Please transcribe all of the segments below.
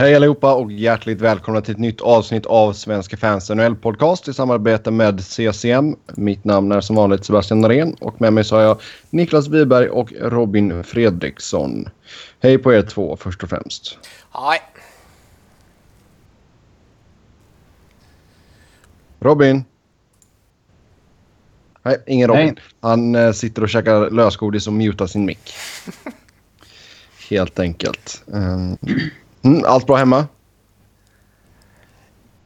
Hej allihopa och hjärtligt välkomna till ett nytt avsnitt av Svenska fans NHL-podcast i samarbete med CCM. Mitt namn är som vanligt Sebastian Norén och med mig så har jag Niklas Wiberg och Robin Fredriksson. Hej på er två först och främst. Hej. Robin. Nej, ingen Robin. Nej. Han eh, sitter och käkar lösgodis och mutar sin mick. Helt enkelt. Um, mm, allt bra hemma?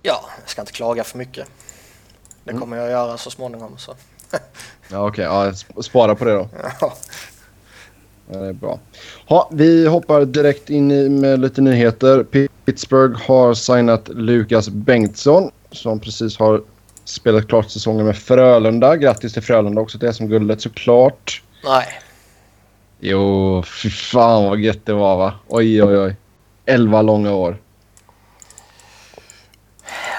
Ja, jag ska inte klaga för mycket. Det Mm. kommer jag göra så småningom. Så. Ja, okej. Ja, sp- spara på det då. Ja. Ja, det är bra. Ha, vi hoppar direkt in i med lite nyheter. Pittsburgh har signat Lukas Bengtsson som precis har spelat klart säsongen med Frölunda. Grattis till Frölunda också till SM-guldet såklart. Nej, Jo, fy fan vad gött det var va? Oj, oj, oj. Elva långa år.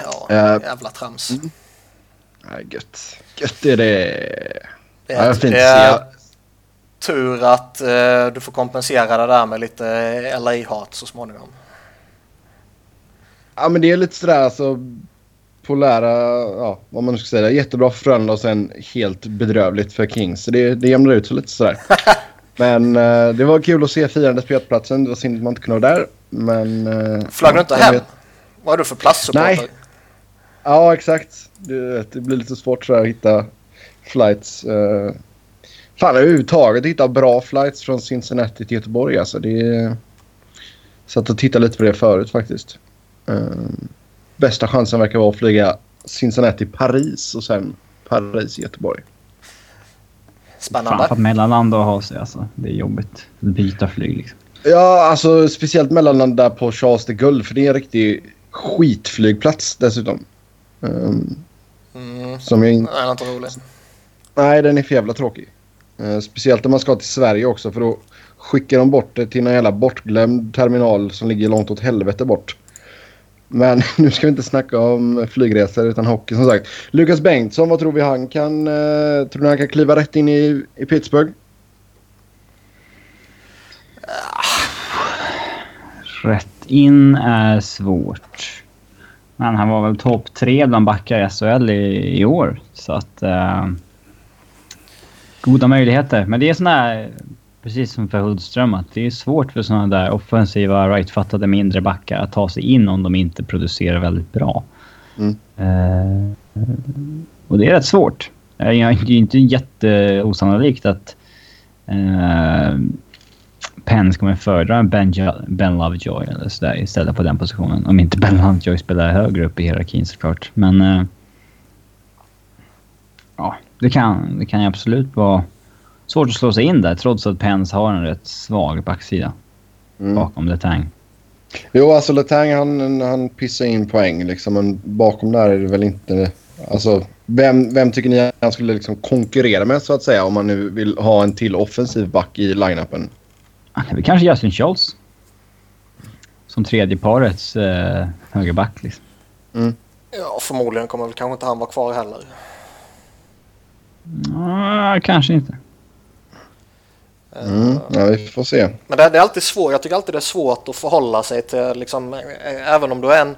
ja, Eh. jävla trams. Nej, gött. Gött är det. Det Ja, är, fint det är tur att eh, du får kompensera det där med lite LA-hat så småningom. Ja, men det är lite sådär alltså. Polära, ja vad man ska säga. Jättebra för Frölunda och sen helt bedrövligt för Kings. Så det, det jämnar ut sig lite sådär. men eh, det var kul att se firandet på Götplatsen. Det var synd att man inte kunde vara där. Men... Eh, Flög du inte hem? vet- Vad är du för plastsupporter? Nej. Ja, exakt. Du vet, det blir lite svårt sådär att hitta flights. Uh, fan överhuvudtaget hitta bra flights från Cincinnati till Göteborg. Alltså, det är... Satt och tittade lite på det förut faktiskt. Eh, bästa chansen verkar vara att flyga Cincinnati-Paris och sen Paris-Göteborg. Fan Spännande. för att mellanland att ha sig alltså. Det är jobbigt. Byta flyg liksom. Ja, alltså speciellt mellanland där på Charles de Gaulle för det är en riktig skitflygplats dessutom. Um, Mm. som jag inte... Nej, det är inte roligt. Nej, den är för jävla tråkig. Eh, speciellt om man ska till Sverige också för då skickar de bort det till någon jävla bortglömd terminal som ligger långt åt helvete bort. Men nu ska vi inte snacka om flygresor utan hockey som sagt. Lukas Bengtsson, vad tror vi han kan... Eh, tror ni han kan kliva rätt in i, i Pittsburgh? Rätt in är svårt. Men han var väl topp tre bland backar i SHL i, i år. Så att... Eh, goda möjligheter. Men det är sån här... Precis som för Hultström, att det är svårt för såna där offensiva, rightfattade mindre backar att ta sig in om de inte producerar väldigt bra. Mm. Eh, och det är rätt svårt. Eh, Det är inte jätteosannolikt att eh, Pens kommer föredra Ben, Jo- ben Lovejoy eller sådär istället på den positionen. Om inte Ben Lovejoy spelar högre upp i hierarkin såklart. Men eh, ja, det kan, det kan ju absolut vara svårt att slå sig in där trots att Pens har en rätt svag backsida Mm. bakom Letang. Jo, alltså Letang han, han pissar in poäng liksom. Men bakom där är det väl inte... Alltså, vem, vem tycker ni han skulle liksom konkurrera med så att säga om man nu vill ha en till offensiv back i line-upen? Det är väl kanske Justin Schultz. Som tredje parets eh, högerback liksom. Ja, förmodligen kommer väl kanske inte han vara kvar heller. Ah, kanske inte. Mm. Ja, vi får se. Men det, det är alltid svårt. Jag tycker alltid det är svårt att förhålla sig till liksom, även om du är en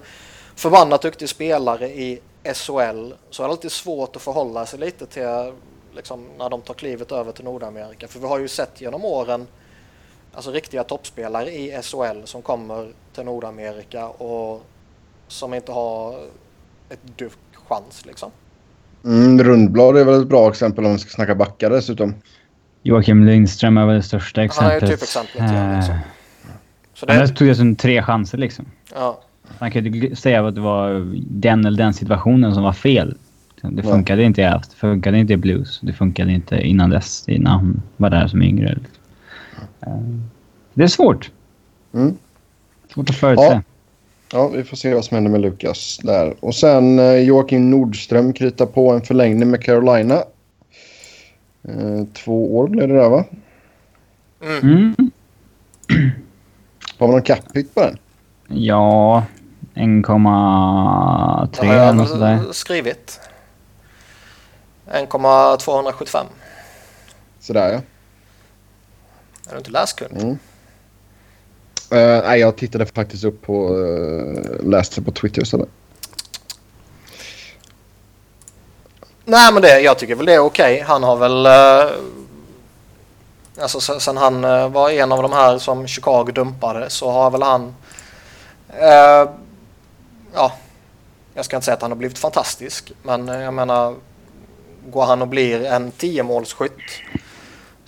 förbannat duktig spelare i SHL så är det alltid svårt att förhålla sig lite till liksom, när de tar klivet över till Nordamerika. För vi har ju sett genom åren alltså riktiga toppspelare i SHL som kommer till Nordamerika och som inte har ett dugg chans liksom. Mm, Rundblad är väl ett bra exempel om vi ska snacka backar dessutom. Joakim Lindström är väl det största Han är exemplet. typexemplet, ja, liksom. Eh, Så Han det, tog dessutom tre chanser liksom. ja, Man kan ju inte säga att det var den eller den situationen som var fel. Det funkade inte i Elft, det funkade inte i Blues, det funkade inte innan dess, innan han var där som yngre. liksom. Det är svårt. Mm. Svårt att förutse. Ja. Ja, vi får se vad som händer med Lukas där. Och sen eh, Joakim Nordström kritar på en förlängning med Carolina. Eh, två år blev det där va? Mm. Har vi någon cap på den? Ja, 1,3 det har eller något sådär. skrivit. 1,275. Sådär ja. Är du inte läskunnig? Mm. Uh, nej, jag tittade faktiskt upp på... Uh, läste på Twitter istället. Nej, men det, jag tycker väl det är okej. Okay. Han har väl... Uh, alltså sen han uh, var en av de här som Chicago dumpade så har väl han... Uh, ja, jag ska inte säga att han har blivit fantastisk, men jag menar... Går han och blir en 10-målsskytt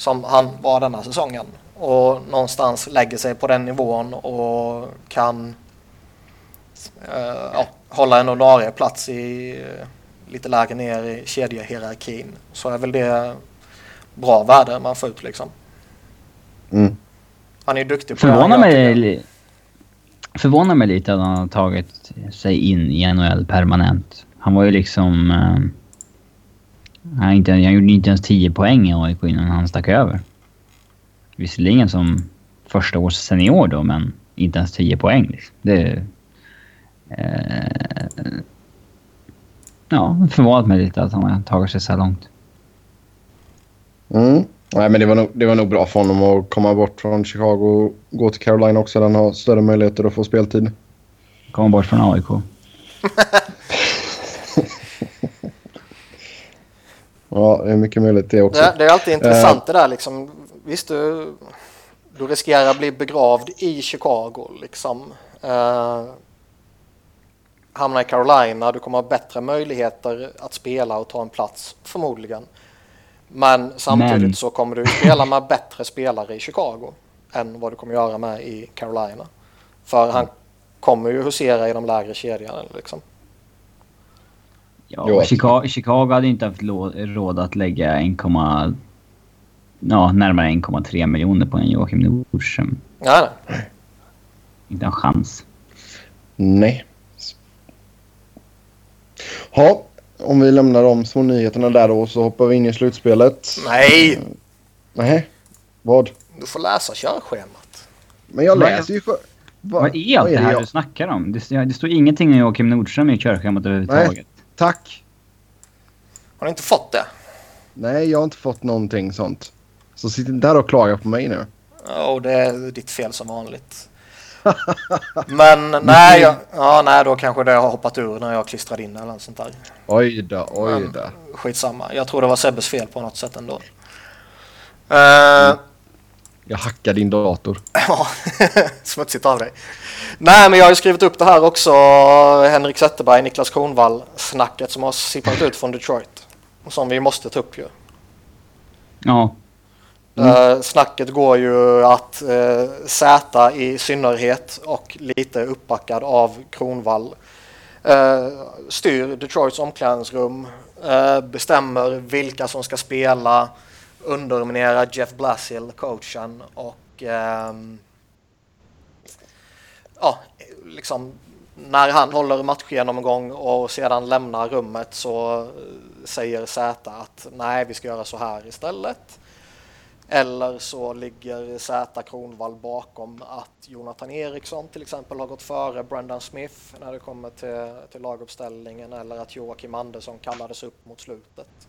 som han var denna säsongen och någonstans lägger sig på den nivån och kan ja, hålla en ordinarie plats i lite lägre ner i kedjehierarkin så är väl det bra värde man får ut liksom. Mm. Han är ju duktig på Förvånar mig, förvånar mig lite att han har tagit sig in i NHL permanent. Han var ju liksom... Uh, han, inte, han gjorde inte ens 10 poäng i AIK innan han stack över. Visserligen som första års senior då, men inte ens 10 poäng. Liksom. Det... Uh, ja, förvånat mig lite att han har tagit sig så här långt. Mm. Nej, men det var, nog, det var nog bra för honom att komma bort från Chicago och gå till Carolina också. Den har större möjligheter att få speltid. Komma bort från AIK. ja, det är mycket möjligt det också. Det, det är alltid intressant uh, det där liksom. Visst, du, du riskerar att bli begravd i Chicago liksom. Uh, hamna i Carolina, du kommer ha bättre möjligheter att spela och ta en plats förmodligen. Men samtidigt Men... så kommer du spela med bättre spelare i Chicago än vad du kommer göra med i Carolina. För han kommer ju husera i de lägre kedjorna liksom. Ja, Chicago, Chicago hade inte haft råd att lägga 1, ja, närmare 1,3 miljoner på en Joakim Nordström. Nej. Inte en chans. Nej. Ja, om vi lämnar de små nyheterna där då så hoppar vi in i slutspelet. Nej! Nej, vad? Du får läsa körschemat. Men jag läser ju för... Va? Vad är allt det här jag? du snackar om? Det, det står ingenting om Joakim Nordström i körschemat överhuvudtaget. Nej, tack. Har ni inte fått det? Nej, jag har inte fått någonting sånt. Så sitt inte där och klaga på mig nu. Ja, oh, det är ditt fel som vanligt. Men nej, jag, ja, nej, då kanske det har hoppat ur när jag klistrade in eller något sånt där. Oj då, oj då. Men, skitsamma. Jag tror det var Sebbes fel på något sätt ändå. Uh, jag hackar din dator. Ja, smutsigt av dig. Nej, men jag har ju skrivit upp det här också. Henrik Zetterberg, Niklas Kronvall snacket som har sippat ut från Detroit. Som vi måste ta upp ju. Ja. Mm. Uh, snacket går ju att uh, Zäta i synnerhet och lite uppbackad av Kronvall uh, styr Detroits omklädningsrum, uh, bestämmer vilka som ska spela, underminerar Jeff Blasil, coachen och um, ja, liksom när han håller matchgenomgång och sedan lämnar rummet så eh, säger Zäta att nej, vi ska göra så här istället. Eller så ligger Zäta Kronvall bakom att Jonathan Eriksson till exempel har gått före Brendan Smith när det kommer till, till laguppställningen eller att Joakim Andersson kallades upp mot slutet.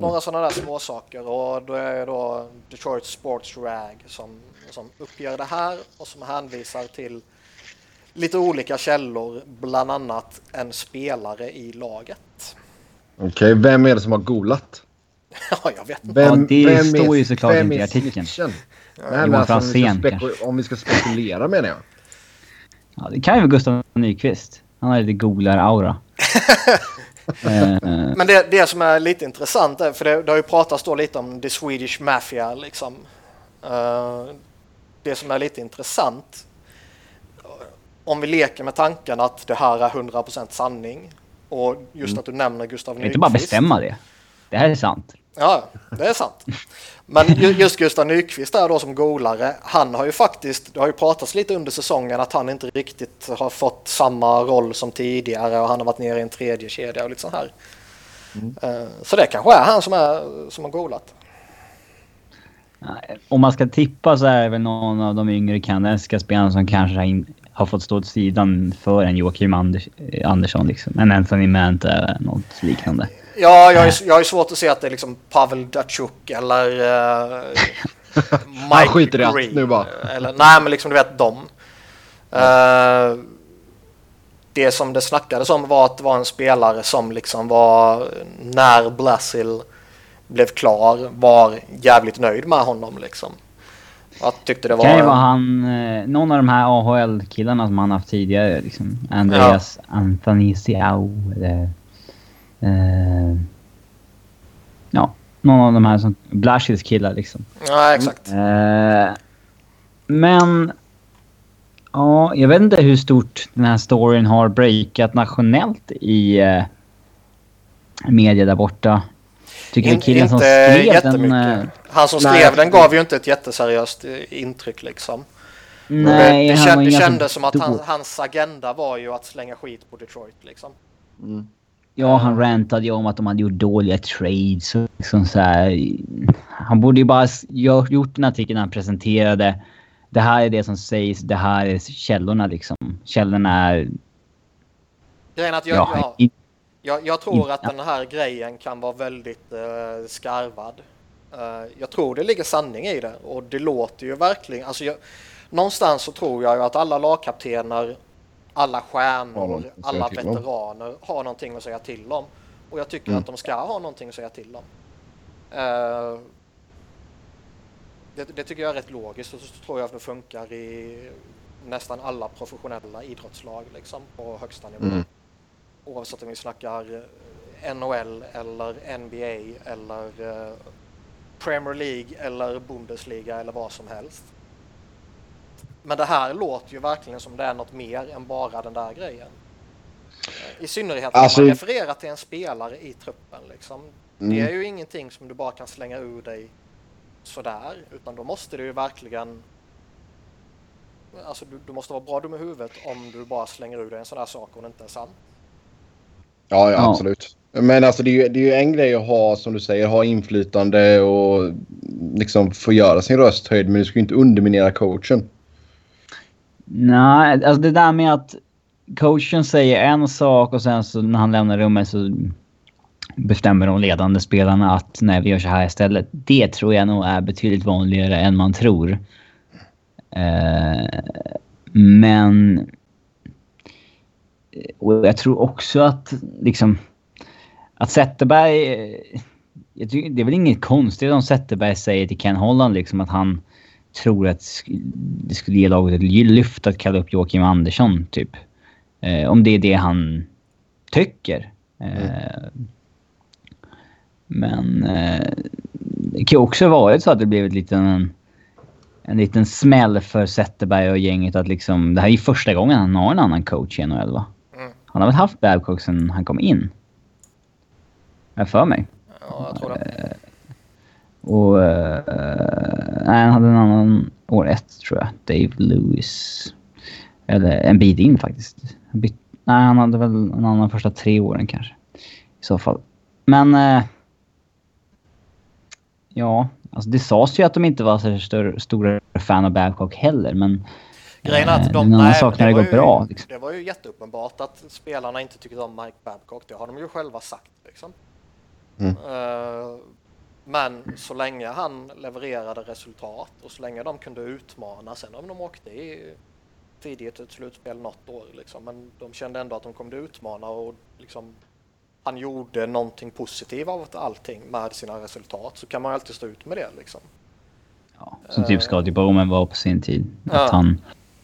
Några mm. sådana där småsaker och då är det då Detroit Sports Rag som, som uppger det här och som hänvisar till lite olika källor, bland annat en spelare i laget. Okej, okay, vem är det som har golat? Ja, jag vet inte. Vem, ja, det vem står är, ju såklart inte i artikeln. Ja. Nej, men alltså, om, vi ska om vi ska spekulera menar jag. Ja, det kan ju vara Gustav Nyqvist. Han har lite golare-aura. Eh, men det, det som är lite intressant är, för det, det har ju pratats då lite om the Swedish Mafia liksom. Uh, det som är lite intressant om vi leker med tanken att det här är 100% sanning och just mm. att du nämner Gustav Nyqvist. Inte bara bestämma det. Det här är sant. Ja, det är sant. Men just Gustav Nyqvist där då som golare, han har ju faktiskt, det har ju pratats lite under säsongen att han inte riktigt har fått samma roll som tidigare och han har varit nere i en tredje kedja och lite så här. Mm. Eh, så det kanske är han som, är, som har golat. Om man ska tippa så är det väl någon av de yngre kanadensiska spelarna som kanske har, in, har fått stå åt sidan för en Joakim Anders, Andersson. Liksom. En Anthony Manta eller något liknande. Ja, jag har, jag har svårt att se att det är liksom Pavel Datsjuk eller uh, Mike skiter i allt nu bara. Eller, nej, men liksom du vet dem. Uh, det som det snackades om var att det var en spelare som liksom var när Blasil blev klar var jävligt nöjd med honom liksom. Jag tyckte det var... kan ju vara han, eh, någon av de här AHL-killarna som han haft tidigare. Liksom. Andreas ja. Antanisiau. Eller, eh, ja, någon av de här som... Blashils killar liksom. Ja, exakt. Eh, men... Ja, jag vet inte hur stort den här storyn har breakat nationellt i eh, media där borta. Tycker In, killen som skrev den... Uh, han som skrev den gav ju inte ett jätteseriöst eh, intryck liksom. Nej, det, det, känd, det kändes som att han, hans agenda var ju att slänga skit på Detroit liksom. Mm. Ja, han rantade ju om att de hade gjort dåliga trades och liksom så här. Han borde ju bara gjort en artikel när han presenterade. Det här är det som sägs, det här är källorna liksom. Källorna är... Grejen att jag, ja, jag, jag, jag tror att den här grejen kan vara väldigt uh, skarvad. Uh, jag tror det ligger sanning i det och det låter ju verkligen, alltså jag, någonstans så tror jag ju att alla lagkaptener, alla stjärnor, alla veteraner har någonting att säga till om. Och jag tycker mm. att de ska ha någonting att säga till om. Uh, det, det, tycker jag är rätt logiskt och så tror jag att det funkar i nästan alla professionella idrottslag liksom på högsta nivå. Mm oavsett om vi snackar eh, NHL eller NBA eller eh, Premier League eller Bundesliga eller vad som helst. Men det här låter ju verkligen som det är något mer än bara den där grejen. I synnerhet när alltså... man refererar till en spelare i truppen. Liksom. Mm. Det är ju ingenting som du bara kan slänga ur dig sådär, utan då måste du ju verkligen Alltså du, du måste vara bra dum i huvudet om du bara slänger ur dig en sån här sak och det inte är sant. Ja, ja, absolut. Men alltså det är, ju, det är ju en grej att ha, som du säger, ha inflytande och liksom få göra sin röst höjd. Men du ska ju inte underminera coachen. Nej, alltså det där med att coachen säger en sak och sen så när han lämnar rummet så bestämmer de ledande spelarna att nej, vi gör så här istället. Det tror jag nog är betydligt vanligare än man tror. Eh, men eh, och jag tror också att liksom... Att Zetterberg... Eh, det är väl inget konstigt om Zetterberg säger till Ken Holland liksom att han tror att det skulle ge laget ett lyft att kalla upp Joakim Andersson, typ. Eh, om det är det han tycker. Eh, mm. Men eh, det kan ju också varit så att det blev ett liten, en liten smäll för Zetterberg och gänget att liksom... Det här är ju första gången han har en annan coach i NHL, va? Han har väl haft Babcock sen han kom in? Jag för mig. Ja, jag tror det. Eh, och... Uh, nej, han hade en annan år ett, tror jag. Dave Lewis. Eller en bit in faktiskt. Bit, nej, han hade väl en annan första tre åren kanske. I så fall. Men... Uh, ja, alltså det sades ju att de inte var så större, stora fan av Babcock heller, men... Grejen är att de, nej, sak när det, det går bra. Liksom. Det var ju jätteuppenbart att spelarna inte tyckte om Mike Babcock. Det har de ju själva sagt. Liksom. Mm. Uh, men så länge han levererade resultat och så länge de kunde utmana, sen om de åkte i tidigt ett slutspel något år, liksom, men de kände ändå att de kunde utmana och liksom, han gjorde någonting positivt av allting med sina resultat så kan man alltid stå ut med det. Liksom. Ja, som typ Scotty Bowman var på sin tid. Att ja. han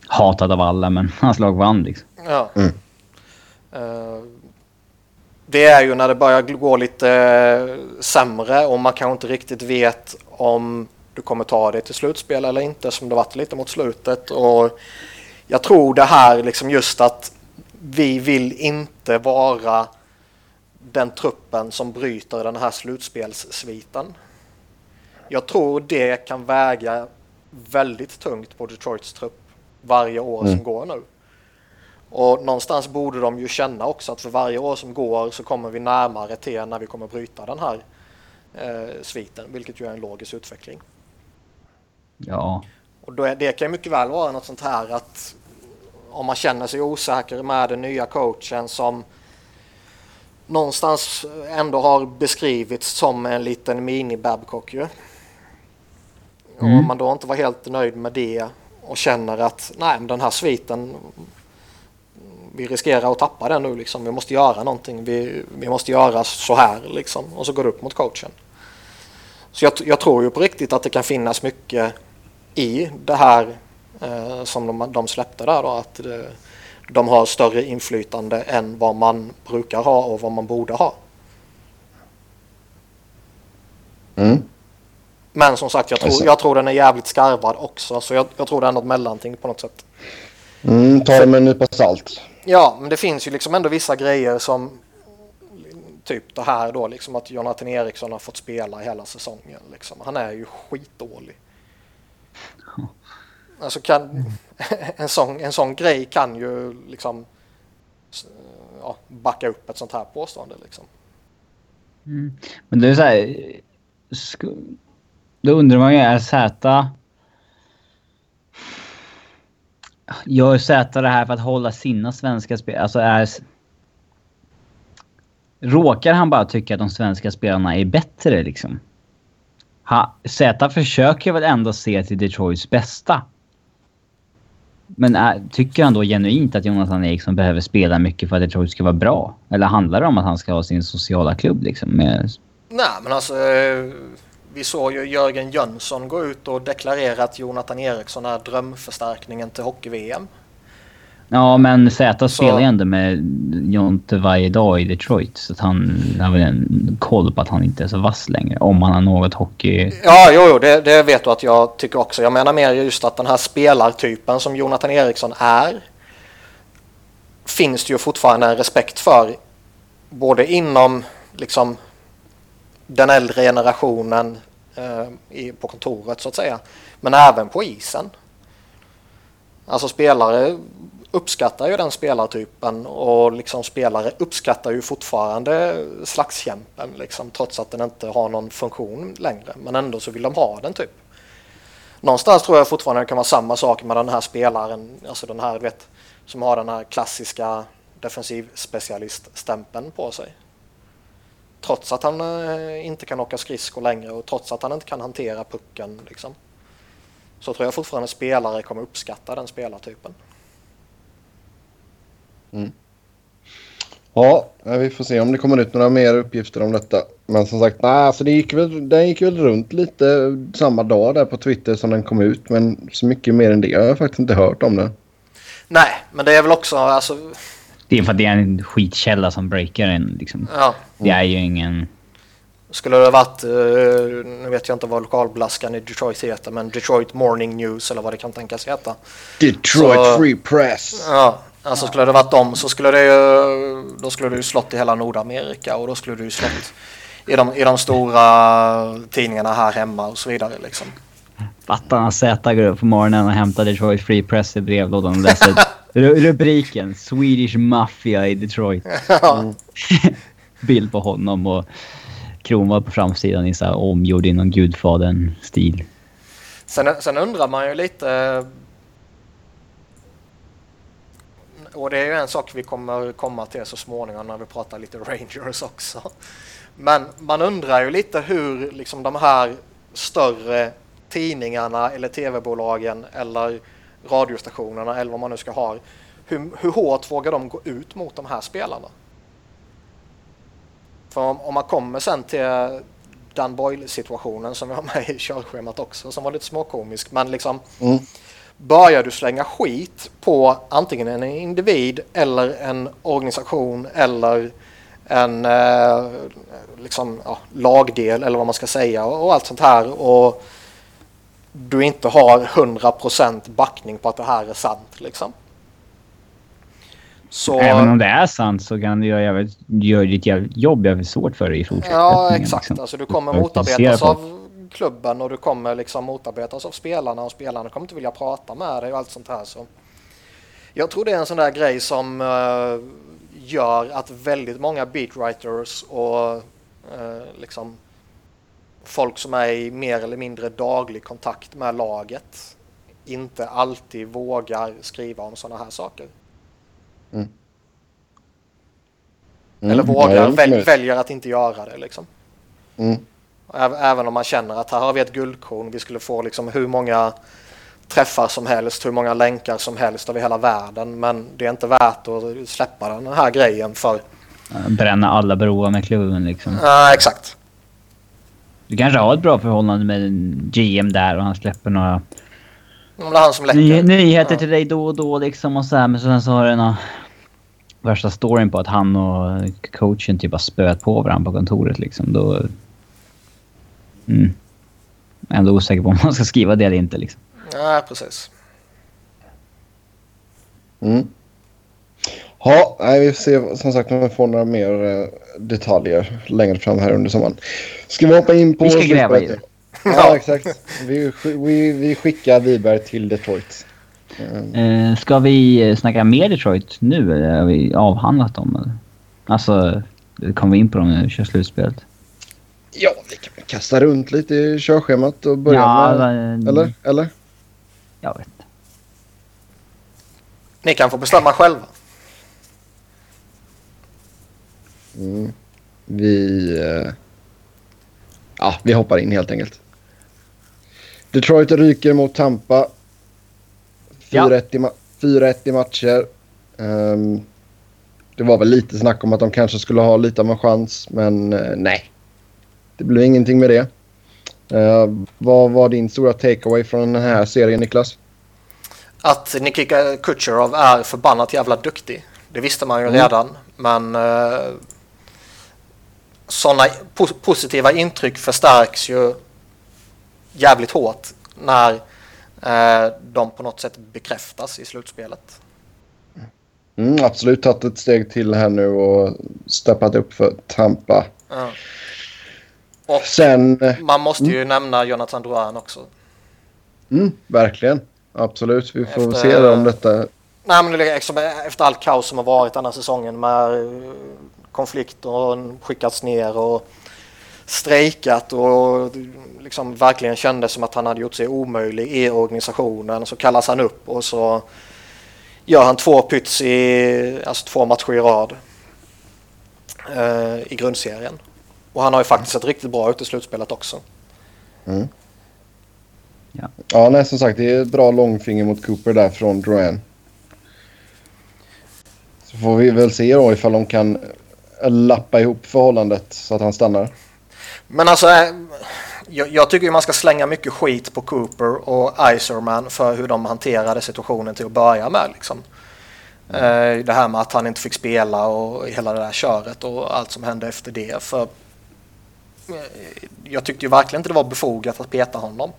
hatad av alla, men hans lag vann liksom. Ja. Mm. Uh, det är ju när det börjar gå lite uh, sämre och man kanske inte riktigt vet om du kommer ta det till slutspel eller inte som det varit lite mot slutet. Och jag tror det här liksom just att vi vill inte vara den truppen som bryter den här slutspelssviten. Jag tror det kan väga väldigt tungt på Detroits trupp varje år mm. som går nu. Och någonstans borde de ju känna också att för varje år som går så kommer vi närmare till när vi kommer bryta den här eh, sviten, vilket ju är en logisk utveckling. Ja. Och då det kan mycket väl vara något sånt här att om man känner sig osäker med den nya coachen som någonstans ändå har beskrivits som en liten mini-Babcock ju. Och om man då inte var helt nöjd med det och känner att nej, men den här sviten vi riskerar att tappa den nu liksom. Vi måste göra någonting. Vi, vi måste göra så här liksom. Och så går det upp mot coachen. Så jag, jag tror ju på riktigt att det kan finnas mycket i det här eh, som de, de släppte där då. Att det, de har större inflytande än vad man brukar ha och vad man borde ha. Mm. Men som sagt, jag tror, Alltså. jag tror den är jävligt skarvad också. Så jag, jag tror det är något mellanting på något sätt. Mm, ta det med en nypa salt. Ja, men det finns ju liksom ändå vissa grejer som typ det här då, liksom att Jonathan Eriksson har fått spela hela säsongen. Liksom. Han är ju skitdålig. Alltså kan, en, sån, en sån grej kan ju liksom ja, backa upp ett sånt här påstående. Liksom. Mm. Men det är så här... Då undrar man ju, är Zäta. Gör Zäta det här för att hålla sina svenska spel... Alltså är... Råkar han bara tycka att de svenska spelarna är bättre liksom? Ha, försöker väl ändå se till Detroits bästa. Men är, tycker han då genuint att Jonathan Eriksson behöver spela mycket för att Detroit ska vara bra? Eller handlar det om att han ska ha sin sociala klubb liksom? Med, Nej, men alltså eh, vi såg ju Jörgen Jönsson gå ut och deklarera att Jonathan Eriksson är drömförstärkningen till hockey-VM. ja, men Z spelar ju ändå med Jonte varje dag i Detroit. Så att han har väl en koll på att han inte är så vass längre. Om han har något hockey... Ja, jo, jo det, det vet du att jag tycker också. Jag menar mer just att den här spelartypen som Jonathan Eriksson är finns det ju fortfarande en respekt för. Både inom liksom den äldre generationen eh, i, på kontoret så att säga. Men även på isen. Alltså spelare uppskattar ju den spelartypen och liksom spelare uppskattar ju fortfarande slagskämpen liksom, trots att den inte har någon funktion längre. Men ändå så vill de ha den typ. Någonstans tror jag fortfarande det kan vara samma sak med den här spelaren, alltså den här vet, som har den här klassiska defensiv på sig. Trots att han eh, inte kan åka skridskor längre och trots att han inte kan hantera pucken liksom. Så tror jag fortfarande spelare kommer uppskatta den spelartypen. Ja, vi får se om det kommer ut några mer uppgifter om detta. Men som sagt, nej, alltså det gick väl, den gick väl runt lite samma dag där på Twitter som den kom ut. Men så mycket mer än det har jag faktiskt inte hört om det. Nej, men det är väl också alltså, Det är för att det är en skitkälla som breakar en liksom. ja. Det är ju ingen... Skulle det varit, eh, nu vet jag inte vad lokalblaskan i Detroit heter, men Detroit Morning News eller vad det kan tänkas heta. Detroit Så- Free Press. Ja, alltså skulle det varit dem så skulle det ju, då skulle det ju slått i hela Nordamerika och då skulle det ju slått i de, i de stora tidningarna här hemma och så vidare liksom. Fattar när Z går upp på morgonen och hämtar Detroit Free Press i brevlådan och läser rubriken Swedish Mafia i Detroit. Bild på honom och Kronwall på framsidan i så här omgjord i någon Gudfadern-stil. Sen, sen undrar man ju lite och det är ju en sak vi kommer komma till så småningom när vi pratar lite Rangers också. Men man undrar ju lite hur liksom de här större tidningarna eller tv-bolagen eller radiostationerna eller vad man nu ska ha. Hur, hur hårt vågar de gå ut mot de här spelarna? För om, om man kommer sen till Dan Boyle-situationen som vi har med i körschemat också som var lite småkomisk men liksom Mm. börjar du slänga skit på antingen en individ eller en organisation eller en eh, liksom, ja, lagdel eller vad man ska säga och, och allt sånt här och du inte har 100% backning på att det här är sant liksom. Så, Även om det är sant så kan det göra, jävligt, göra ditt jävligt jobb jävligt svårt för dig i fortsättningen. Ja, exakt. liksom. Alltså, du kommer motarbetas av klubben och du kommer liksom motarbetas av spelarna och spelarna kommer inte vilja prata med dig och allt sånt här. Så. Jag tror det är en sån där grej som eh, gör att väldigt många beatwriters och eh, liksom folk som är i mer eller mindre daglig kontakt med laget inte alltid vågar skriva om sådana här saker. Mm, Eller ja, vågar, väl, väljer att inte göra det liksom. Mm. Även om man känner att här har vi ett guldkorn. Vi skulle få liksom hur många träffar som helst, hur många länkar som helst över hela världen. Men det är inte värt att släppa den här grejen för... Bränna alla broar med klubben liksom. Ja, exakt. Du kanske har ett bra förhållande med GM där och han släpper några om det är han som läcker. Ny, nyheter ja. till dig då och då liksom och så här, men sen så har du någon värsta storyn på att han och coachen typ har spöat på varandra på kontoret liksom. Då... Mm. Jag är ändå osäker på om man ska skriva det eller inte liksom. Ja, precis. Mm. Ja, nej, vi får se som sagt om vi får några mer eh, detaljer längre fram här under sommaren. Ska vi hoppa in på... Vi ska gräva i det. Ja, exakt. Vi, vi, vi skickar Wiberg till Detroit. Mm. Eh, ska vi eh, snacka mer Detroit nu eller har vi avhandlat dem? Eller? Alltså, kommer vi in på dem när vi kör slutspelet? Ja, vi kan kasta runt lite i körschemat och börja ja, med... Eller? Eller? Jag vet inte. Ni kan få bestämma själva. Mm. Vi... Eh... Ja, vi hoppar in helt enkelt. Detroit ryker mot Tampa. 4-1 ja. i, i, matcher. Um, det var väl lite snack om att de kanske skulle ha lite av en chans, men uh, nej. Det blev ingenting med det. Uh, vad var din stora takeaway från den här serien, Niklas? Att Nikita Kucherov är förbannat jävla duktig. Det visste man ju mm. redan, men uh, sådana po positiva intryck förstärks ju jävligt hårt när eh, de på något sätt bekräftas i slutspelet. Mm, absolut tagit ett steg till här nu och steppat upp för Tampa. Ja. Och Sen, man måste ju mm. nämna Jonathan Drouin också. Mm, verkligen. Absolut. Vi får efter, se om detta... Nej, men liksom, efter allt kaos som har varit den här säsongen med konflikter och skickats ner och strejkat och liksom verkligen kände som att han hade gjort sig omöjlig i organisationen. Så kallas han upp och så gör han två pyts i, alltså två matcher i rad eh, i grundserien. Och han har ju faktiskt sett riktigt bra ut i slutspelet också. Mm. Ja. ja, nej som sagt det är ett bra långfinger mot Cooper där från Drouin. Så får vi väl se då ifall de kan lappa ihop förhållandet så att han stannar. Men alltså, eh, jag, jag tycker man ska slänga mycket skit på Cooper och Iserman för hur de hanterade situationen till att börja med. Liksom. Mm. Det här med att han inte fick spela och hela det där köret och allt som hände efter det. För eh, jag tyckte ju verkligen inte det var befogat att peta honom.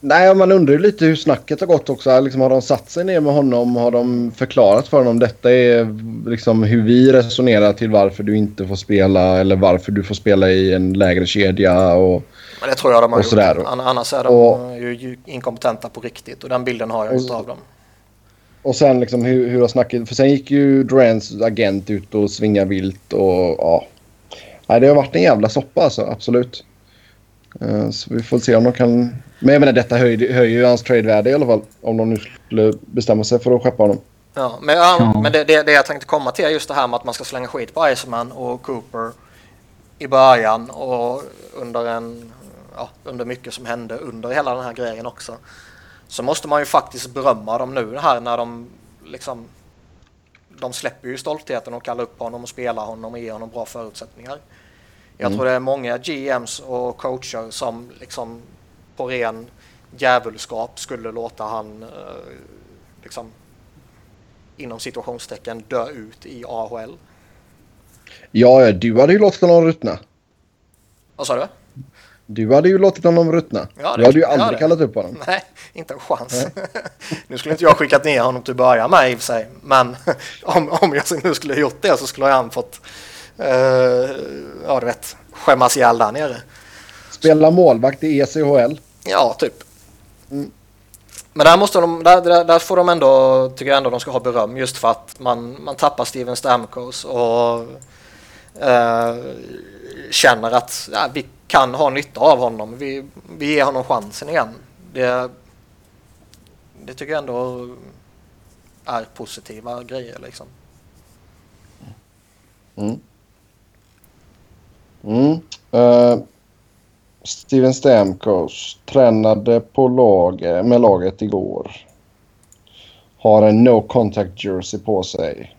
Nej, man undrar ju lite hur snacket har gått också. Liksom, har de satt sig ner med honom? Har de förklarat för honom detta är liksom hur vi resonerar till varför du inte får spela eller varför du får spela i en lägre kedja och Men det tror jag de har gjort. Sådär. Annars är de och, ju inkompetenta på riktigt och den bilden har jag och, inte av dem. Och sen liksom hur, hur har snacket... För sen gick ju Durants agent ut och svingade vilt och ja. Nej, det har varit en jävla soppa alltså, absolut. Uh, så vi får se om de kan men jag menar detta höjer, höjer ju hans tradevärde i alla fall. Om de nu skulle bestämma sig för att skeppa honom. Ja, men, ja, men det, det, det jag tänkte komma till är just det här med att man ska slänga skit på Iceman och Cooper i början och under en ja, under mycket som hände under hela den här grejen också. Så måste man ju faktiskt berömma dem nu här när de liksom de släpper ju stoltheten och kallar upp honom och spelar honom och ger honom bra förutsättningar. Jag mm. tror det är många GMs och coacher som liksom på ren djävulskap skulle låta han eh, liksom inom situationstecken dö ut i AHL. Ja, du hade ju låtit honom ruttna. Vad sa du? Du hade ju låtit honom ruttna. Ja, du hade ju aldrig ja, kallat upp honom. Nej, inte en chans. nu skulle inte jag skickat ner honom till att börja med i och för sig. Men om, om jag nu skulle gjort det så skulle han fått, uh, ja du vet, skämmas ihjäl där nere. Spela målvakt i ECHL. Ja, typ. Mm. Men där, måste de, där, där, där, får de ändå, tycker jag ändå de ska ha beröm just för att man, man tappar Steven Stamkos och eh, känner att ja, vi kan ha nytta av honom. Vi, vi ger honom chansen igen. Det, det tycker jag ändå är positiva grejer liksom. Mm. Mm. Uh, Steven Stamkos tränade på lag, med laget igår. Har en no contact jersey på sig.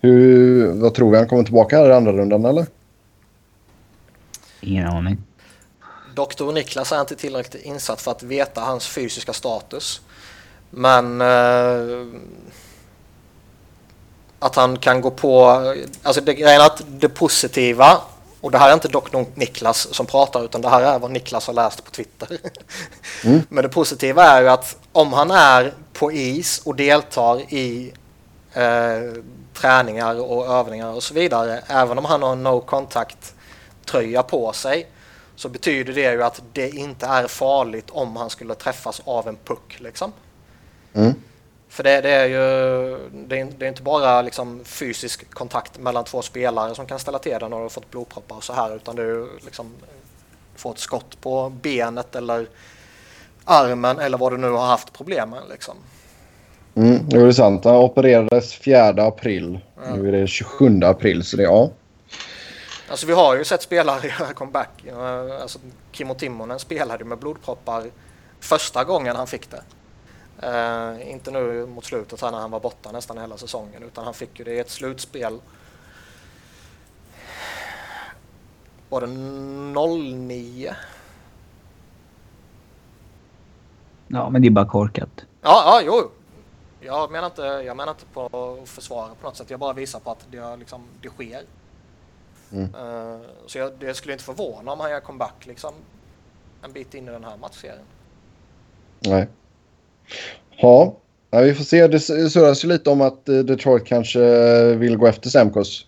Hur, vad tror vi? Han kommer tillbaka här i andra rundan eller? Ingen aning. Doktor Niklas är inte tillräckligt insatt för att veta hans fysiska status. Men eh, att han kan gå på... Alltså det, att det positiva, och det här är inte doktor Niklas som pratar utan det här är vad Niklas har läst på Twitter. Mm. Men det positiva är ju att om han är på is och deltar i eh, träningar och övningar och så vidare, även om han har en no contact tröja på sig, så betyder det ju att det inte är farligt om han skulle träffas av en puck. Liksom. Mm. För det, det är ju det är, det är inte bara liksom fysisk kontakt mellan två spelare som kan ställa till det när du har fått blodproppar och så här utan är ju liksom få ett skott på benet eller armen eller vad du nu har haft problem med. Liksom. Mm, det är sant. Han opererades 4 april. Ja. Nu är det 27 april så det ja. Alltså vi har ju sett spelare göra comeback. Alltså, Kimmo Timonen spelade med blodproppar första gången han fick det. Eh, inte nu mot slutet här när han var borta nästan hela säsongen utan han fick ju det i ett slutspel. Var det 09? Ja, men det är bara korkat. Ja, ja, jo. Jag menar inte, jag menar inte på att försvara på något sätt. Jag bara visar på att det, liksom, det sker. Mm. Eh, så jag, det skulle inte förvåna om han gör comeback liksom, en bit in i den här matchserien. Nej. Ja, ja, vi får se. Det surras ju lite om att eh, Detroit kanske eh, vill gå efter Stamkos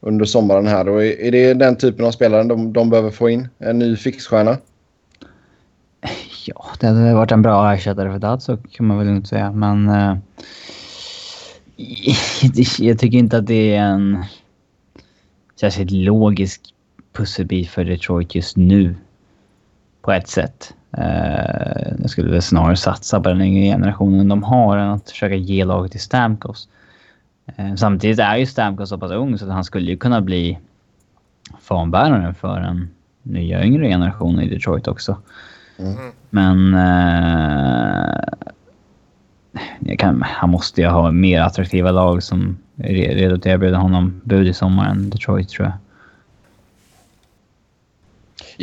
under sommaren här. Och är är det den typen av spelare de, de behöver få in? En ny fixstjärna? Ja, det hade varit en bra ersättare för Datsuk kan man väl inte säga. Men... eh, jag tycker inte att det är en särskilt logisk pusselbit för Detroit just nu. På ett sätt. Eh, jag skulle väl snarare satsa på den yngre generationen de har än att försöka ge laget till Stamkos. Eh, samtidigt är ju Stamkos så pass ung så att han skulle ju kunna bli fanbärare för en nya yngre generation i Detroit också. Mm. Men... Eh, kan, han måste ju ha mer attraktiva lag som är re- redo att erbjuda honom bud i sommar än Detroit tror jag.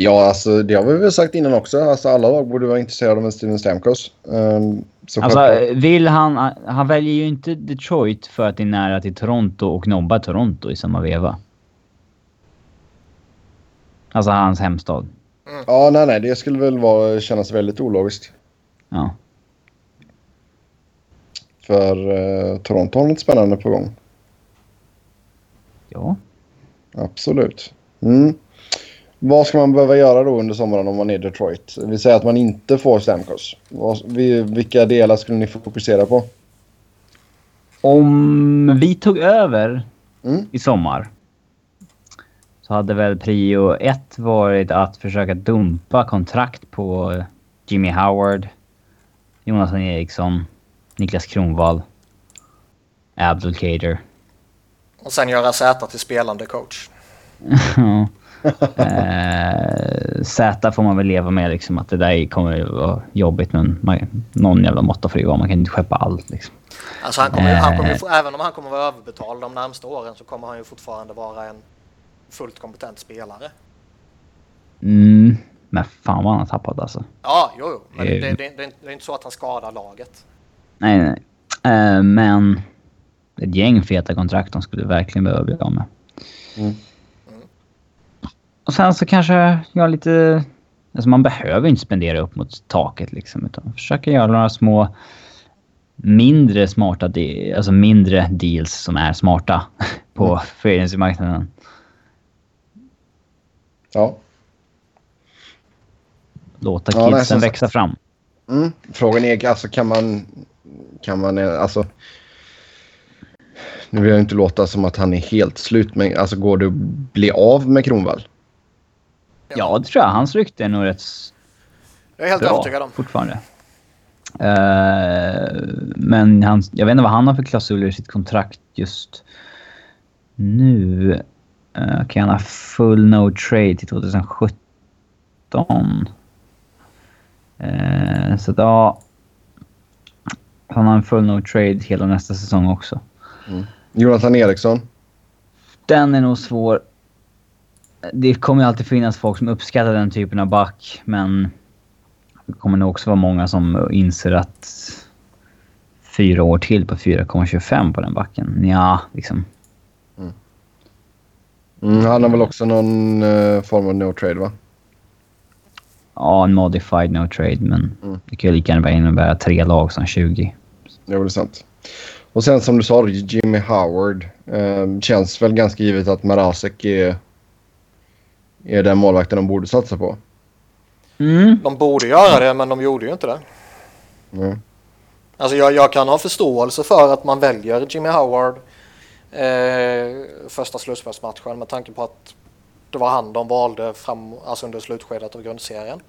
Ja, alltså det har vi väl sagt innan också. Alltså, alla lag borde vara intresserade av en Steven Stamkos. Um, så Alltså självklart- vill han... Han väljer ju inte Detroit för att det är nära till Toronto och nobbar Toronto i samma veva. Alltså hans hemstad. Ja, nej, nej. Det skulle väl vara, kännas väldigt ologiskt. Ja. För uh, Toronto har något spännande på gång. Ja. Absolut. Mm. Vad ska man behöva göra då under sommaren om man är Detroit? Vi säger att man inte får Stamkos. Vilka delar skulle ni fokusera på? Om vi tog över Mm. i sommar så hade väl prio ett varit att försöka dumpa kontrakt på Jimmy Howard, Jonathan Eriksson, Niklas Kronwall, Abdul Kader. Och sen göra Z till spelande coach. Eh, Z får man väl leva med liksom att det där kommer att vara jobbigt men man, någon jävla måtta får det ju vara. Man kan inte skeppa allt liksom. Alltså han kommer, han kommer, ju Eh. även om han kommer vara överbetald de närmsta åren så kommer han ju fortfarande vara en fullt kompetent spelare. Mm, men fan vad han har tappat alltså. Ja, jo, jo. Men Eh. det, det, det, det, är inte- så att han skadar laget. Nej, nej. nej. Eh, men ett gäng feta kontrakt de skulle verkligen behöva bli av med. Mm. Och sen så kanske jag lite... Alltså man behöver inte spendera upp mot taket liksom. Utan försöka göra några små mindre smarta, de- alltså mindre deals som är smarta på Mm. free agency-marknaden. Ja. Låta Ja, kidsen växa fram. Mm. Frågan är alltså kan man... Kan man alltså... Nu vill jag inte låta som att han är helt slut men alltså går det att bli av med Kronwall? Ja, det tror jag. Hans rykte är nog rätt Jag är helt bra övertygad om. fortfarande. Eh, men han, jag vet inte vad han har för klausuler i sitt kontrakt just nu. Uh, kan han ha full no trade till 2017? 17. Eh, så att, ja. Han har en full no trade hela nästa säsong också. Jonathan Eriksson. Den är nog svår. Det kommer alltid finnas folk som uppskattar den typen av back, men det kommer nog också vara många som inser att fyra år till på 4,25 på den backen. Ja, liksom. Mm, han har väl också någon eh, form av no trade va? Ja, en modified no trade, men Mm. det kan ju lika gärna innebära tre lag som 20. Det är väl sant. Och sen som du sa, Jimmy Howard. Eh, känns väl ganska givet att Marasek är, är den målvakten de borde satsa på. Mm. De borde göra det, men de gjorde ju inte det. Mm. Alltså jag, jag kan ha förståelse för att man väljer Jimmy Howard eh, första slutspelsmatchen med tanke på att det var han de valde fram, alltså under slutskedet av grundserien.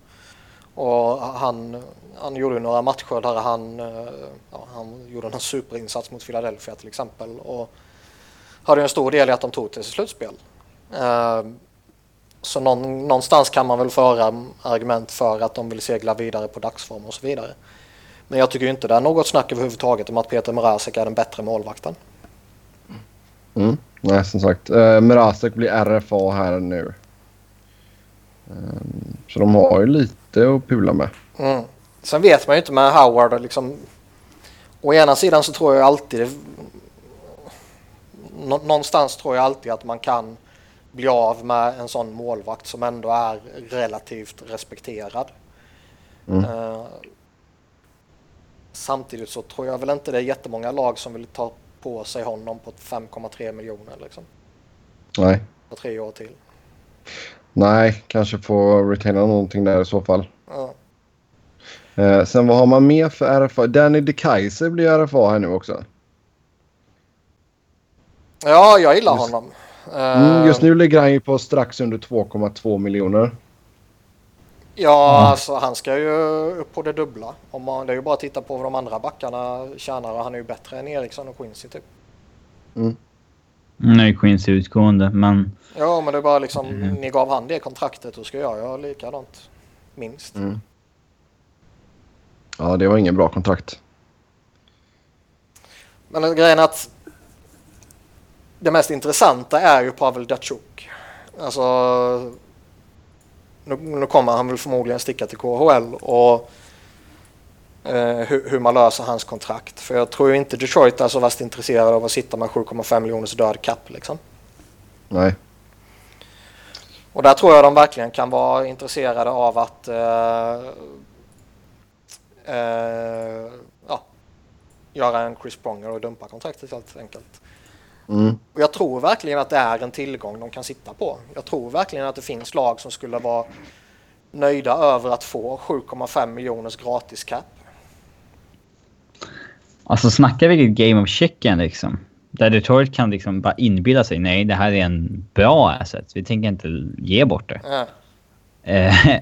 Och han, han gjorde några matcher där han, eh, ja, han gjorde en superinsats mot Philadelphia till exempel och hade en stor del i att de tog till sig slutspel. Eh, så någon, någonstans kan man väl föra argument för att de vill segla vidare på dagsform och så vidare. Men jag tycker inte det är något snack överhuvudtaget om att Peter Mrazek är den bättre målvakten. Mm. Nej, som sagt. Eh, Mrazek blir RFA här nu. Ehm, så de har ju lite att pula med. Mm. Sen vet man ju inte med Howard liksom. Å ena sidan så tror jag alltid nå- någonstans tror jag alltid att man kan bli av med en sån målvakt som ändå är relativt respekterad. Mm. Eh, samtidigt så tror jag väl inte det är jättemånga lag som vill ta på sig honom på 5,3 miljoner liksom. Nej. På tre år till. Nej, kanske få retaina någonting där i så fall. Ja. Eh, sen vad har man mer för RFA? Danny DeKaiser blir RFA här nu också. Ja, jag gillar Just- honom. Mm, Eh, just nu ligger han ju på strax under 2,2 miljoner. Ja, alltså han ska ju upp på det dubbla. Om man, det är ju bara att titta på vad de andra backarna tjänar och han är ju bättre än Eriksson och Quincy typ. Nu är Quincy utgående, men... Ja, men det är bara liksom, Mm. ni gav han det kontraktet, då ska jag göra likadant. Minst. Mm. Ja, det var ingen bra kontrakt. Men grejen är att det mest intressanta är ju Pavel Datsjuk. Alltså, nu, nu kommer han väl förmodligen sticka till KHL och eh, hur, hur man löser hans kontrakt. För jag tror inte Detroit är så värst intresserad av att sitta med 7,5 miljoners död cap liksom. Nej. Och där tror jag de verkligen kan vara intresserade av att eh, eh, ja, göra en Chris Pronger och dumpa kontraktet helt enkelt. Mm. Och jag tror verkligen att det är en tillgång de kan sitta på. Jag tror verkligen att det finns lag som skulle vara nöjda över att få 7,5 miljoners gratis cap. Alltså snacka vilket game of chicken liksom. Där Detroit kan liksom bara inbilla sig nej, det här är en bra asset. Vi tänker inte ge bort det. Eh, Eh,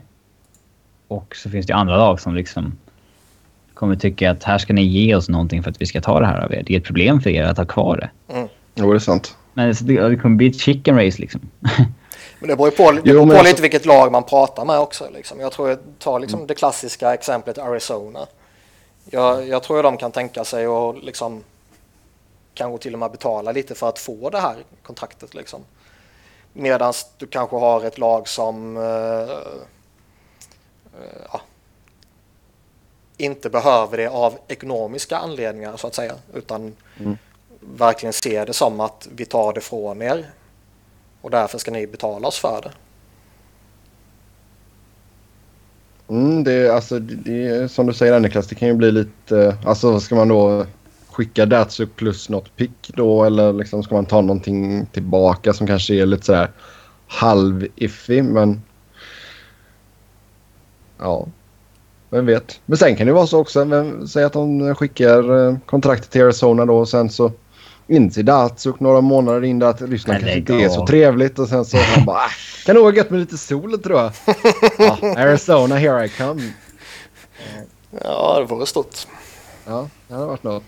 och så finns det andra lag som liksom kommer tycka att här ska ni ge oss någonting för att vi ska ta det här av er. Det är ett problem för er att ha kvar det. mm. Jo, det är sant. Men så det, det kommer bli ett chicken race liksom. Men det beror ju på, det Jo, beror på alltså- lite vilket lag man pratar med också. Liksom. Jag tror jag tar liksom det klassiska exemplet Arizona. Jag, jag tror de kan tänka sig att liksom kanske till och med betala lite för att få det här kontraktet. Liksom. Medan du kanske har ett lag som eh, eh, ja, inte behöver det av ekonomiska anledningar så att säga. Utan Mm verkligen ser det som att vi tar det från er och därför ska ni betala oss för det. Mm, det, är, alltså, det, det är som du säger Niklas, det kan ju bli lite... Alltså ska man då skicka Datsuk plus något pick då eller liksom ska man ta någonting tillbaka som kanske är lite sådär halv-iffy men... Ja. Vem vet. Men sen kan det vara så också. Vem, säg att de skickar eh, kontraktet till Arizona då och sen så inser Datsuk några månader in där att Ryssland kanske inte är så trevligt och sen så han bara "Ah, kan nog vara gött med lite sol tror jag. ja, Arizona here I come. Ja, det vore stort. Ja, det hade varit något.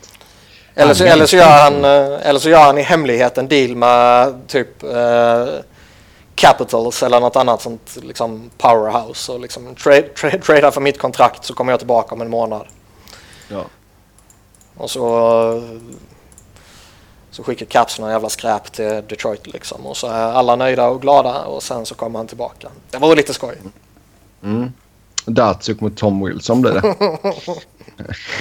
Eller så, eller, så gör han, eh, eller så gör han i hemlighet en deal med typ eh, Capitals eller något annat sånt liksom powerhouse och liksom trade, trade, trada för mitt kontrakt så kommer jag tillbaka om en månad. Ja. Och så, så skickar Caps någon jävla skräp till Detroit liksom och så är alla nöjda och glada och sen så kommer han tillbaka. Det var lite skoj. Mm. Datsuk mot Tom Wilson blir det.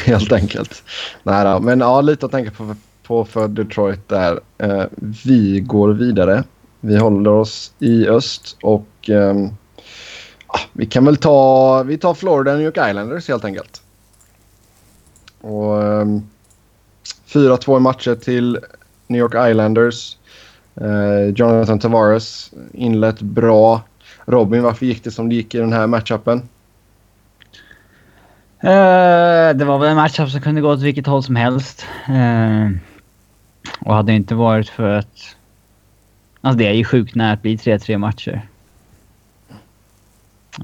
Helt enkelt. Nej då. Men ja, lite att tänka på, på för Detroit där. Eh, vi går vidare. Vi håller oss i öst och eh, vi kan väl ta, vi tar Florida New York Islanders helt enkelt. Och eh, 4-2 i matcher till New York Islanders. Eh, Jonathan Tavares inlett bra. Robin, varför gick det som det gick i den här matchupen? Uh, det var väl en matchup som kunde gå åt vilket håll som helst. Uh, och hade det inte varit för att... Alltså det är ju sjukt nära att bli 3-3 matcher.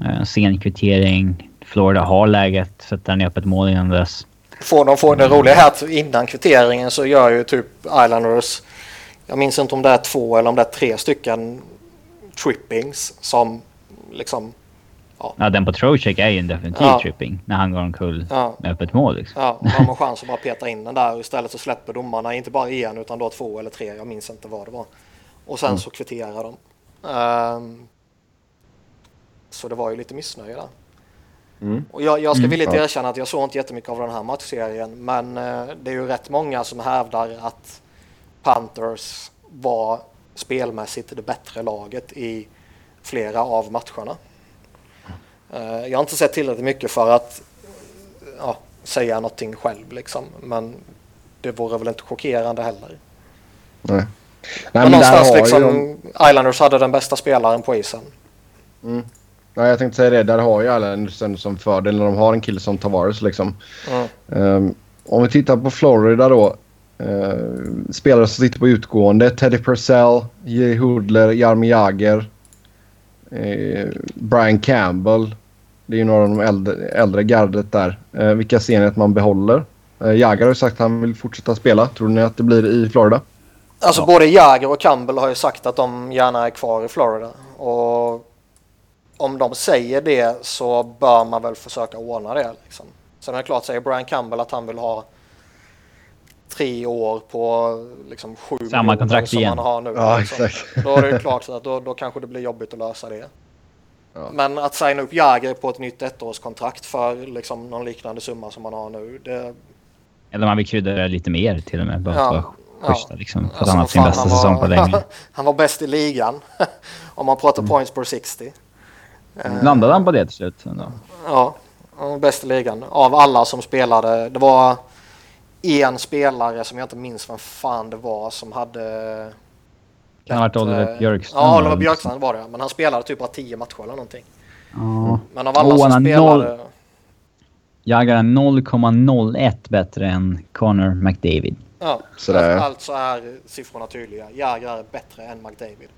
Uh, sen kvittering. Florida har läget. Sätter ner upp ett mål innan dess. Får de får det roliga här innan kvitteringen så gör ju typ Islanders jag minns inte om det är två eller om det är tre stycken trippings som liksom Ja, den på Trocheck är ju en definitiv Ja. tripping. När han går omkull ja, med öppet mål liksom. ja, och har man chans att bara peta in den där och istället så släpper domarna inte bara en utan då två eller tre. Jag minns inte vad det var. Och sen så kvitterar de. Ehm, så det var ju lite missnöje där. Mm. Och jag, jag ska Mm. villigt Ja. erkänna att jag såg inte jättemycket av den här matchserien men eh, det är ju rätt många som hävdar att Panthers var spelmässigt det bättre laget i flera av matcherna. Eh, jag har inte sett tillräckligt mycket för att ja, säga någonting själv liksom men det vore väl inte chockerande heller. Nej. Nej, Men, men någonstans liksom de... Islanders hade den bästa spelaren på isen. Mm. Ja, jag tänkte säga det. Där har ju alla en som fördel när de har en kille som Tavares. Liksom. Mm. Ehm, om vi tittar på Florida då. Uh, spelare som sitter på utgående. Teddy Purcell, Jiri Hudler, Jaromir Jagr. eh, Brian Campbell. Det är ju några av de äldre, äldre gardet där. Eh, vilka ser ni att man behåller? Uh, Jagr har ju sagt att han vill fortsätta spela. Tror ni att det blir i Florida? Alltså Ja. både Jagr och Campbell har ju sagt att de gärna är kvar i Florida. Och om de säger det så bör man väl försöka ordna det. Liksom. Sen är det klart, säger Brian Campbell att han vill ha tre år på liksom sju Samma kontrakt som igen. han har nu. Ja, liksom. exakt. Då är det ju klart så att då, då kanske det blir jobbigt att lösa det. Ja. Men att signa upp Jagr på ett nytt ettårskontrakt för liksom någon liknande summa som man har nu. Det, Eller man vill krydda lite mer till och med. Bara Ja. för att ja. liksom. För att Alltså, han har vad sin bästa han säsong var- på länge. han var bäst i ligan. Om man pratar Mm. points per 60. Eh, Landade han på det till slut? ändå? Ja, bäst i ligan. Av alla som spelade. Det var en spelare som jag inte minns vem fan det var som hade... Kan ha varit Oliver Björkström Ja, eller Oliver något Björkstrand var det. Men han spelade typ bara 10 matcher eller någonting. Ja. Men av alla han som spelade... noll- Jagr är 0,01 bättre än Connor McDavid. Ja, Sådär. alltså är siffrorna tydliga. Jagr är bättre än McDavid.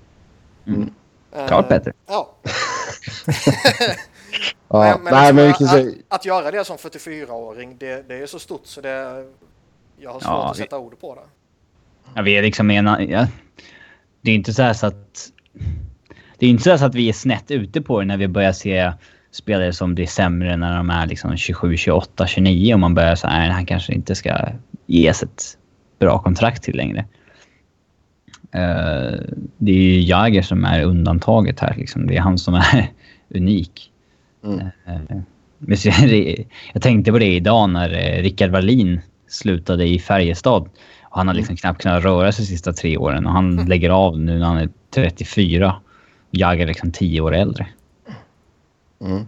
Mm. Eh, Klart bättre. Ja, Ja, Men, men nej, liksom men vi att, säga... att göra det som 44-åring, det, det är så stort så det... Jag har svårt Ja, att vi- sätta ord på det. Ja, vi är liksom en... Ja, det är inte så här så att... Det är inte så, här så att vi är snett ute på det när vi börjar se spelare som blir sämre när de är liksom 27, 28, 29 och man börjar säga att han kanske inte ska ges ett bra kontrakt till längre. Eh, det är ju Jagr som är undantaget här. Liksom. Det är han som är unik. Mm. Eh, så- jag tänkte på det idag när eh, Rickard Wallin slutade i Färjestad. Och han har liksom knappt kunnat röra sig de sista tre åren och han lägger av nu när han är 34. Jagr är liksom 10 år äldre. Mm.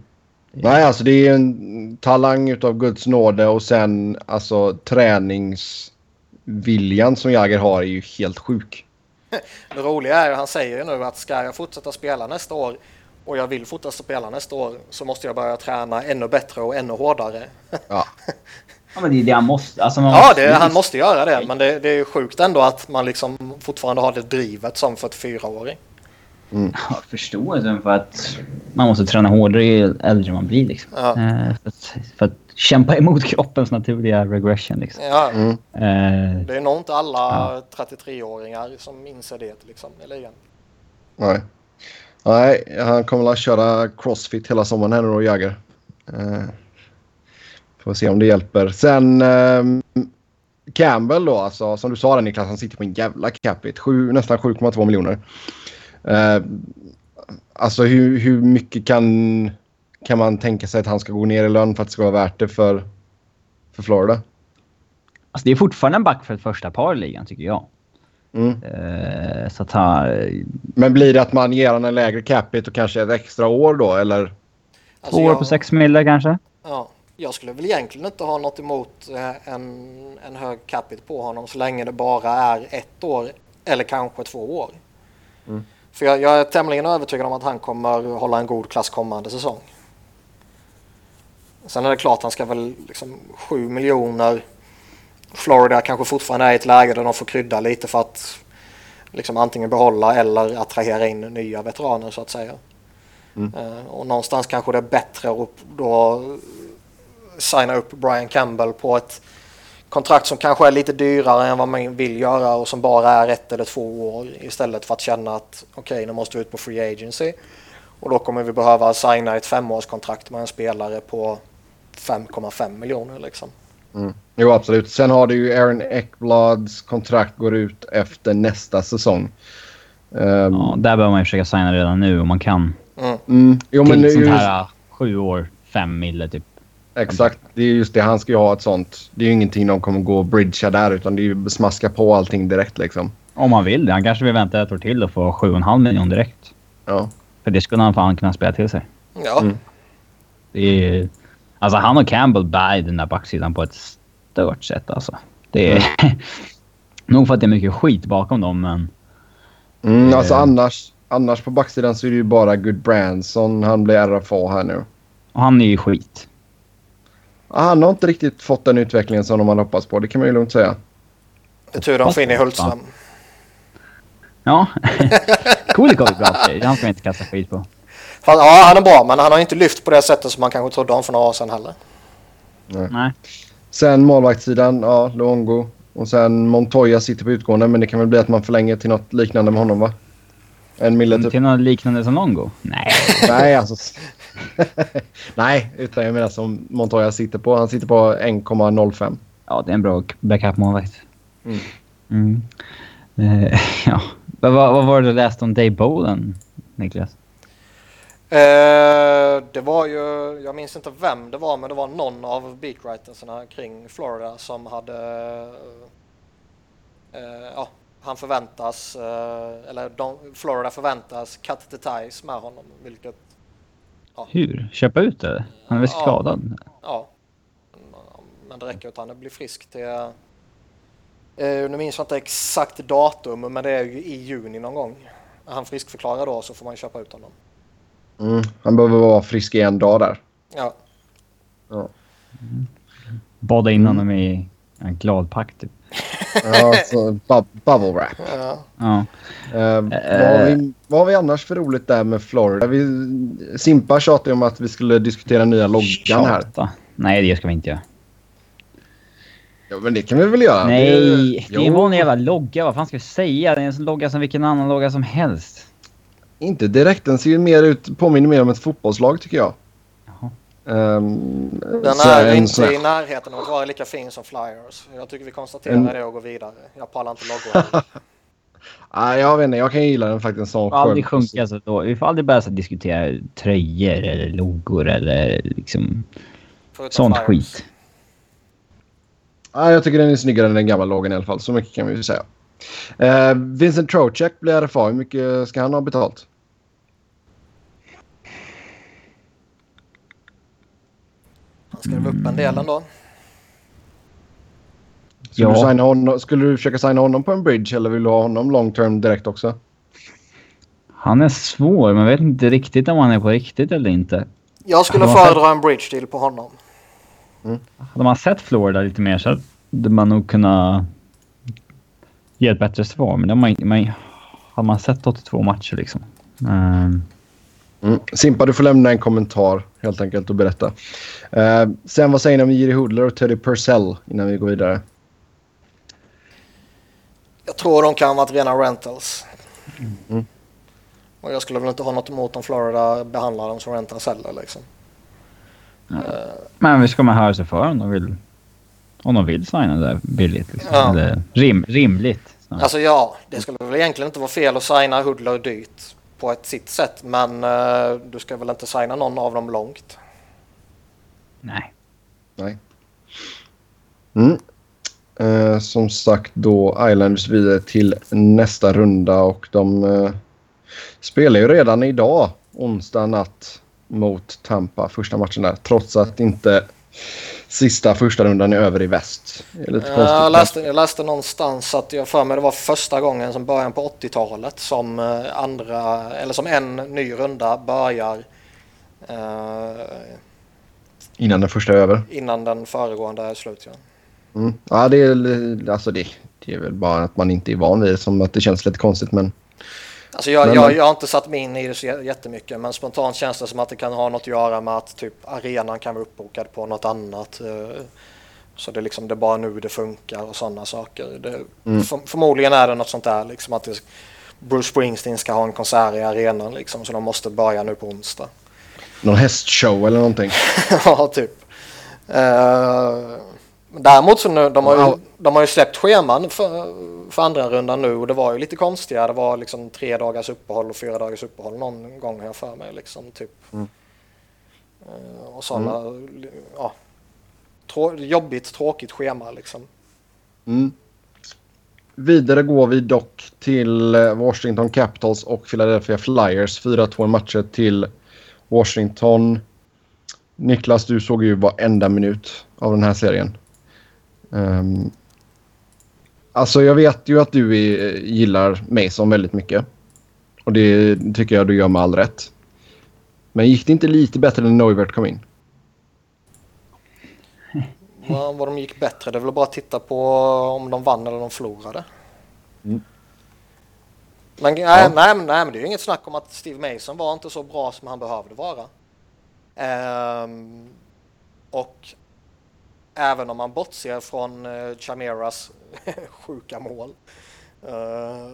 Nej, alltså det är en talang utav Guds nåde och sen alltså träningsviljan som Jagr har är ju helt sjuk. Det roliga är han säger ju nu att ska jag fortsätta spela nästa år och jag vill fortsätta spela nästa år så måste jag börja träna ännu bättre och ännu hårdare. Ja, Ja, men det är det han måste. Alltså man Ja, måste- det, han måste göra det, men det, det är ju sjukt ändå att man liksom fortfarande har det drivet som 44-åring. Ja, förståelsen för att man måste träna hårdare ju äldre man blir. Liksom. Ja. Eh, för, att, för att kämpa emot kroppens naturliga regression. Liksom. Ja, mm. Eh, det är nog inte alla Ja. 33-åringar som inser det liksom, i ligan. nej. Nej, han kommer att köra crossfit hela sommaren här nu då, Jagger. Uh, får se om det hjälper. Sen uh, Campbell då, alltså, som du sa där Niklas, han sitter på en jävla capita. Nästan 7,2 miljoner. Uh, alltså hur, hur mycket kan, kan man tänka sig att han ska gå ner i lön för att det ska vara värt det för, för Florida? Alltså det är fortfarande en back för ett första par i ligan tycker jag. Mm. Uh, så att han... Men blir det att man ger honom en lägre capita och kanske ett extra år då eller? Alltså Två år jag... på sex mille kanske? Ja, jag skulle väl egentligen inte ha något emot eh, en, en hög capita på honom så länge det bara är ett år eller kanske två år. Mm. För jag, jag, är tämligen övertygad om att han kommer hålla en god klass kommande säsong. Sen är det klart han ska väl liksom 7 miljoner. Florida kanske fortfarande är i ett läge där de får krydda lite för att liksom antingen behålla eller attrahera in nya veteraner så att säga. Mm. Uh, och någonstans kanske det är bättre att då signa upp Brian Campbell på ett kontrakt som kanske är lite dyrare än vad man vill göra och som bara är ett eller två år istället för att känna att okej, okay, nu måste vi ut på free agency. Och då kommer vi behöva signa ett femårskontrakt med en spelare på 5,5 miljoner liksom. Mm. Jo, absolut. Sen har du ju Aaron Ekblads kontrakt går ut efter nästa säsong. Um, ja, där behöver man ju försöka signa redan nu om man kan. Mm. Mm. Jo, men Till sånt här sju år, fem mille typ. Exakt, det är just det. Han ska ju ha ett sånt. Det är ju ingenting de kommer gå och bridgea där utan det är ju smaska på allting direkt liksom. Om han vill det. Han kanske vill vänta ett år till och få 7,5 miljoner direkt. Ja. För det skulle han fan kunna spela till sig. Ja. Mm. Det är... Alltså han och Campbell bär den där backsidan på ett stört sätt alltså. Det är... Mm. nog för att det är mycket skit bakom dem men... Mm, alltså annars, annars på backsidan så är det ju bara Good Branson. Han blir RFA här nu. Och han är ju skit. Han har inte riktigt fått den utvecklingen som de hade hoppats på. Det kan man ju lugnt säga. Det är tur de får in i Hultström. Ja. Kulikov är bra Han ska inte kasta skit på. Fan, ja, han är bra, men han har inte lyft på det sättet som man kanske trodde om för några år sedan heller. Nej. Nej. Sen målvaktssidan, ja, Luongo. Och sen Montoya sitter på utgående, men det kan väl bli att man förlänger till något liknande med honom, va? En mille typ. Till något liknande som Longo? Nej. Nej, alltså. Nej, utan jag menar som Montoya sitter på. Han sitter på 1,05. Ja, det är en bra backup-målvakt. Mm. Mm. Uh, ja. Vad, vad var det du läste om Dave Bowen, Niklas? Uh, det var ju, jag minns inte vem det var, men det var någon av beatwritersarna kring Florida som hade... Uh, ja, han förväntas, eller de, Florida förväntas cut the ties med honom, vilket Ja. Hur? Köpa ut det? Han är väl ja. skadad? Ja. Men det räcker att han blir frisk till... Eh, nu minns jag inte exakt datum, men det är ju i juni någon gång. Är han friskförklarad då så får man köpa ut honom. Mm, han behöver vara frisk i en dag där. Ja. ja. Mm. Bada in honom i en gladpack typ. ja, så bu bubble wrap. Ja. ja. Uh, vad, har vi, vad har vi annars för roligt där med Florida? Vi, Simpa tjatade om att vi skulle diskutera nya loggan här. Tjata. Nej, det ska vi inte göra. Ja, men det kan vi väl göra? Nej, det, det är en vanlig jävla logga. Vad fan ska vi säga? Det är en logga som vilken annan logga som helst. Inte direkt. Den ser ju mer ut, påminner mer om ett fotbollslag tycker jag. Um, den är inte i närheten av att vara lika fin som Flyers. Jag tycker vi konstaterar en... det och går vidare. Jag pallar inte loggor. Nej, jag vet inte. Jag kan gilla den faktiskt som skön. Aldrig sjunka så då. Vi får aldrig börja så diskutera tröjor eller loggor eller liksom Förutom sånt Flyers. skit. Nej, jag tycker den är snyggare än den gamla loggen i alla fall. Så mycket kan vi säga. Uh, Vincent Trocek blir RFA. Hur mycket ska han ha betalt? Skrev upp en del ändå. Skulle, ja. du signa honom, skulle du försöka signa honom på en bridge eller vill du ha honom long term direkt också? Han är svår, men jag vet inte riktigt om han är på riktigt eller inte. Jag skulle föredra sett... en bridge deal på honom. Mm. Hade man sett Florida lite mer så hade man nog kunnat ge ett bättre svar. Men det man, man, hade man sett 82 matcher liksom. Um, Mm. Simpa, du får lämna en kommentar helt enkelt och berätta. Uh, sen vad säger ni om Jiri Hoodler och Teddy Purcell innan vi går vidare? Jag tror de kan varit rena rentals. Mm. Och jag skulle väl inte ha något emot om Florida behandlar dem som rentals heller liksom. Ja. Men vi ska man höra sig för om de vill, om de vill signa där billigt. Liksom. Ja. Eller rim, rimligt. snarare. Alltså ja, det skulle väl egentligen inte vara fel att signa Hudler dyrt på ett sitt sätt. Men eh, du ska väl inte signa någon av dem långt. Nej. Nej. Mm. Eh, som sagt då Islanders vidare till nästa runda och de eh, spelar ju redan idag onsdag natt mot Tampa första matchen där trots att inte sista första rundan är över i väst. Det är lite konstigt. Jag läste, jag läste någonstans att jag för mig det var första gången som början på 80-talet som eh, andra eller som en ny runda börjar eh, Innan den första är över. innan den föregående är slut. Ja. Mm. Ja, det är, alltså det, det är väl bara att man inte är van vid det som att det känns lite konstigt men Alltså jag, Men- jag, jag har inte satt mig in i det så jä- jättemycket men spontant känns det som att det kan ha något att göra med att typ arenan kan vara uppbokad på något annat. eh, Så det är liksom det är bara nu det funkar och sådana saker. Det, Mm. för, förmodligen är det något sånt där liksom att det, Bruce Springsteen ska ha en konsert i arenan liksom så de måste börja nu på onsdag. någon hästshow eller någonting. ja, typ. Men däremot så nu, de har ju, de har ju släppt scheman för, för andra rundan nu och det var ju lite konstiga. Det var liksom tre dagars uppehåll och fyra dagars uppehåll någon gång har jag för mig. Liksom, typ. Mm. Eh, och sådana, ja. Trå, jobbigt, tråkigt schema liksom. Mm. Vidare går vi dock till eh, Washington Capitals och Philadelphia Flyers. 4-2 matcher till Washington. Niklas, du såg ju varenda minut av den här serien. Um, alltså jag vet ju att du är, gillar Mason väldigt mycket. Och det tycker jag du gör med all rätt. Men gick det inte lite bättre när Neuvert kom in? Vad, vad de gick bättre, det är väl bara att titta på om de vann eller de förlorade. Mm. Men, nej, Ja. nej, men- nej, men det är ju inget snack om att Steve Mason var inte så bra som han behövde vara. Ehm, och även om man bortser från uh, Chameras sjuka mål eh,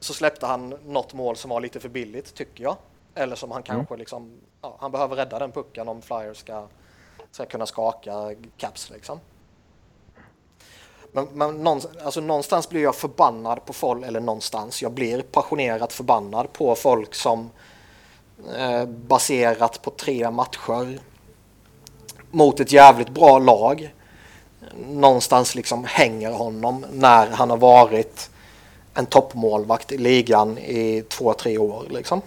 så släppte han något mål som var lite för billigt tycker jag. Eller som han kanske liksom, ja, han behöver rädda den pucken om Flyers ska ska kunna skaka caps liksom. Men, men någonstans, alltså någonstans blir jag förbannad på folk, eller någonstans, jag blir passionerat förbannad på folk som eh, baserat på tre matcher mot ett jävligt bra lag någonstans liksom hänger honom när han har varit en toppmålvakt i ligan i två, tre år liksom.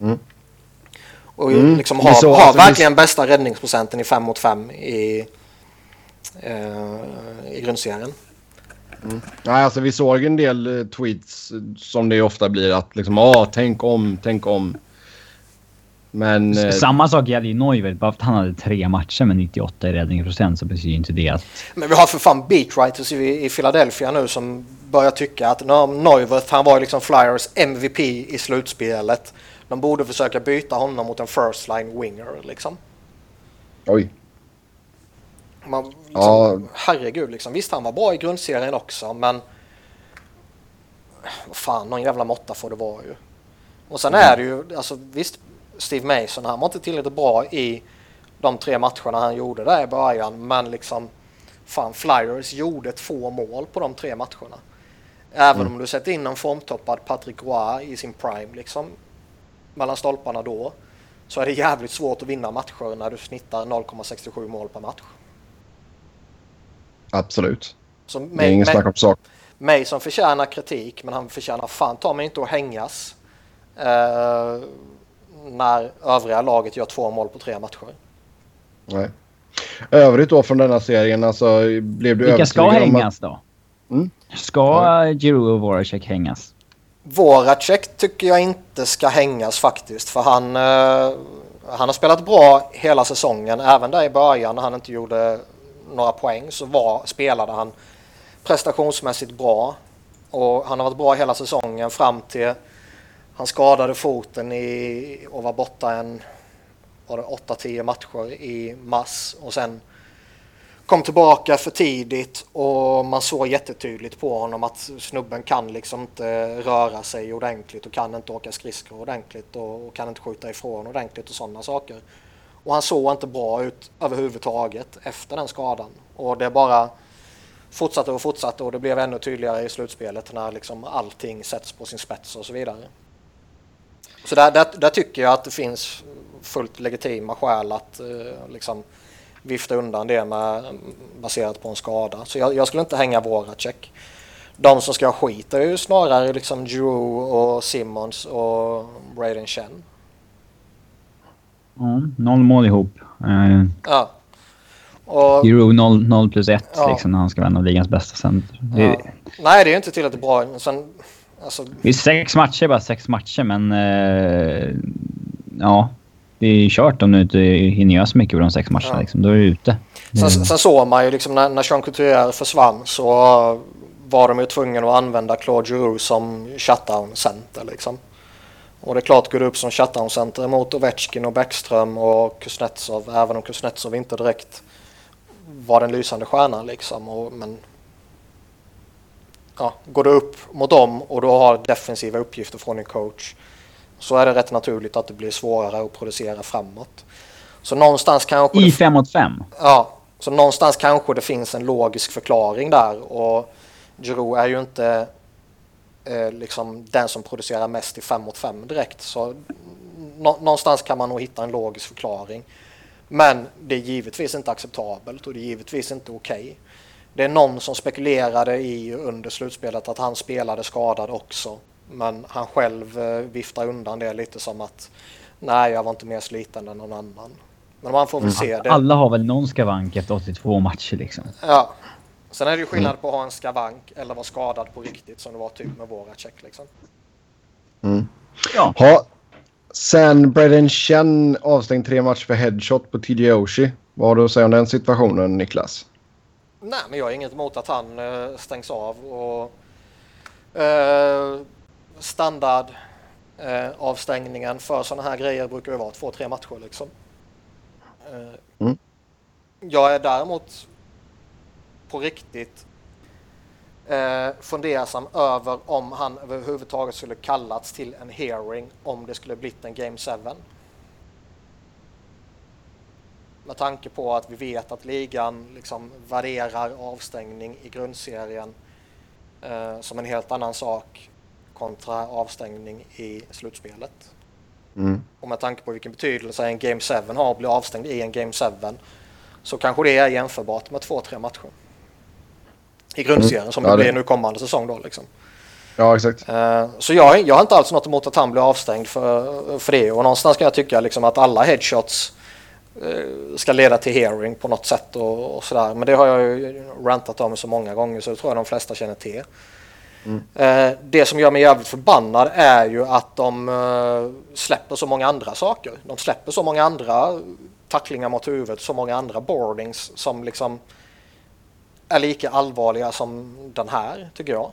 Mm. Och Mm, liksom vi har, såg har alltså, vi- verkligen bästa räddningsprocenten i 5 mot 5 i, eh, i grundserien. Nej, alltså vi såg en del eh, tweets som det ofta blir att liksom ah, tänk om, tänk om. Men eh, Samma sak gäller ju Neuwert. Bara för att han hade tre matcher med 98 i räddningsprocent så betyder ju inte det att... Men vi har för fan beatwriters i, i Philadelphia nu som börjar tycka att no, Neuwirth, han var ju liksom Flyers MVP i slutspelet. De borde försöka byta honom mot en first line winger liksom. oj. Man, liksom Ja. Herregud liksom. Visst han var bra i grundserien också men vad fan någon jävla måtta får det vara ju. Och sen är det ju alltså visst Steve Mason han var inte tillräckligt bra i de tre matcherna han gjorde där i början men liksom fan Flyers gjorde två mål på de tre matcherna. Även om du sätter in en formtoppad Patrick Roy i sin prime liksom mellan stolparna då så är det jävligt svårt att vinna matcher när du snittar 0,67 mål per match. Absolut. Så Det är ingen snack om sak. mig som förtjänar kritik, men han förtjänar fan ta mig inte att hängas. Eh, när övriga laget gör två mål på tre matcher. Nej. Övrigt då från denna serien, alltså blev du Vilka ska hängas då? Mm. Ska ja. Giroud och Voracek hängas? Voracek tycker jag inte ska hängas faktiskt, för han, eh, han har spelat bra hela säsongen. Även där i början när han inte gjorde några poäng så var, spelade han prestationsmässigt bra. Och han har varit bra hela säsongen fram till han skadade foten i, och var borta en var det 8-10 matcher i mars och sen kom tillbaka för tidigt och man såg jättetydligt på honom att snubben kan liksom inte röra sig ordentligt och kan inte åka skridskor ordentligt och, och kan inte skjuta ifrån ordentligt och sådana saker. Och han såg inte bra ut överhuvudtaget efter den skadan. Och det bara fortsatte och fortsatte och det blev ännu tydligare i slutspelet när liksom allting sätts på sin spets och så vidare. Så där, där, där tycker jag att det finns fullt legitima skäl att eh, liksom vifta undan det med, baserat på en skada. Så jag, jag skulle inte hänga Voracek. De som ska ha skit är ju snarare liksom Drew och Simmons och Braden Chen. Mm, noll mål ihop. Uh, ja. Och, Euro 0, 0 plus 1 ja. liksom, när han ska vara en av ligans bästa center. Ja. Nej, det är inte tillräckligt bra. Sen, alltså... Det är sex matcher, bara sex matcher, men... Uh, ja. Det är kört om du inte hinner göra så mycket på de sex matcherna. Ja. Liksom. Då är du ute. Sen, sen såg man ju liksom när, när Jean Couturier försvann så var de ju tvungna att använda Claude Giroux som shutdown-center. Liksom. Och det är klart, går du upp som shutdown-center mot Ovechkin och Bäckström och Kuznetsov, även om Kuznetsov inte direkt var den lysande stjärnan liksom. Och, men ja, går du upp mot dem och du har defensiva uppgifter från din coach så är det rätt naturligt att det blir svårare att producera framåt. Så någonstans kanske... I 5 mot 5? Ja, så någonstans kanske det finns en logisk förklaring där och Giroud är ju inte eh, liksom den som producerar mest i 5 mot 5 direkt. Så nå någonstans kan man nog hitta en logisk förklaring. Men det är givetvis inte acceptabelt och det är givetvis inte okej. Okay. Det är någon som spekulerade i under slutspelet att han spelade skadad också. Men han själv eh, viftar undan det lite som att nej, jag var inte mer sliten än någon annan. Men man får väl mm. se det. Alla har väl någon skavank efter 82 matcher liksom. Ja. Sen är det ju skillnad mm. på att ha en skavank eller vara skadad på riktigt som det var typ med våra check liksom. Mm. Ja. Ha. Sen Braden Chen avstängd tre matcher för headshot på TJ Oshie. Vad har du att säga om den situationen Niklas? Nej, men jag har inget emot att han uh, stängs av och uh, standard uh, avstängningen för sådana här grejer brukar ju vara två, tre matcher liksom. Mm. Jag är däremot på riktigt eh, fundersam över om han överhuvudtaget skulle kallats till en hearing om det skulle blivit en Game 7. Med tanke på att vi vet att ligan liksom värderar avstängning i grundserien eh, som en helt annan sak kontra avstängning i slutspelet. Mm. Och med tanke på vilken betydelse en Game 7 har att bli avstängd i en Game 7 så kanske det är jämförbart med två, tre matcher. I grundserien mm. som ja, det blir nu kommande säsong då liksom. Ja, exakt. Uh, så jag, jag har inte alls något emot att han blir avstängd för, för det och någonstans kan jag tycka liksom att alla headshots ska leda till hearing på något sätt och, och sådär. Men det har jag ju rantat om så många gånger så det tror jag de flesta känner till. Mm. Uh, det som gör mig jävligt förbannad är ju att de släpper så många andra saker. De släpper så många andra tacklingar mot huvudet, så många andra boardings som liksom är lika allvarliga som den här, tycker jag.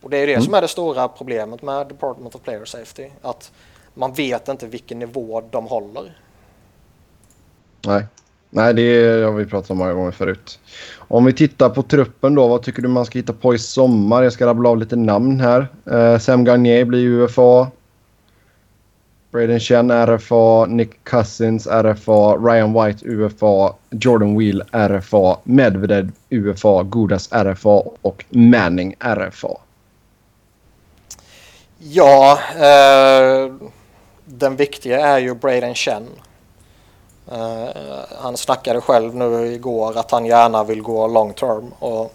Och det är det mm. som är det stora problemet med Department of Player Safety. Att man vet inte vilken nivå de håller. Nej, Nej det har vi pratat om många gånger förut. Om vi tittar på truppen då, vad tycker du man ska hitta på i sommar? Jag ska rabbla av lite namn här. Eh, Sam Garnier blir UFA. Braden Chen RFA, Nick Cousins RFA, Ryan White UFA, Jordan Wheel RFA, Medvedev UFA, Godas RFA och Manning RFA. Ja, eh, den viktiga är ju Braden Chen. Eh, han snackade själv nu igår att han gärna vill gå long term. Och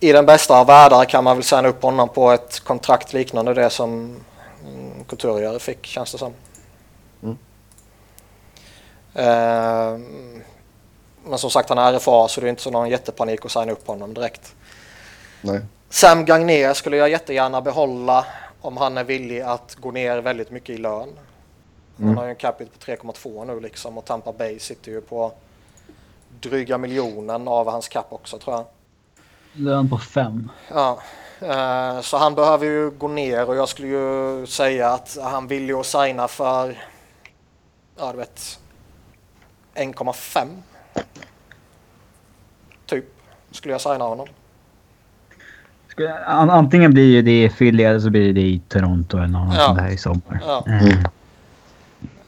I den bästa av världar kan man väl signa upp honom på ett kontrakt liknande det som Couturier fick känns det som. Mm. Eh, men som sagt han är RFA så det är inte så någon jättepanik att signa upp honom direkt. Nej. Sam Gagner skulle jag jättegärna behålla om han är villig att gå ner väldigt mycket i lön. Mm. Han har ju en capita på 3,2 nu liksom och Tampa Bay sitter ju på dryga miljonen av hans cap också tror jag. Lön på 5. Ja, Eh, så han behöver ju gå ner och jag skulle ju säga att han vill ju signa för, ja du vet, 1,5. typ, skulle jag signa honom. Antingen blir det i Philly eller så blir det i Toronto eller något ja. sånt där i sommar. Ja. Mm.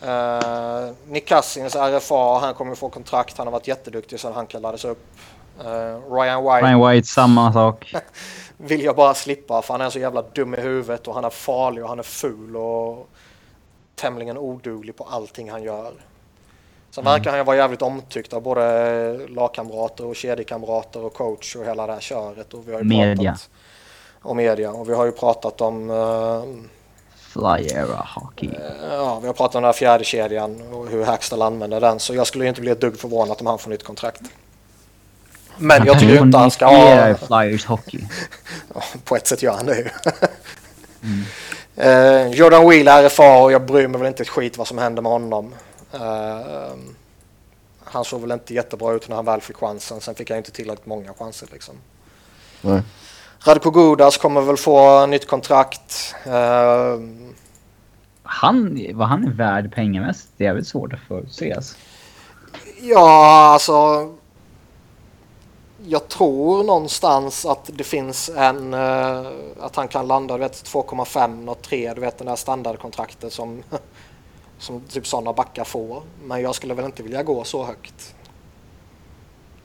Uh, Nick Cousins RFA, han kommer få kontrakt. Han har varit jätteduktig sedan han kallades upp. Uh, Ryan White. Ryan White, samma sak. vill jag bara slippa för han är så jävla dum i huvudet och han är farlig och han är ful och tämligen oduglig på allting han gör. Sen mm. verkar han vara jävligt omtyckt av både lagkamrater och kedjekamrater och coach och hela det här köret. Och vi har ju media. Pratat, och media. Och vi har ju pratat om... Uh, Flyera hockey. Uh, ja, vi har pratat om den här fjärde kedjan och hur Hackstall använder den. Så jag skulle inte bli ett dugg förvånad om han får nytt kontrakt. Men han jag tycker inte han ska ha... Flyers hockey. på ett sätt gör han det ju. mm. uh, Jordan Wheel RFA och jag bryr mig väl inte ett skit vad som händer med honom. Uh, han såg väl inte jättebra ut när han väl fick chansen. Sen fick han inte tillräckligt många chanser liksom. Nej. Radko Gudas kommer väl få nytt kontrakt. Uh, han, vad han är värd pengamässigt, det är väl svårt att förutse. Alltså. Ja, alltså. Jag tror någonstans att det finns en, uh, att han kan landa, du vet 2,5 och 3, du vet den där standardkontraktet som som typ sådana backar får. Men jag skulle väl inte vilja gå så högt.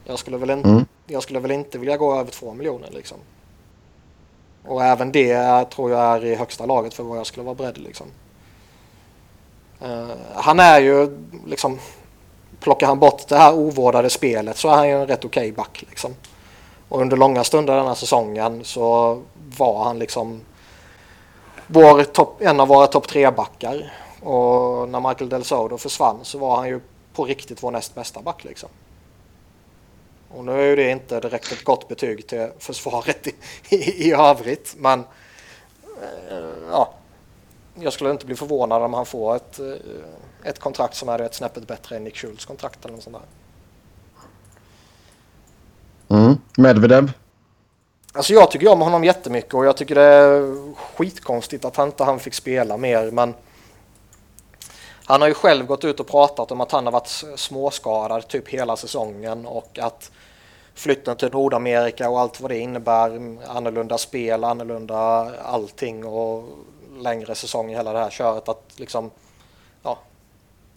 Jag skulle väl, in, mm. jag skulle väl inte vilja gå över två miljoner liksom. Och även det tror jag är i högsta laget för vad jag skulle vara beredd liksom. Uh, han är ju liksom plockar han bort det här ovårdade spelet så är han ju en rätt okej okay back liksom. Och under långa stunder den här säsongen så var han liksom vår top, en av våra topp tre backar. Och när Michael Del Sodo försvann så var han ju på riktigt vår näst bästa back liksom. Och nu är ju det inte direkt ett gott betyg till försvaret i, i, i övrigt. Men eh, ja, jag skulle inte bli förvånad om han får ett, eh, ett kontrakt som är ett snäppet bättre än Nick Schultz kontrakt eller något sånt där. Mm. Medvedev? Alltså jag tycker om honom jättemycket och jag tycker det är skitkonstigt att han inte han fick spela mer. Men han har ju själv gått ut och pratat om att han har varit småskadad typ hela säsongen och att flytten till Nordamerika och allt vad det innebär, annorlunda spel, annorlunda allting och längre säsong i hela det här köret att liksom, ja,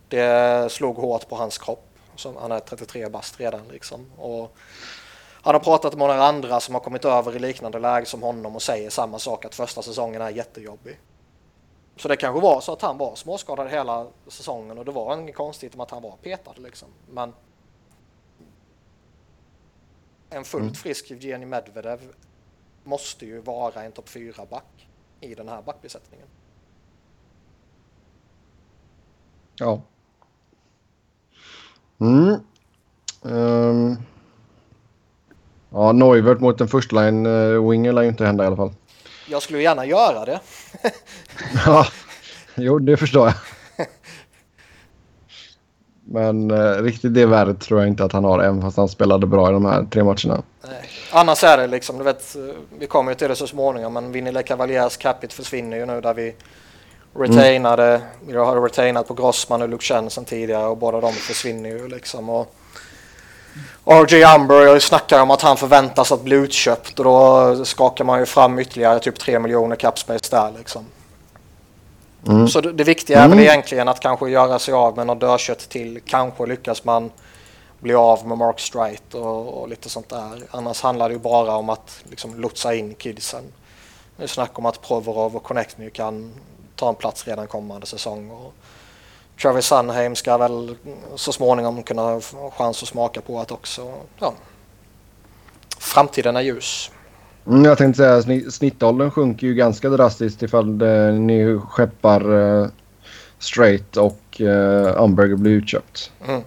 det slog hårt på hans kropp. Som, han är 33 bast redan liksom. Och han har pratat med några andra som har kommit över i liknande läge som honom och säger samma sak att första säsongen är jättejobbig. Så det kanske var så att han var småskadad hela säsongen och det var inget konstigt med att han var petad liksom. Men en fullt mm. frisk Evgenij Medvedev måste ju vara en topp 4-back i den här backbesättningen. Ja. Mm. Um. Ja, Neuvert mot en första line uh, winger lär ju inte hända i alla fall. Jag skulle gärna göra det. ja, jo det förstår jag. Men eh, riktigt det värdet tror jag inte att han har även fast han spelade bra i de här tre matcherna. Nej. Annars är det liksom, du vet, vi kommer ju till det så småningom men Vinnile Cavaliers capita försvinner ju nu där vi retainade, mm. vi har retainat på Grossman och Luke sen tidigare och båda de försvinner ju liksom. Och RJ Umber snackar om att han förväntas att bli utköpt och då skakar man ju fram ytterligare typ 3 miljoner capspace där liksom. Mm. Så det, det viktiga är mm. väl egentligen att kanske göra sig av med något dödkött till. Kanske lyckas man bli av med Mark Strite och, och, lite sånt där. Annars handlar det ju bara om att liksom lotsa in kidsen. Det är snack om att Provorov och Connect kan ta en plats redan kommande säsong. Och Travis Sunheim ska väl så småningom kunna ha chans att smaka på att också. Ja, framtiden är ljus. Mm, jag tänkte säga snittåldern sjunker ju ganska drastiskt ifall det, ni skeppar uh, straight och uh, Umberger blir utköpt. Mm.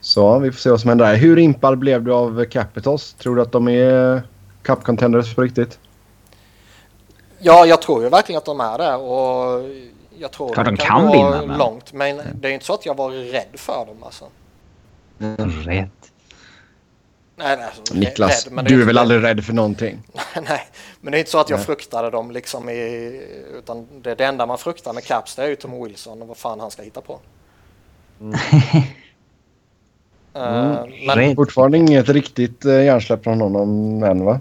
Så vi får se vad som händer där. Hur impad blev du av Capitals? Tror du att de är cup contenders på riktigt? Ja, jag tror ju verkligen att de är det och jag tror Klart de kan, kan vinna. Men... långt. Men det är inte så att jag var rädd för dem alltså. Rädd? Nej, nej, alltså, Niklas, rädd, du är väl aldrig rädd för någonting? nej, men det är inte så att jag nej. fruktade dem liksom i... Utan det, det enda man fruktar med Caps det är ju Tom Wilson och vad fan han ska hitta på. Mm. Eh, Men Red. Fortfarande inget riktigt uh, hjärnsläpp från honom än va?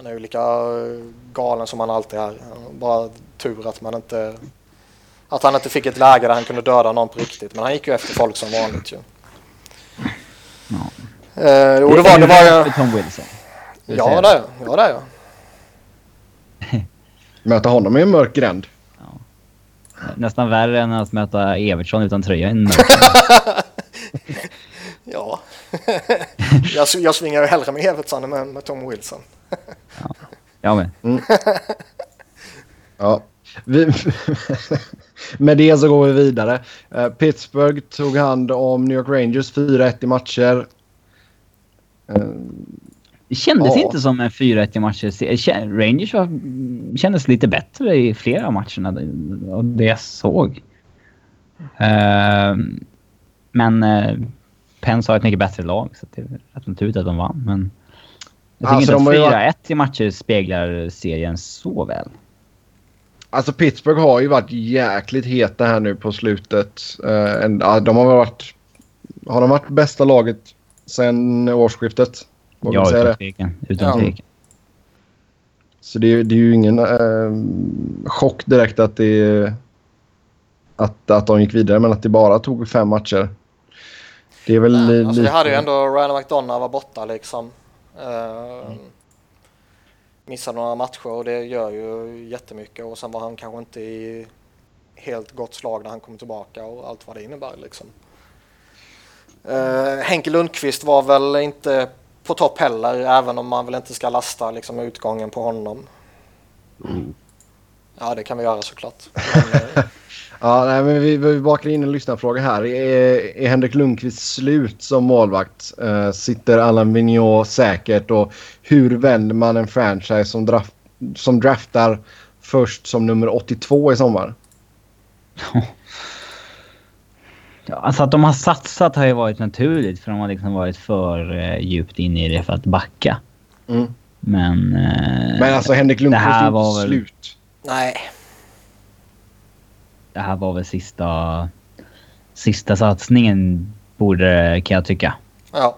han är ju lika eh, galen som han alltid är. Bara tur att man inte... Att han inte fick ett läge där han kunde döda någon på riktigt. Men han gick ju efter folk som vanligt ju. Ja. Eh, och det var, det var ju... Tom Wilson. Ja det är jag. Ja det är jag. Möta honom i en mörk gränd. Nästan värre än att möta Evertsson utan tröja i en mörk. Ja. jag, jag svingar ju hellre med Evertsson än med, med Tom Wilson. Ja men. Ja. Vi, med det så går vi vidare. Eh, Pittsburgh tog hand om New York Rangers 4-1 i matcher. Eh, Det kändes Ja. inte som en 4-1 i matcher. Rangers var, kändes lite bättre i flera av matcherna. det- jag såg. Ehm, men uh, Pens har ett mycket bättre lag så det är rätt naturligt att de vann. Men jag tycker Alltså, inte att 4-1 i matcher speglar serien så väl. Alltså Pittsburgh har ju varit jäkligt heta här nu på slutet. Eh, ja, de har varit... Har de varit bästa laget sen årsskiftet? Vågar Ja, säga utan tvekan. Utan Ja. tvekan. Så det, är- det är ju ingen eh, chock direkt att det att, att de gick vidare men att det bara tog fem matcher. Det är väl Nej, li- alltså, vi lite... hade ju ändå Ryan McDonough var borta liksom. Uh, Missade några matcher och det gör ju jättemycket och sen var han kanske inte i helt gott slag när han kom tillbaka och allt vad det innebär liksom. Eh, Henke Lundqvist var väl inte på topp heller även om man väl inte ska lasta liksom utgången på honom. Ja det kan vi göra såklart. Men, eh, Ja, nej, men vi, vi bakar in en lyssnarfråga här. Är, är Henrik Lundqvist slut som målvakt? Eh, sitter Allan Vigneault säkert? Och hur vänder man en franchise som, draft, som draftar först som nummer 82 i sommar? Ja, alltså att de har satsat har ju varit naturligt för de har liksom varit för eh, djupt inne i det för att backa. Mm. Men... Eh, Men alltså Henrik Lundqvist är inte var väl- slut. nej, Det här var väl sista... Sista satsningen borde, kan jag tycka. ja.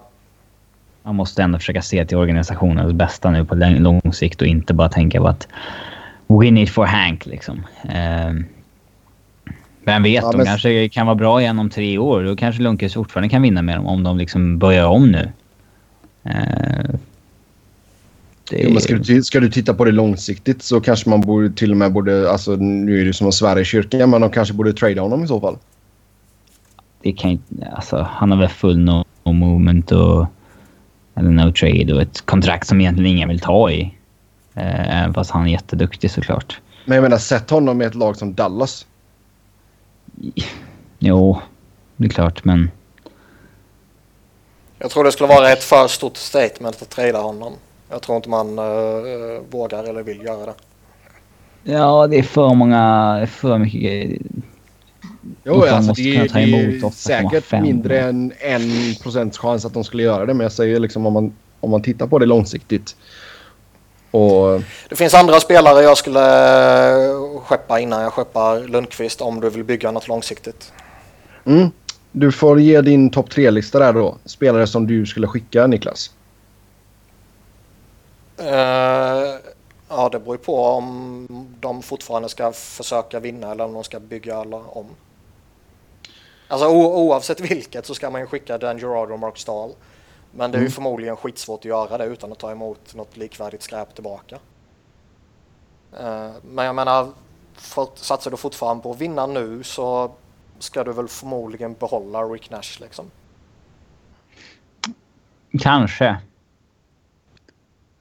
Man måste ändå försöka se till organisationens bästa nu på lång sikt och inte bara tänka på att win it for Hank liksom. Eh, vem vet, Ja, de men- kanske kan vara bra igen om tre år. Då kanske Lundqvist fortfarande kan vinna med dem om de liksom börjar om nu. Eh, det, Jo, men ska, du, ska du titta på det långsiktigt så kanske man borde till och med borde... Alltså nu är det som att svära i kyrkan men de kanske borde trada honom i så fall. det kan inte... Alltså, han har väl full no, no movement och... Eller no trade och ett kontrakt som egentligen ingen vill ta i. Eh, även fast han är jätteduktig såklart. Men jag menar sätt honom i ett lag som Dallas. Jo, det är klart men... Jag tror det skulle vara ett för stort statement att trada honom. Jag tror inte man eh, vågar eller vill göra det. Ja, det är för många... För mycket grejer. Jo, de alltså, måste det, är- det är 8,5. säkert mindre än en procents chans att de skulle göra det. Men jag säger liksom om man, om man tittar på det långsiktigt. Och Det finns andra spelare jag skulle eh, skeppa innan jag skeppar Lundqvist om du vill bygga något långsiktigt. mm, du får ge din topp tre-lista där då. Spelare som du skulle skicka Niklas. Eh, ja, det beror ju på om de fortfarande ska försöka vinna eller om de ska bygga alla om. Alltså oavsett vilket så ska man ju skicka Dan Gerard och Mark Stahl. Men det är ju förmodligen skitsvårt att göra det utan att ta emot något likvärdigt skräp tillbaka. Eh, men jag menar, för, satsar du fortfarande på att vinna nu så ska du väl förmodligen behålla Rick Nash liksom. Kanske.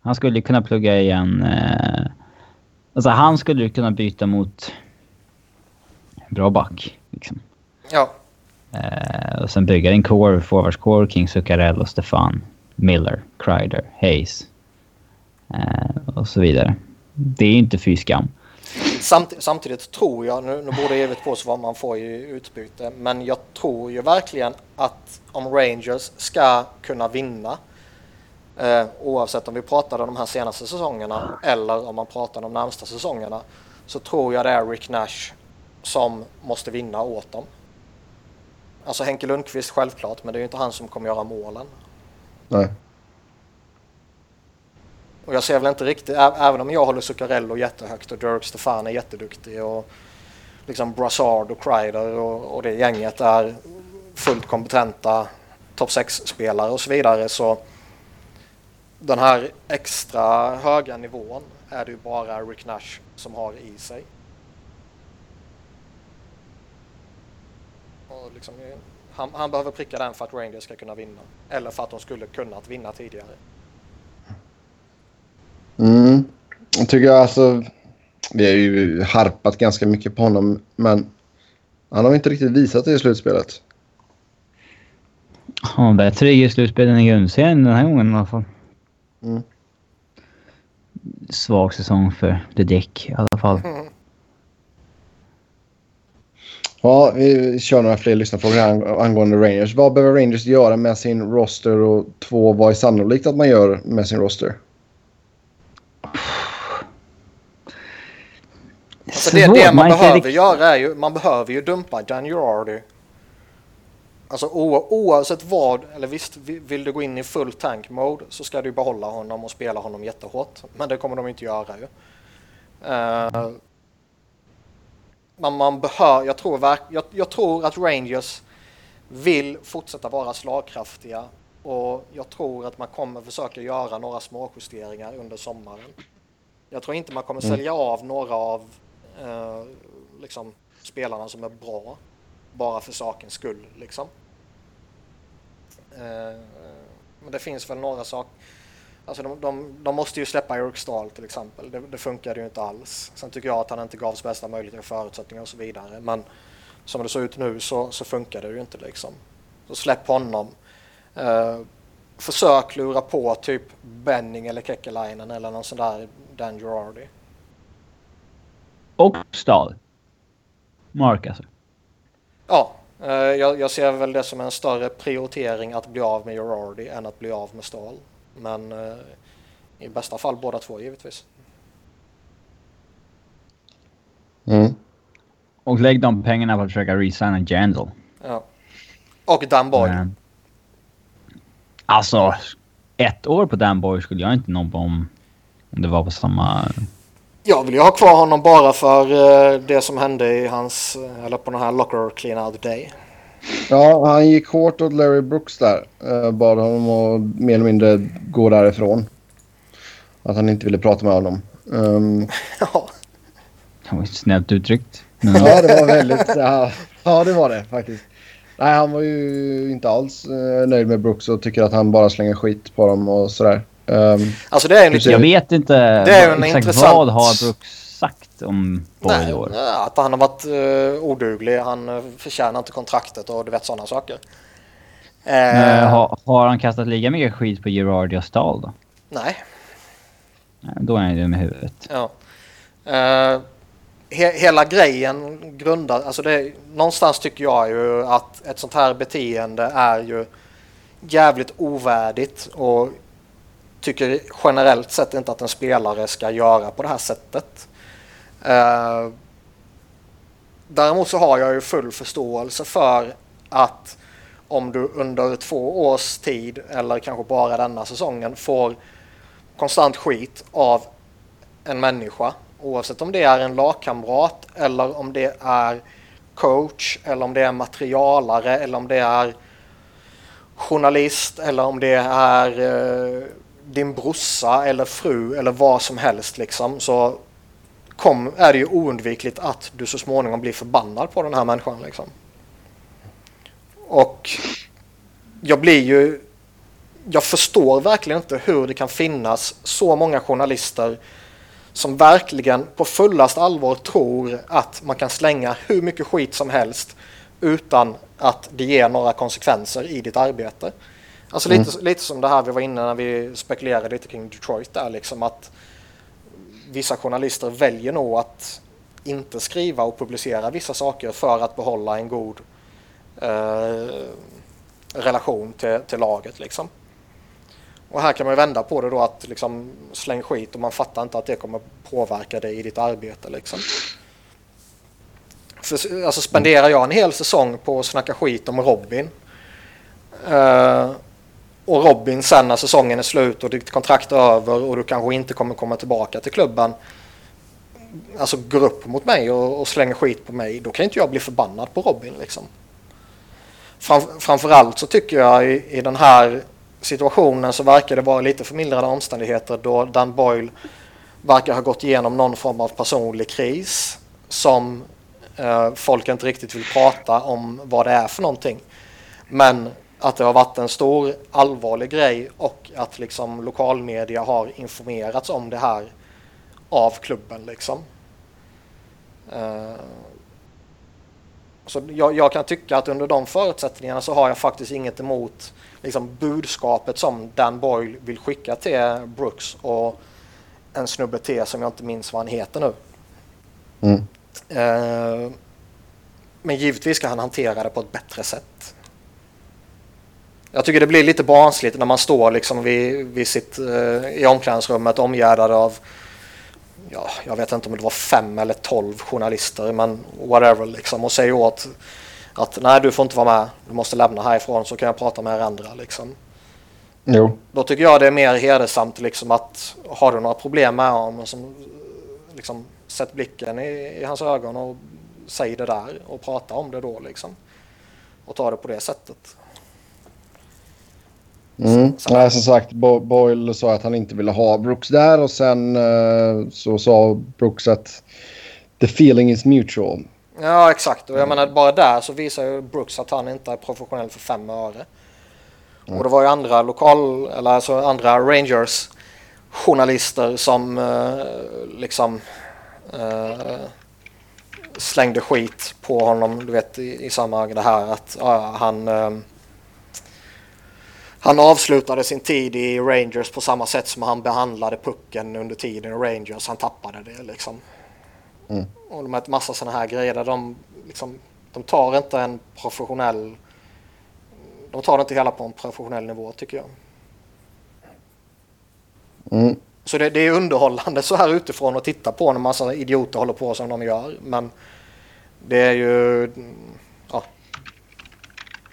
Han skulle kunna plugga igen... Eh, alltså han skulle kunna byta mot... Bra back. Liksom. Ja, Eh, och sen bygga en core, forwardscore, King Zuccarello, Stefan, Miller, Kreider, Hayes. Eh, och så vidare. Det är ju inte fy skam. Samt, samtidigt tror jag, nu, nu borde givet på sig vad man får i utbyte, men jag tror ju verkligen att om Rangers ska kunna vinna, eh, oavsett om vi pratar om de här senaste säsongerna eller om man pratar om de närmsta säsongerna, så tror jag det är Rick Nash som måste vinna åt dem. Alltså Henke Lundqvist självklart, men det är ju inte han som kommer göra målen. Nej. Och jag ser väl inte riktigt, även om jag håller Zuccarello jättehögt och Dirk Stefan är jätteduktig och liksom Brassard och Kreider och, och det gänget är fullt kompetenta topp 6-spelare och så vidare så den här extra höga nivån är det ju bara Rick Nash som har i sig. Och liksom, han, han behöver pricka den för att Rangers ska kunna vinna. Eller för att de skulle kunnat vinna tidigare. Mm. Jag tycker alltså... Vi har ju harpat ganska mycket på honom, men han har inte riktigt visat det i slutspelet. Ja, bättre i slutspel än i grundserien den här gången i alla fall. Mm. Svag säsong för The Dick i alla fall. Ja, vi kör några fler lyssnarfrågor här ang- angående Rangers. Vad behöver Rangers göra med sin roster och två, vad är sannolikt att man gör med sin roster? Alltså det, det man inte behöver göra är ju, man behöver ju dumpa Dan Girardi. Alltså oavsett vad, eller visst vi- vill du gå in i full tank mode så ska du behålla honom och spela honom jättehårt. Men det kommer de inte göra ju. Uh, man, man behör, jag, tror verk, jag, jag tror att Rangers vill fortsätta vara slagkraftiga och jag tror att man kommer försöka göra några små justeringar under sommaren. Jag tror inte man kommer sälja av några av eh, liksom, spelarna som är bra bara för sakens skull. Liksom. Eh, men det finns väl några saker. Alltså de, de, de måste ju släppa Eric Stahl till exempel. Det, det funkade ju inte alls. Sen tycker jag att han inte gavs bästa möjliga förutsättningar och så vidare. Men som det ser ut nu så, så funkar det ju inte liksom. Så släpp honom. Eh, försök lura på typ Benning eller Kekkelainen eller någon sån där Dan Girardi. Och Stahl. Mark alltså. Ja, jag, jag ser väl det som en större prioritering att bli av med Girardi än att bli av med Stahl. Men eh, i bästa fall båda två givetvis. Mm. Och lägg de pengarna på att försöka resigna Jandal. Ja. Och Dan Boyd. Men, alltså, ett år på Dan Boy skulle jag inte nobba om, om det var på samma... Jag vill ju ha kvar honom bara för eh, det som hände i hans, eh, eller på den här locker clean out day. Ja, han gick hårt åt Larry Brooks där. Uh, bad honom att mer eller mindre gå därifrån. Att han inte ville prata med honom. Um, Ja, Det var ju snällt uttryckt. Men, ja, det var väldigt... Ja, ja, det var det faktiskt. Nej, han var ju inte alls nöjd med Brooks och tycker att han bara slänger skit på dem och sådär. Um, alltså det är Du ser- jag vet inte Det är en exakt intressant- vad har Brooks sagt om Boyd i år. att han har varit uh, oduglig, han uh, förtjänar inte kontraktet och du vet sådana saker. Eh, Eh, har, har han kastat lika mycket skit på Gerard och Stahl då? Nej, Nej, Då är han ju dum i huvudet. Ja. Eh, he hela grejen grundar, alltså det, någonstans tycker jag ju att ett sånt här beteende är ju jävligt ovärdigt och tycker generellt sett inte att en spelare ska göra på det här sättet. Uh, däremot så har jag ju full förståelse för att om du under två års tid eller kanske bara denna säsongen får konstant skit av en människa oavsett om det är en lagkamrat eller om det är coach eller om det är materialare eller om det är journalist eller om det är eh, din brorsa eller fru eller vad som helst liksom så kom, är det ju oundvikligt att du så småningom blir förbannad på den här människan liksom. Och jag blir ju jag förstår verkligen inte hur det kan finnas så många journalister som verkligen på fullast allvar tror att man kan slänga hur mycket skit som helst utan att det ger några konsekvenser i ditt arbete. Alltså lite, lite som det här vi var inne när vi spekulerade lite kring Detroit där liksom att vissa journalister väljer nog att inte skriva och publicera vissa saker för att behålla en god eh, relation till, till laget liksom. Och här kan man vända på det då att liksom släng skit och man fattar inte att det kommer påverka dig i ditt arbete liksom. för, alltså spenderar jag en hel säsong på att snacka skit om Robin eh, och Robin sen när säsongen är slut och ditt kontrakt är över och du kanske inte kommer komma tillbaka till klubben alltså går upp mot mig och, och slänger skit på mig, då kan inte jag bli förbannad på Robin liksom. Fram, framförallt så tycker jag i, i den här situationen så verkar det vara lite förmildrande omständigheter då Dan Boyle verkar ha gått igenom någon form av personlig kris som eh, folk inte riktigt vill prata om vad det är för någonting. Men att det har varit en stor allvarlig grej och att liksom lokalmedia har informerats om det här av klubben liksom. Uh, så jag, jag, kan tycka att under de förutsättningarna så har jag faktiskt inget emot liksom, budskapet som Dan Boyle vill skicka till Brooks och en snubbe till som jag inte minns vad han heter nu. Mm. Uh, men givetvis ska han hantera det på ett bättre sätt. Jag tycker det blir lite barnsligt när man står liksom vid, vid sitt, uh, i omklädningsrummet omgärdad av ja, jag vet inte om det var fem eller tolv journalister, men whatever liksom och säger åt att nej, du får inte vara med, du måste lämna härifrån så kan jag prata med er andra liksom. Jo. Då tycker jag det är mer hedersamt liksom att har du några problem med honom som liksom sätt blicken i, i hans ögon och säg det där och prata om det då liksom. Och ta det på det sättet. Mm. Nej, som sagt, Bo Boyle sa att han inte ville ha Brooks där och sen uh, så sa Brooks att the feeling is mutual. Ja, exakt. Och jag menar bara där så visar ju Brooks att han inte är professionell för fem öre. Mm. Och det var ju andra lokal, eller alltså andra Rangers journalister som uh, liksom uh, slängde skit på honom, du vet i, i samma det här att han han avslutade sin tid i Rangers på samma sätt som han behandlade pucken under tiden i Rangers. Han tappade det liksom. Mm. Och de har massa sådana här grejer där de, liksom, de tar inte en professionell... De tar det inte hela på en professionell nivå tycker jag. Mm. Så det, det, är underhållande så här utifrån att titta på när massa idioter håller på som de gör. Men det är ju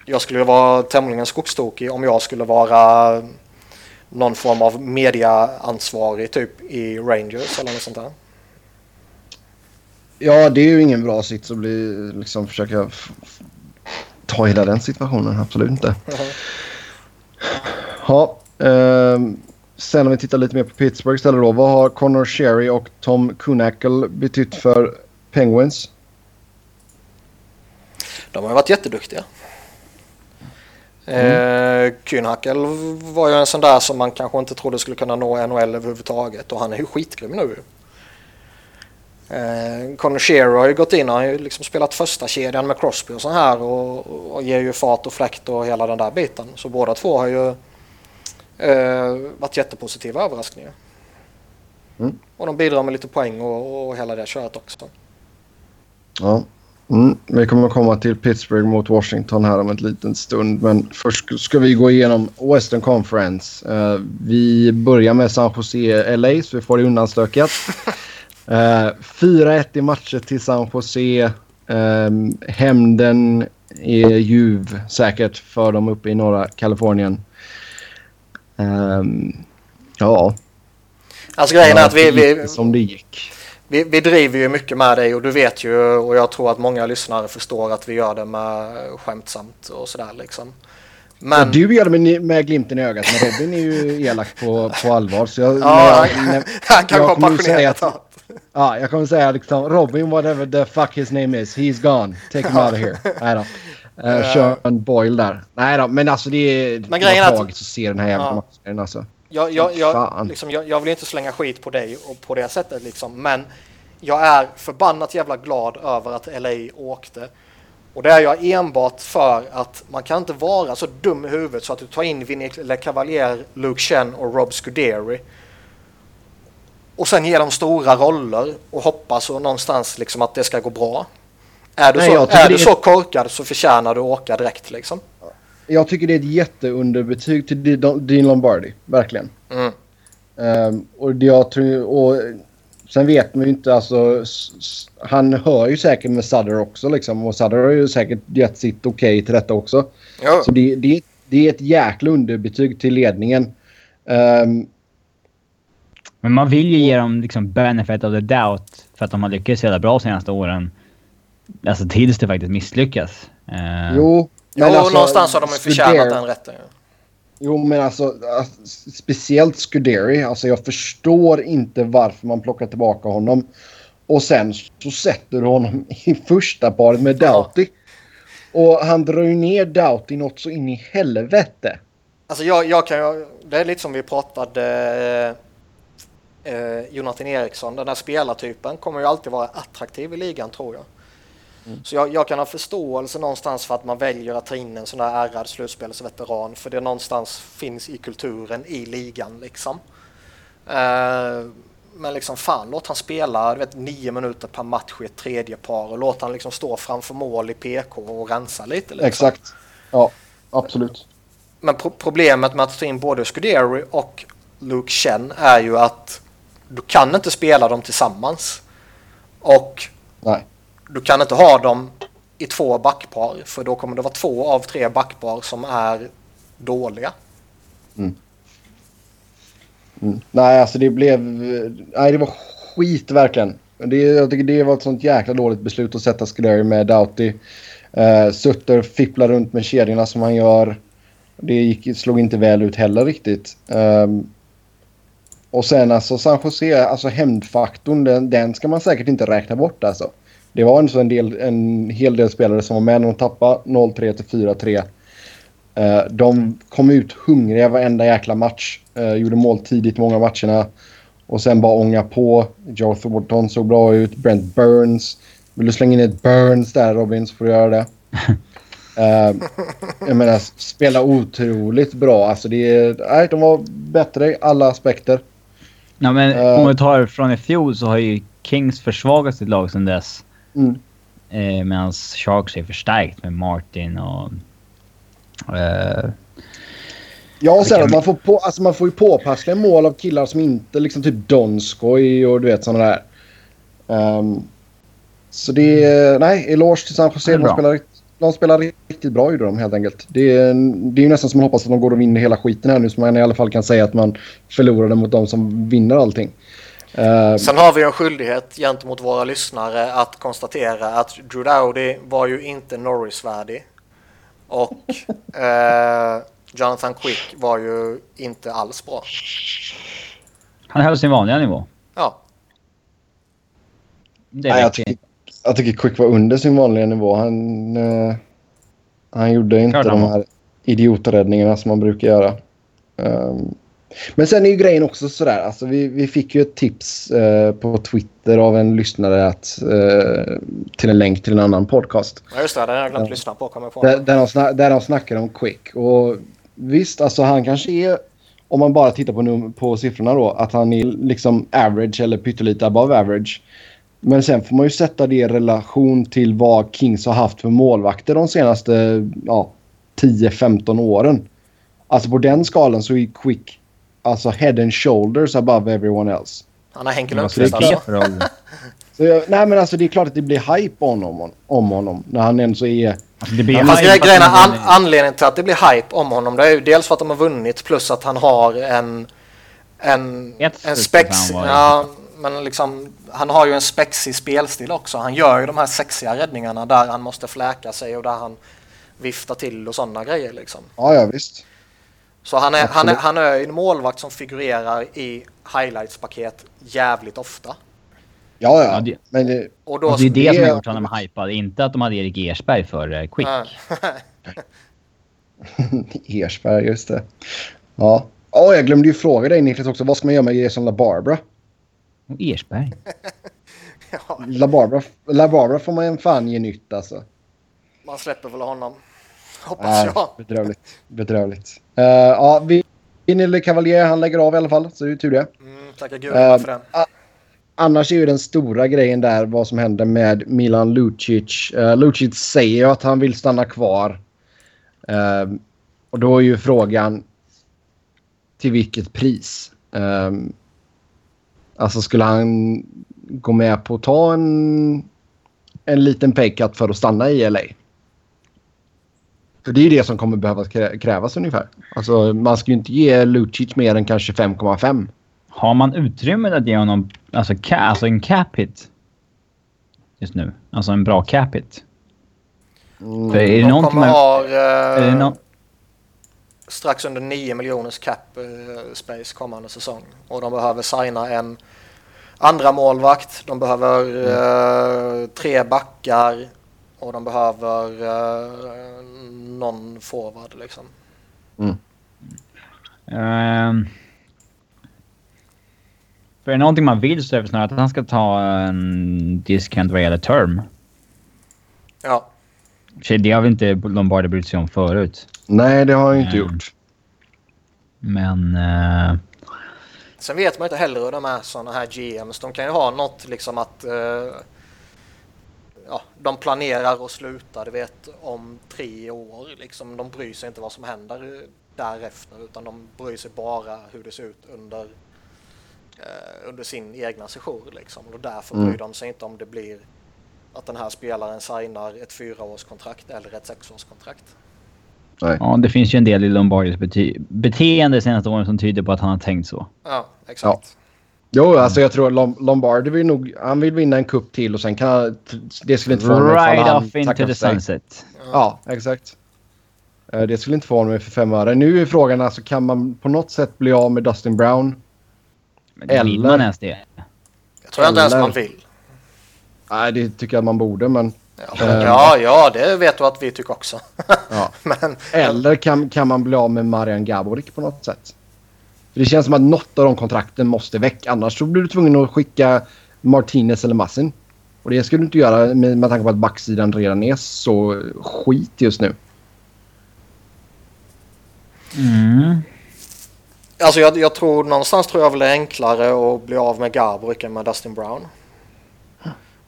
jag skulle vara tämligen skogstokig om jag skulle vara någon form av mediaansvarig typ i Rangers eller något sånt där. Ja, det är ju ingen bra sits att bli, liksom försöka ta hela den situationen. Absolut inte. Ja, eh, sen om vi tittar lite mer på Pittsburgh istället då. Vad har Connor Sherry och Tom Kunackle betytt för Penguins? De har varit jätteduktiga. Mm. Eh, Kühnhackel var ju en sån där som man kanske inte trodde skulle kunna nå NHL överhuvudtaget och han är ju skitgrym nu. Eh, Conor Shearer har ju gått in och har ju liksom spelat första kedjan med Crosby och så här och, och ger ju fart och fläkt och hela den där biten. Så båda två har ju eh, varit jättepositiva överraskningar. Mm. Och de bidrar med lite poäng och, och hela det köret också. Ja. Mm, vi kommer komma till Pittsburgh mot Washington här om en liten stund. Men först ska vi gå igenom Western Conference. Uh, vi börjar med San Jose LA så vi får det undanstökat. Uh, 4-1 i matcher till San Jose. Uh, hämnden är ljuv säkert för dem uppe i norra Kalifornien. Um, ja. Alltså grejen är att vi... vi som det gick vi, vi driver ju mycket med dig och du vet ju och jag tror att många lyssnare förstår att vi gör det med skämtsamt och sådär liksom. Men... Och du gör det med, med glimten i ögat men Robin är ju elak på, på allvar. Så jag, ja, jag, när, han kan vara passionerad. Ja, jag kommer säga liksom Robin whatever the fuck his name is, he's gone. Take him out of here. Nej då. Uh, kör en boil där. Nej då, men alltså det är men grejen tragiskt att se den här jävla ja. matchen alltså. Jag, jag, jag, liksom, jag, vill inte slänga skit på dig och på det sättet liksom, men jag är förbannat jävla glad över att LA åkte. Och det är jag enbart för att man kan inte vara så dum i huvudet så att du tar in Vinnie Le Cavalier, Luke Chen och Rob Scuderi. Och sen ge dem stora roller och hoppas och någonstans liksom att det ska gå bra. Är du, Nej, så, är du så korkad så förtjänar du att åka direkt liksom. Jag tycker det är ett jätteunderbetyg till Dean Lombardi, verkligen. Mm. Um, och jag tror, och Sen vet man ju inte alltså. Han hör ju säkert med Sutter också liksom. Och Sutter har ju säkert gett sitt okej till detta också. Jo, Så det, det, det är ett jäkla underbetyg till ledningen. Ehm, Men man vill ju ge dem liksom benefit of the doubt för att de har lyckats så jävla bra de senaste åren. Alltså tills det faktiskt misslyckas. Eh, jo. Jo alltså, någonstans har de ju förtjänat den rätten. ju. Jo, men alltså, alltså speciellt Scuderi. Alltså jag förstår inte varför man plockar tillbaka honom. Och sen så sätter du honom i första paret med Ja. Doughty. Och han drar ju ner Doughty något så in i helvete. Alltså jag, jag kan ju, det är lite som vi pratade eh, Jonathan Eriksson, den här spelartypen kommer ju alltid vara attraktiv i ligan tror jag. Så jag, jag kan ha förståelse någonstans för att man väljer att ta in en sån här ärrad slutspelsveteran för det någonstans finns i kulturen i ligan liksom. Eh, men liksom fan, låt han spela du vet, nio minuter per match i ett tredje par och låt han liksom stå framför mål i PK och rensa lite. Liksom. Exakt. Ja, absolut. Men pro- problemet med att ta in både Scuderi och Luke Chen är ju att du kan inte spela dem tillsammans. Och Nej du kan inte ha dem i två backpar för då kommer det vara två av tre backpar som är dåliga. Mm. mm. Nej, alltså det blev... Nej, det var skit verkligen. Det, jag tycker det var ett sånt jäkla dåligt beslut att sätta Scuderi med Doughty. Uh, Sutter fipplar runt med kedjorna som han gör. Det gick, slog inte väl ut heller riktigt. Um, och sen alltså San Jose, alltså hämndfaktorn, den, den ska man säkert inte räkna bort alltså. Det var en, en, del, en hel del spelare som var med när de tappade 0-3 till 4-3. Eh, de kom ut hungriga varenda jäkla match. Eh, gjorde mål tidigt många matcherna. Och sen bara ånga på. Joe Thornton såg bra ut. Brent Burns. Vill du slänga in ett Burns där Robin så får du göra det. Eh, jag menar, spela otroligt bra. Alltså det är, nej, de var bättre i alla aspekter. Ja, men Eh. om vi tar från i fjol så har ju Kings försvagat sitt lag sedan dess. Mm. Eh, Medan Sharks är förstärkt med Martin och... Eh, Ja, och sen att man får, på, alltså man får ju påpassliga mål av killar som inte liksom typ Donskoj och du vet sådana där. Ehm, så det är, nej, eloge till San Jose. De spelar, de spelar riktigt bra gjorde de helt enkelt. Det är, det är ju nästan som man hoppas att de går och vinner hela skiten här nu så man i alla fall kan säga att man förlorade mot de som vinner allting. Ehm, Sen har vi en skyldighet gentemot våra lyssnare att konstatera att Drew Dowdy var ju inte Norris-värdig. Och eh, Jonathan Quick var ju inte alls bra. han höll sin vanliga nivå. Ja, Det nej, jag, tycker, jag tycker Quick var under sin vanliga nivå. Han, eh, han gjorde inte Klart han de här idioträddningarna som man brukar göra. Ehm, men sen är ju grejen också sådär. Alltså vi, vi fick ju ett tips eh, på Twitter av en lyssnare att, eh, till en länk till en annan podcast. ja just det. Den har jag glömt lyssna på. Kommer på. Där, där, de snack, där de snackar om Quick. Och visst, alltså han kanske är, om man bara tittar på, num- på siffrorna då, att han är liksom average eller pyttelite above average. Men sen får man ju sätta det i relation till vad Kings har haft för målvakter de senaste ja, 10-15 åren. Alltså på den skalan så är Quick alltså head and shoulders above everyone else. Han har Henke Lundqvist det är alltså. Så jag, nej men alltså det är klart att det blir hype om honom, om honom när han ändå är... Alltså, det blir Ja, fast grejen an- anledningen till att det blir hype om honom det är ju dels för att de har vunnit plus att han har en en, Ett en spex, ja, men liksom, han har ju en spexig spelstil också. Han gör ju de här sexiga räddningarna där han måste fläka sig och där han viftar till och sådana grejer liksom. Ja, ja visst. Så han är, han är, han är en målvakt som figurerar i highlights-paket jävligt ofta. Ja, ja. Ja, det- Men det, Och då... Och det är det som har gjort honom hypad. Inte att de hade Erik Ersberg för eh, Quick. Ersberg, just det. Ja. Ja, jag glömde ju fråga dig Niklas också. Vad ska man göra med Jason LaBarbara? Och Ersberg. ja, LaBarbara, LaBarbara får man fan ge nytt alltså. man släpper väl honom. Hoppas jag. bedrövligt. Bedrövligt. Uh, ja, vi- Vinny Cavalier, han lägger av i alla fall. Så det är tur det. Mm, tackar gudarna Eh, för det. a- Annars är ju den stora grejen där vad som händer med Milan Lucic. Uh, Lucic säger ju att han vill stanna kvar. Eh, och då är ju frågan till vilket pris. Eh, Alltså skulle han gå med på att ta en, en liten paycut för att stanna i LA? För det är ju det som kommer behöva krä- krävas ungefär. Alltså man ska ju inte ge Lucic mer än kanske 5,5. Har man utrymme att ge honom alltså, ca, alltså en cap hit? Just nu. Alltså en bra cap hit. Mm. För är det De någonting kommer man... ha Är det eh, nå- strax under 9 miljoners cap eh, space kommande säsong. Och de behöver signa en andra målvakt. De behöver eh, tre backar. Och de behöver eh, någon forward liksom. Ehm. för är det någonting man vill så är det snarare att han ska ta en discount vad gäller term. Ja, För det har väl inte Lombardi brytt sig om förut. Nej, det har jag inte Mm. gjort. Men... eh, Sen vet man inte heller hur de är sådana här GMs. De kan ju ha något liksom att eh, ja, de planerar att sluta du vet, om tre år. Liksom, de bryr sig inte vad som händer därefter utan de bryr sig bara hur det ser ut under, eh, under sin egna sejour. Liksom. Och därför Mm. bryr de sig inte om det blir att den här spelaren signar ett fyraårskontrakt eller ett sexårskontrakt. ja, det finns ju en del i Lombardis bete beteende de senaste åren som tyder på att han har tänkt så. Ja, exakt. Jo, alltså jag tror Lom- Lombardi vill nog... Han vill vinna en kupp till och sen kan... Det skulle inte förvåna mig Right off into the sunset. Ja, exakt. Eh, Det skulle inte förvåna mig för fem öre. Nu är frågan alltså kan man på något sätt bli av med Dustin Brown? Men det vill Eller- man ens det? Jag tror inte ens Eller- man vill. Nej, det tycker jag att man borde, men... Ja, Eh. ja, ja, det vet du att vi tycker också. Ja. Men Eller kan, kan man bli av med Marian Gaborik på något sätt? För det känns som att något av de kontrakten måste väck. Annars så blir du tvungen att skicka Martinez eller Massin. Och det skulle du inte göra med, med tanke på att backsidan redan är så skit just nu. Mm. Alltså jag, jag tror någonstans tror jag väl det är enklare att bli av med Garbrick än med Dustin Brown.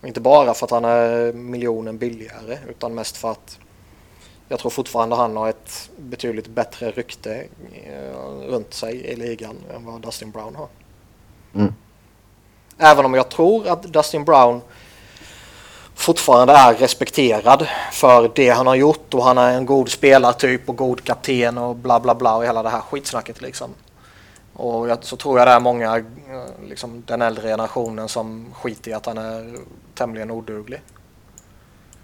Och inte bara för att han är miljonen billigare utan mest för att jag tror fortfarande han har ett betydligt bättre rykte eh, runt sig i ligan än vad Dustin Brown har. Mm. Även om jag tror att Dustin Brown fortfarande är respekterad för det han har gjort och han är en god spelartyp och god kapten och bla bla bla och hela det här skitsnacket liksom. Och jag, så tror jag det är många, eh, liksom den äldre generationen som skiter i att han är tämligen oduglig.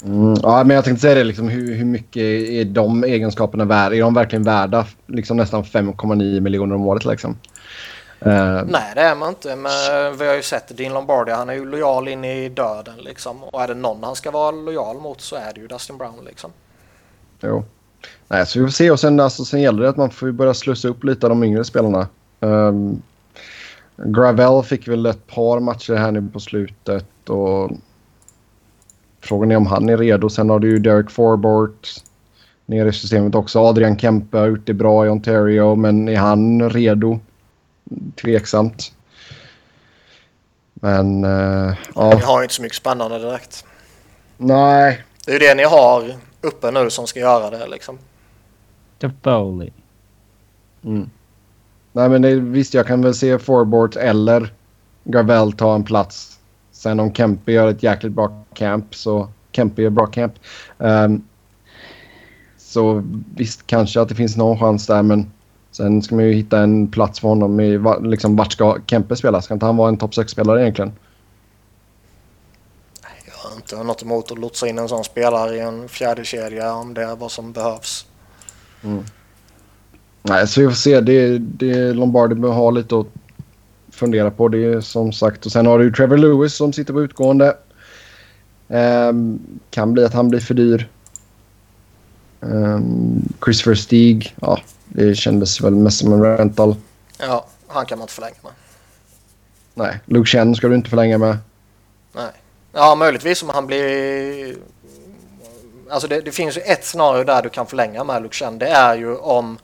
Mm, ja, men jag tänkte säga det. Liksom, hur, hur mycket är de egenskaperna värda? Är de verkligen värda liksom, nästan 5,9 miljoner om året? Liksom? Eh, Nej det är man inte men vi har ju sett Dean Lombardi han är ju lojal in i döden liksom. Och är det någon han ska vara lojal mot så är det ju Dustin Brown liksom. Jo. Nej, så vi får se. Och sen, alltså, sen gäller det att man får börja slussa upp lite av de yngre spelarna. Um, Gravel fick väl ett par matcher här nu på slutet. Och frågan är om han är redo. Sen har du ju Derek Forbort nere i systemet också. Adrian Kempe har gjort det bra i Ontario, men är han redo? Tveksamt. Men uh, Ni ja, har ju inte så mycket spännande direkt. nej. Det är ju det ni har uppe nu som ska göra det liksom. The Foley. Mm. Nej, men det, visst, jag kan väl se Forbort eller Gravel ta en plats. Sen om Kempe gör ett jäkligt bra camp så Kempe gör bra camp. Ehm, så visst, kanske att det finns någon chans där, men sen ska man ju hitta en plats för honom. I, liksom, vart ska Kempe spela? Ska inte han vara en topp 6-spelare egentligen? Jag har inte något emot att lotsa in en sån spelare i en fjärde kedja om det är vad som behövs. Nej, så vi får se. Det, det Lombardi behöver ha lite att fundera på. Det är som sagt. Och sen har du Trevor Lewis som sitter på utgående. Ehm, kan bli att han blir för dyr. Ehm, Christopher Stig. Ja, det kändes väl mest som en rental. Ja, han kan man inte förlänga med. Nej, Luke Chen ska du inte förlänga med. Nej. Ja, möjligtvis om han blir... Alltså det, det finns ju ett scenario där du kan förlänga med Luke Chen. Det är ju om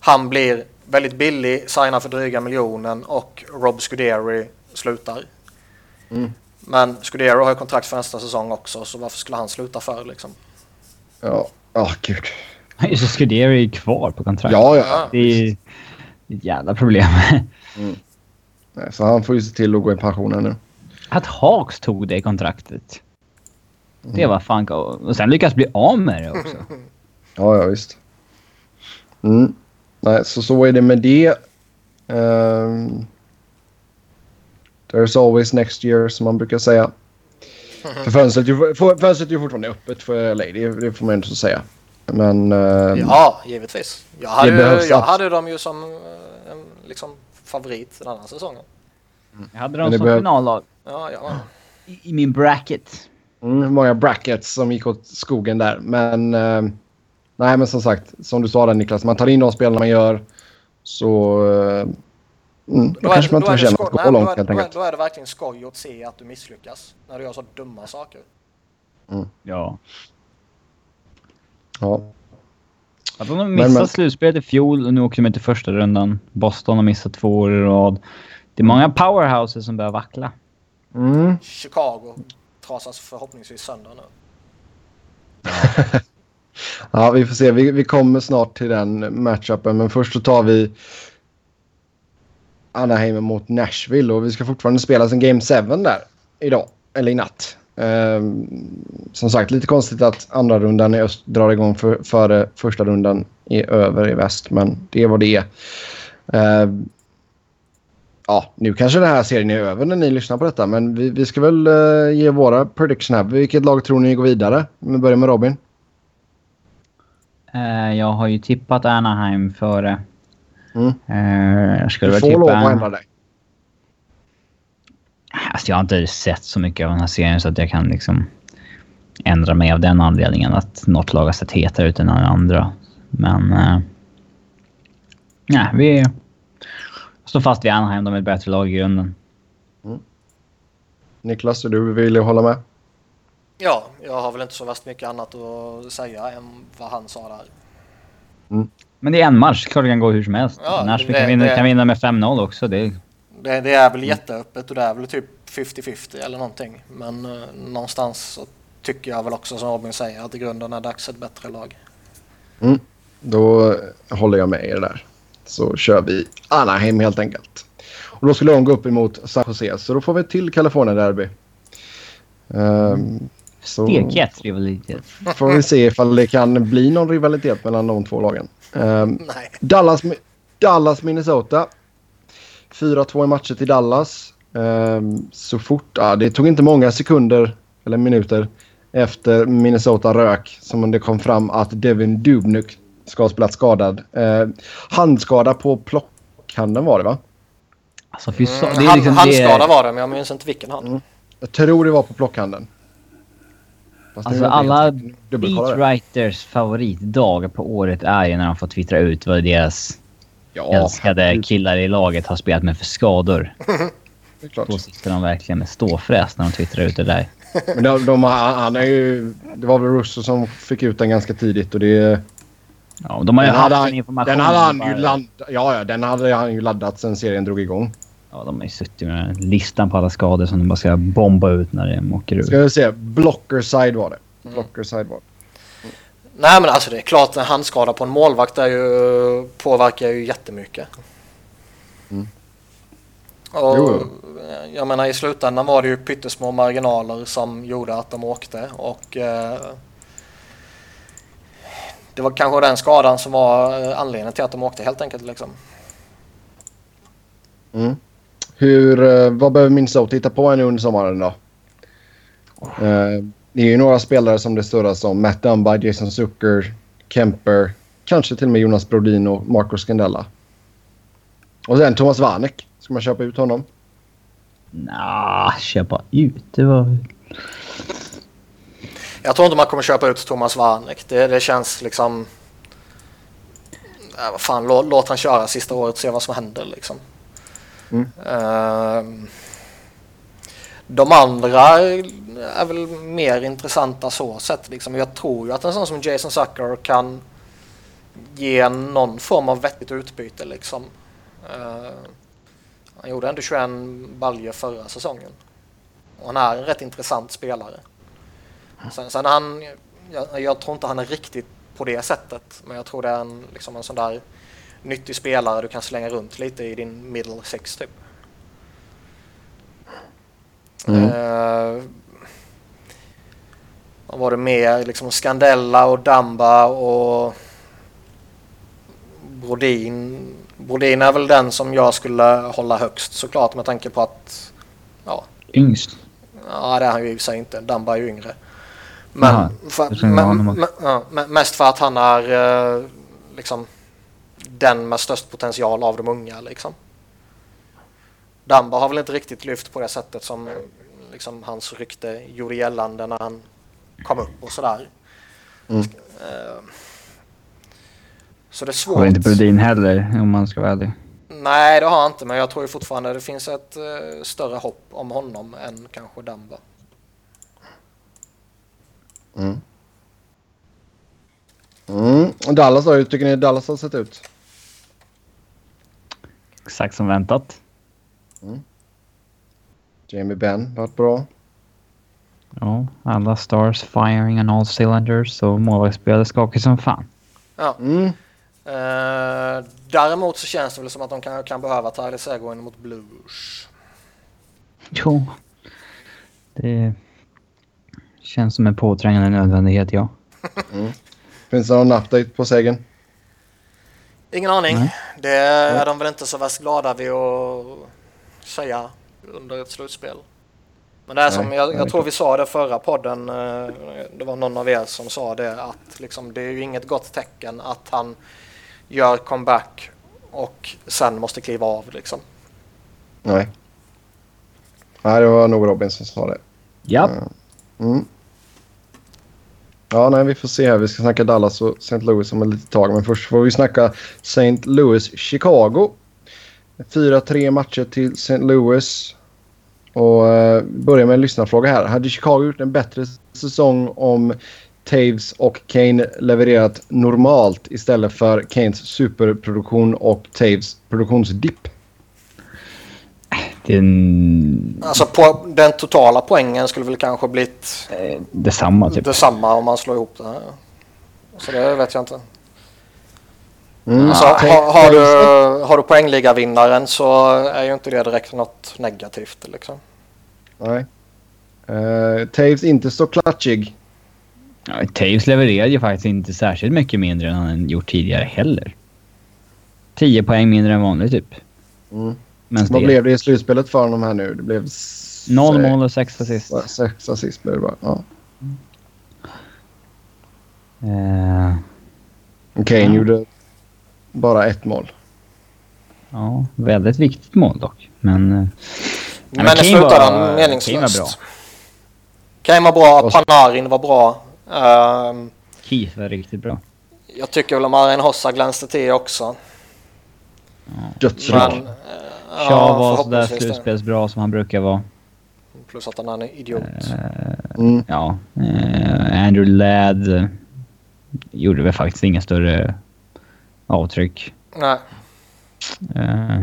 han blir väldigt billig, signar för dryga miljonen och Rob Scuderi slutar. Mm. Men Scuderi har ju kontrakt för nästa säsong också, så varför skulle han sluta för liksom? Ja, ja gud. Just Scuderi är kvar på kontrakt. Ja, ja. Det är ett jävla problem. Nej, Så han får ju se till att gå i pensionen nu. Att Hawks tog det kontraktet. Mm. Det var fan... Och sen lyckas bli av med det också. Ja, ja visst. Mm. Nej, så så är det med det. Um, there's always next year som man brukar säga. För fönstret, är ju- för- fönstret är ju fortfarande öppet för LA, det, det får man inte så säga. Men... ehm, Ja, givetvis. Jag hade, ju- jag hade dem ju som eh, en liksom, favorit den här säsongen. Jag hade dem som behöv- finallag Ja, ja. i, i min bracket. Mm, många brackets som gick åt skogen där. Men, eh, nej, men som sagt, som du sa där Niklas, man tar in de spelarna man gör så eh, mm, då, Då är, kanske man då, inte förtjänar att gå nej, då, långt är, helt då, är, enkelt. då är det verkligen skoj att se att du misslyckas. När du gör så dumma saker. Ja. Ja. Att de har missat men- slutspelet i fjol och nu åker de ut i första rundan. Boston har missat två år i rad. Det är många powerhouses som börjar vackla. Mm. Chicago trasas förhoppningsvis sönder nu. ja, Ja, vi får se. Vi, vi kommer snart till den matchupen, men först så tar vi Anaheim mot Nashville och vi ska fortfarande spela en Game 7 där idag, eller i natt. Ehm, som sagt, lite konstigt att andra rundan i öst drar igång för, före första rundan i över i väst, men det är vad det är. Ehm, ja, nu kanske den här serien är över när ni lyssnar på detta, men vi, vi ska väl uh, ge våra prediction här. Vilket lag tror ni går vidare? Vi börjar med Robin. Eh, jag har ju tippat Anaheim före. Mm. Eh, jag skulle Du får tippa lov att ändra dig. Alltså jag har inte sett så mycket av den här serien så att jag kan liksom ändra mig av den anledningen att något lag har sett hetare ut än den andra. Men... Eh, nej, vi står fast vid Anaheim. De är ett bättre lag i grunden. Niklas, är du att hålla med? Ja, jag har väl inte så värst mycket annat att säga än vad han sa där. Men det är en match. Klart det kan gå hur som helst. Ja, Nashville det- kan, vinna, det- kan vinna med 5-0 också. Det är, Det, det är väl jätteöppet och det är väl typ 50-50 eller någonting. Men eh, någonstans så tycker jag väl också som Robin säger att i grunden är dags ett bättre lag. Då eh, håller jag med er där. Så kör vi Anaheim helt enkelt. Och då skulle de gå upp emot San Jose. Så då får vi ett till California-derby. Um, så stekhet rivalitet. får vi se ifall det kan bli någon rivalitet mellan de två lagen. Nej. Dallas, Dallas, Minnesota. 4-2 i matcher till Dallas. Ehm, så fort, ja, det tog inte många sekunder eller minuter efter Minnesota rök som det kom fram att Devin Dubnyk ska ha spelat skadad. Ehm, handskada på plockhanden var det va? Alltså Mm, det är han, liksom... handskada det, var det men jag minns inte vilken hand. Mm. Jag tror det var på plockhanden. Alltså alla beatwriters favoritdag på året är ju när de får twittra ut vad deras Ja, älskade killar i laget har spelat med för skador. det är klart. Då sitter de verkligen med ståfräs när de twittrar ut det där. Men de, de, han är ju... Det var väl Russo som fick ut den ganska tidigt och det... Ja, de har ju haft hade, information. den hade han ju bara- ladd, ja, ja, den hade han ju laddat sen serien drog igång. Ja, de har ju suttit med listan på alla skador som de bara ska bomba ut när de åker ut. Ska vi se. Blocker side var det. Blocker side var det. Nej men alltså det är klart en handskada på en målvakt är ju, påverkar ju jättemycket. Mm. Och Jo. jag menar i slutändan var det ju pyttesmå marginaler som gjorde att de åkte och eh, det var kanske den skadan som var eh, anledningen till att de åkte helt enkelt liksom. Mm. Hur, eh, vad behöver Minnesota hitta på nu under sommaren då? Eh, det är ju några spelare som det störas om. Matt Dunby, Jason Zucker, Kemper. Kanske till och med Jonas Brodin och Marco Scandella. Och sen Thomas Vanek. Ska man köpa ut honom? Nja, köpa ut. Det var... Jag tror inte man kommer köpa ut Thomas Warneck. Det, det känns liksom... Äh, vad fan, låt, låt han köra sista året och se vad som händer liksom. Mm. Uh, de andra är väl mer intressanta så sett. Liksom. Jag tror ju att en sån som Jason Zucker kan ge någon form av vettigt utbyte. Liksom. Uh, han gjorde ändå 21 baljer förra säsongen. Och han är en rätt intressant spelare. Sen, sen han, jag, jag tror inte han är riktigt på det sättet. Men jag tror det är en, liksom en sån där nyttig spelare du kan slänga runt lite i din middle six typ. Mm. Eh, vad var det mer? Liksom Scandella och Damba och Brodin. Brodin är väl den som jag skulle hålla högst såklart med tanke på att ja, Yngst. Ja, det är han ju i sig inte. Damba är ju yngre. Men, Jaha, för, men, men, ja, mest för att han är eh, liksom den med störst potential av de unga. Liksom. Damba har väl inte riktigt lyft på det sättet som liksom, hans rykte gjorde gällande när han kom upp och sådär. Mm. Eh, så det är Har svårt. inte Brodin heller om man ska vara ärlig. Nej, det har han inte, men jag tror fortfarande det finns ett eh, större hopp om honom än kanske Damba. Mm. Mm. Och Dallas då? Hur tycker ni Dallas har sett ut? Exakt som väntat. Jamie Benn varit bra. Ja, alla stars firing on all cylinders och målvaktsspelet skakigt som fan. Ja. Mm. Eh, däremot så känns det väl som att de kan, kan behöva Tyler Seguin mot Blues. Jo. Det känns som en påträngande nödvändighet, ja. Finns det någon update på segern? Ingen aning. Nej. Det är de väl inte så värst glada vid att säga under ett slutspel. Men det är som, Nej, jag, nej, jag tror vi sa det förra podden, eh, det var någon av er som sa det, att liksom, det är ju inget gott tecken att han gör comeback och sen måste kliva av liksom. Nej. Nej, det var nog Robin som sa det. Ja. Mm. Ja, nej, vi får se här. Vi ska snacka Dallas och St. Louis om ett litet tag. Men först får vi snacka St. Louis-Chicago. 4-3 matcher till St. Louis. Och eh, börjar med en lyssnarfråga här. Hade Chicago gjort en bättre säsong om Taves och Kane levererat normalt istället för Kanes superproduktion och Taves produktionsdipp? En, Alltså på, den totala poängen skulle väl kanske blivit eh, detsamma, typ. detsamma om man slår ihop det. här. Så det vet jag inte. Mm. Alltså, Ta- har, har, du, har du poängligavinnaren så är ju inte det direkt något negativt. Liksom. Nej. Uh, Taves inte så klatschig. Ja, Taves levererade ju faktiskt inte särskilt mycket mindre än han gjort tidigare heller. 10 poäng mindre än vanligt, typ. Mm. Men Vad det, blev det i slutspelet för honom här nu? Det blev... Noll mål och sex assist. Sex assist blev det bara. Ja. Eh, Kane Ja. gjorde bara ett mål. ja, väldigt viktigt mål dock. Men... eh, Men, men i Kane slutändan var- Kane var meningslöst. bra. Kane var bra, Panarin var bra. Ehm, Keith var riktigt bra. jag tycker väl att Marin Hossa glänste till också. Men, eh, Shaw ja, var sådär slutspelsbra som han brukar vara. Plus att han är en idiot. Eh, Mm. ja, eh, Andrew Ladd eh, gjorde väl faktiskt inga större avtryck. Nej. Eh,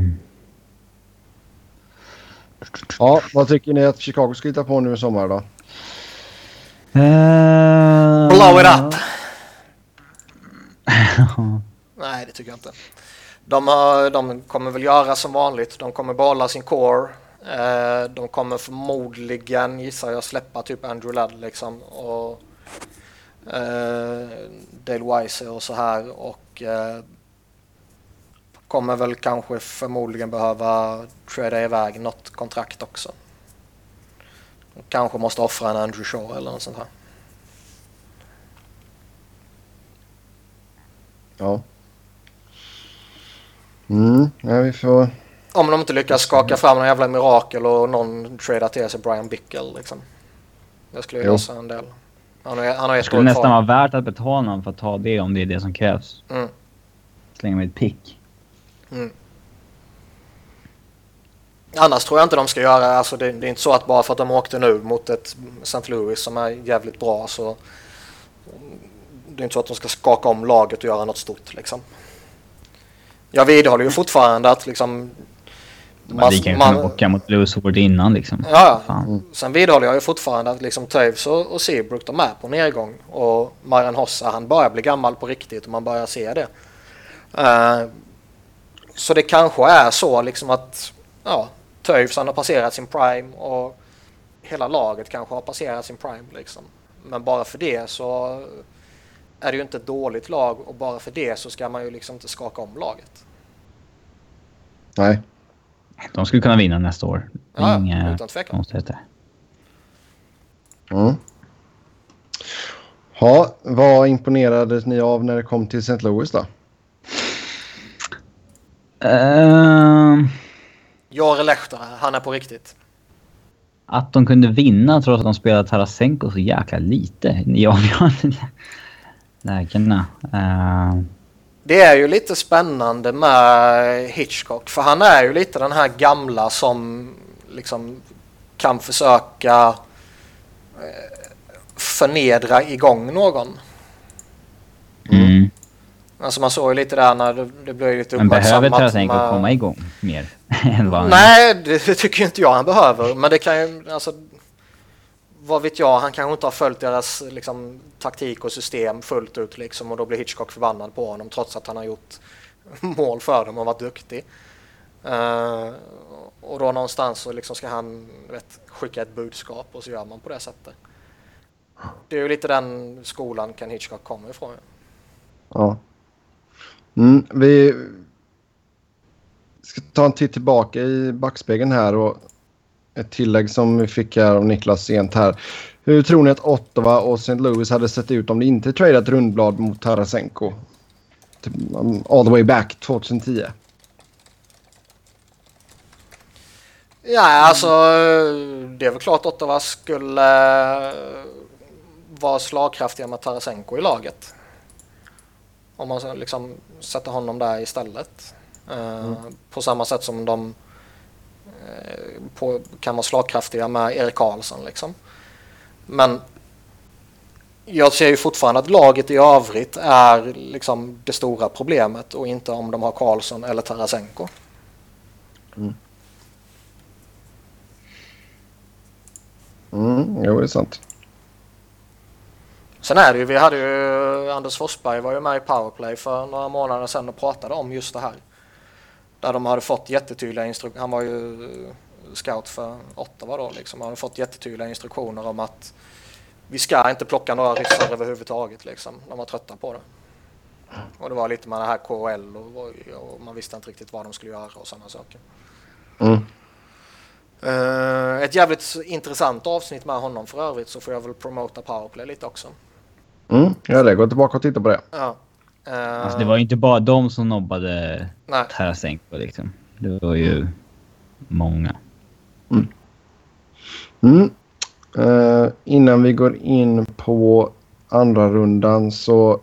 Ja, vad tycker ni att Chicago ska hitta på nu i sommar då? Blow it up! Nej, det tycker jag inte. De, har, de kommer väl göra som vanligt. De kommer behålla sin core. Eh, de kommer förmodligen, gissar jag, släppa typ Andrew Ladd liksom. Och eh, Dale Wise och så här. Och eh, kommer väl kanske förmodligen behöva trada iväg något kontrakt också. De kanske måste offra en Andrew Shaw eller något sånt här. Ja. Mm, ja, vi får... Om de inte lyckas skaka fram någon jävla mirakel och någon tradar till sig Brian Bickle liksom. Det skulle ju lösa en del. Han har, han har Det ett skulle år nästan vara värt att betala honom för att ta det om det är det som krävs. Mm. Slänga med ett pick. Annars tror jag inte de ska göra, alltså det, det är inte så att bara för att de åkte nu mot ett St. Louis som är jävligt bra så det är inte så att de ska skaka om laget och göra något stort liksom. Jag vidhåller ju fortfarande att liksom Men vi kan ju kunna åka mot Blues hårt innan liksom. Ja, Fan. sen vidhåller jag ju fortfarande att liksom Toews och, och Seabrook de är på nedgång och Marian Hossa han börjar bli gammal på riktigt och man börjar se det. Eh, så det kanske är så liksom att ja, Toews han har passerat sin prime och hela laget kanske har passerat sin prime liksom. Men bara för det så är det ju inte ett dåligt lag och bara för det så ska man ju liksom inte skaka om laget. Nej. De skulle kunna vinna nästa år. Ja, Inga utan tvekan. konstigheter. Mm. Ja, vad imponerades ni av när det kom till St. Louis då? Ehm, Jare Lehtara, han är på riktigt. att de kunde vinna trots att de spelade Tarasenko så jäkla lite i avgörande lägena. Ehm, Det är ju lite spännande med Hitchcock för han är ju lite den här gamla som liksom kan försöka eh, förnedra igång någon. mm. Alltså man såg ju lite där när det, det blev lite Men behöver uppmärksammat Tarasenko med- komma igång mer? än vad han- Nej, det, det tycker inte jag han behöver. Men det kan ju, alltså, vad vet jag, han kanske inte har följt deras liksom, taktik och system fullt ut liksom och då blir Hitchcock förbannad på honom trots att han har gjort mål för dem och varit duktig. Uh, och då någonstans så liksom ska han vet, skicka ett budskap och så gör man på det sättet. Det är ju lite den skolan Ken Hitchcock kommer ifrån. Ja. Mm, vi ska ta en titt tillbaka i backspegeln här och ett tillägg som vi fick här av Niklas sent här. Hur tror ni att Ottawa och St. Louis hade sett ut om de inte tradeat rundblad mot Tarasenko? Typ, All the way back 2010. Ja, alltså det är väl klart Ottawa skulle eh, vara slagkraftiga med Tarasenko i laget. Om man liksom sätter honom där istället. Eh, På samma sätt som de på, kan vara slagkraftiga med Erik Karlsson liksom. Men jag ser ju fortfarande att laget i övrigt är liksom det stora problemet och inte om de har Karlsson eller Tarasenko. Mm, jo, det är sant. Sen är det ju, vi hade ju Anders Forsberg var ju med i Powerplay för några månader sedan och pratade om just det här. Där de hade fått jättetydliga instruktioner, han var ju scout för Ottawa då liksom, han hade fått jättetydliga instruktioner om att vi ska inte plocka några ryssar överhuvudtaget liksom. De var trötta på det. Och det var lite med det här KHL och, och man visste inte riktigt vad de skulle göra och sådana saker. Mm. Eh, ett jävligt intressant avsnitt med honom för övrigt så får jag väl promota Powerplay lite också. Mm, gör det. Gå tillbaka och titta på det. Ja. Eh, Alltså, det var ju inte bara de som nobbade Nej. Tarasenko liksom. Det var ju många. Mm. Eh, innan vi går in på andra rundan så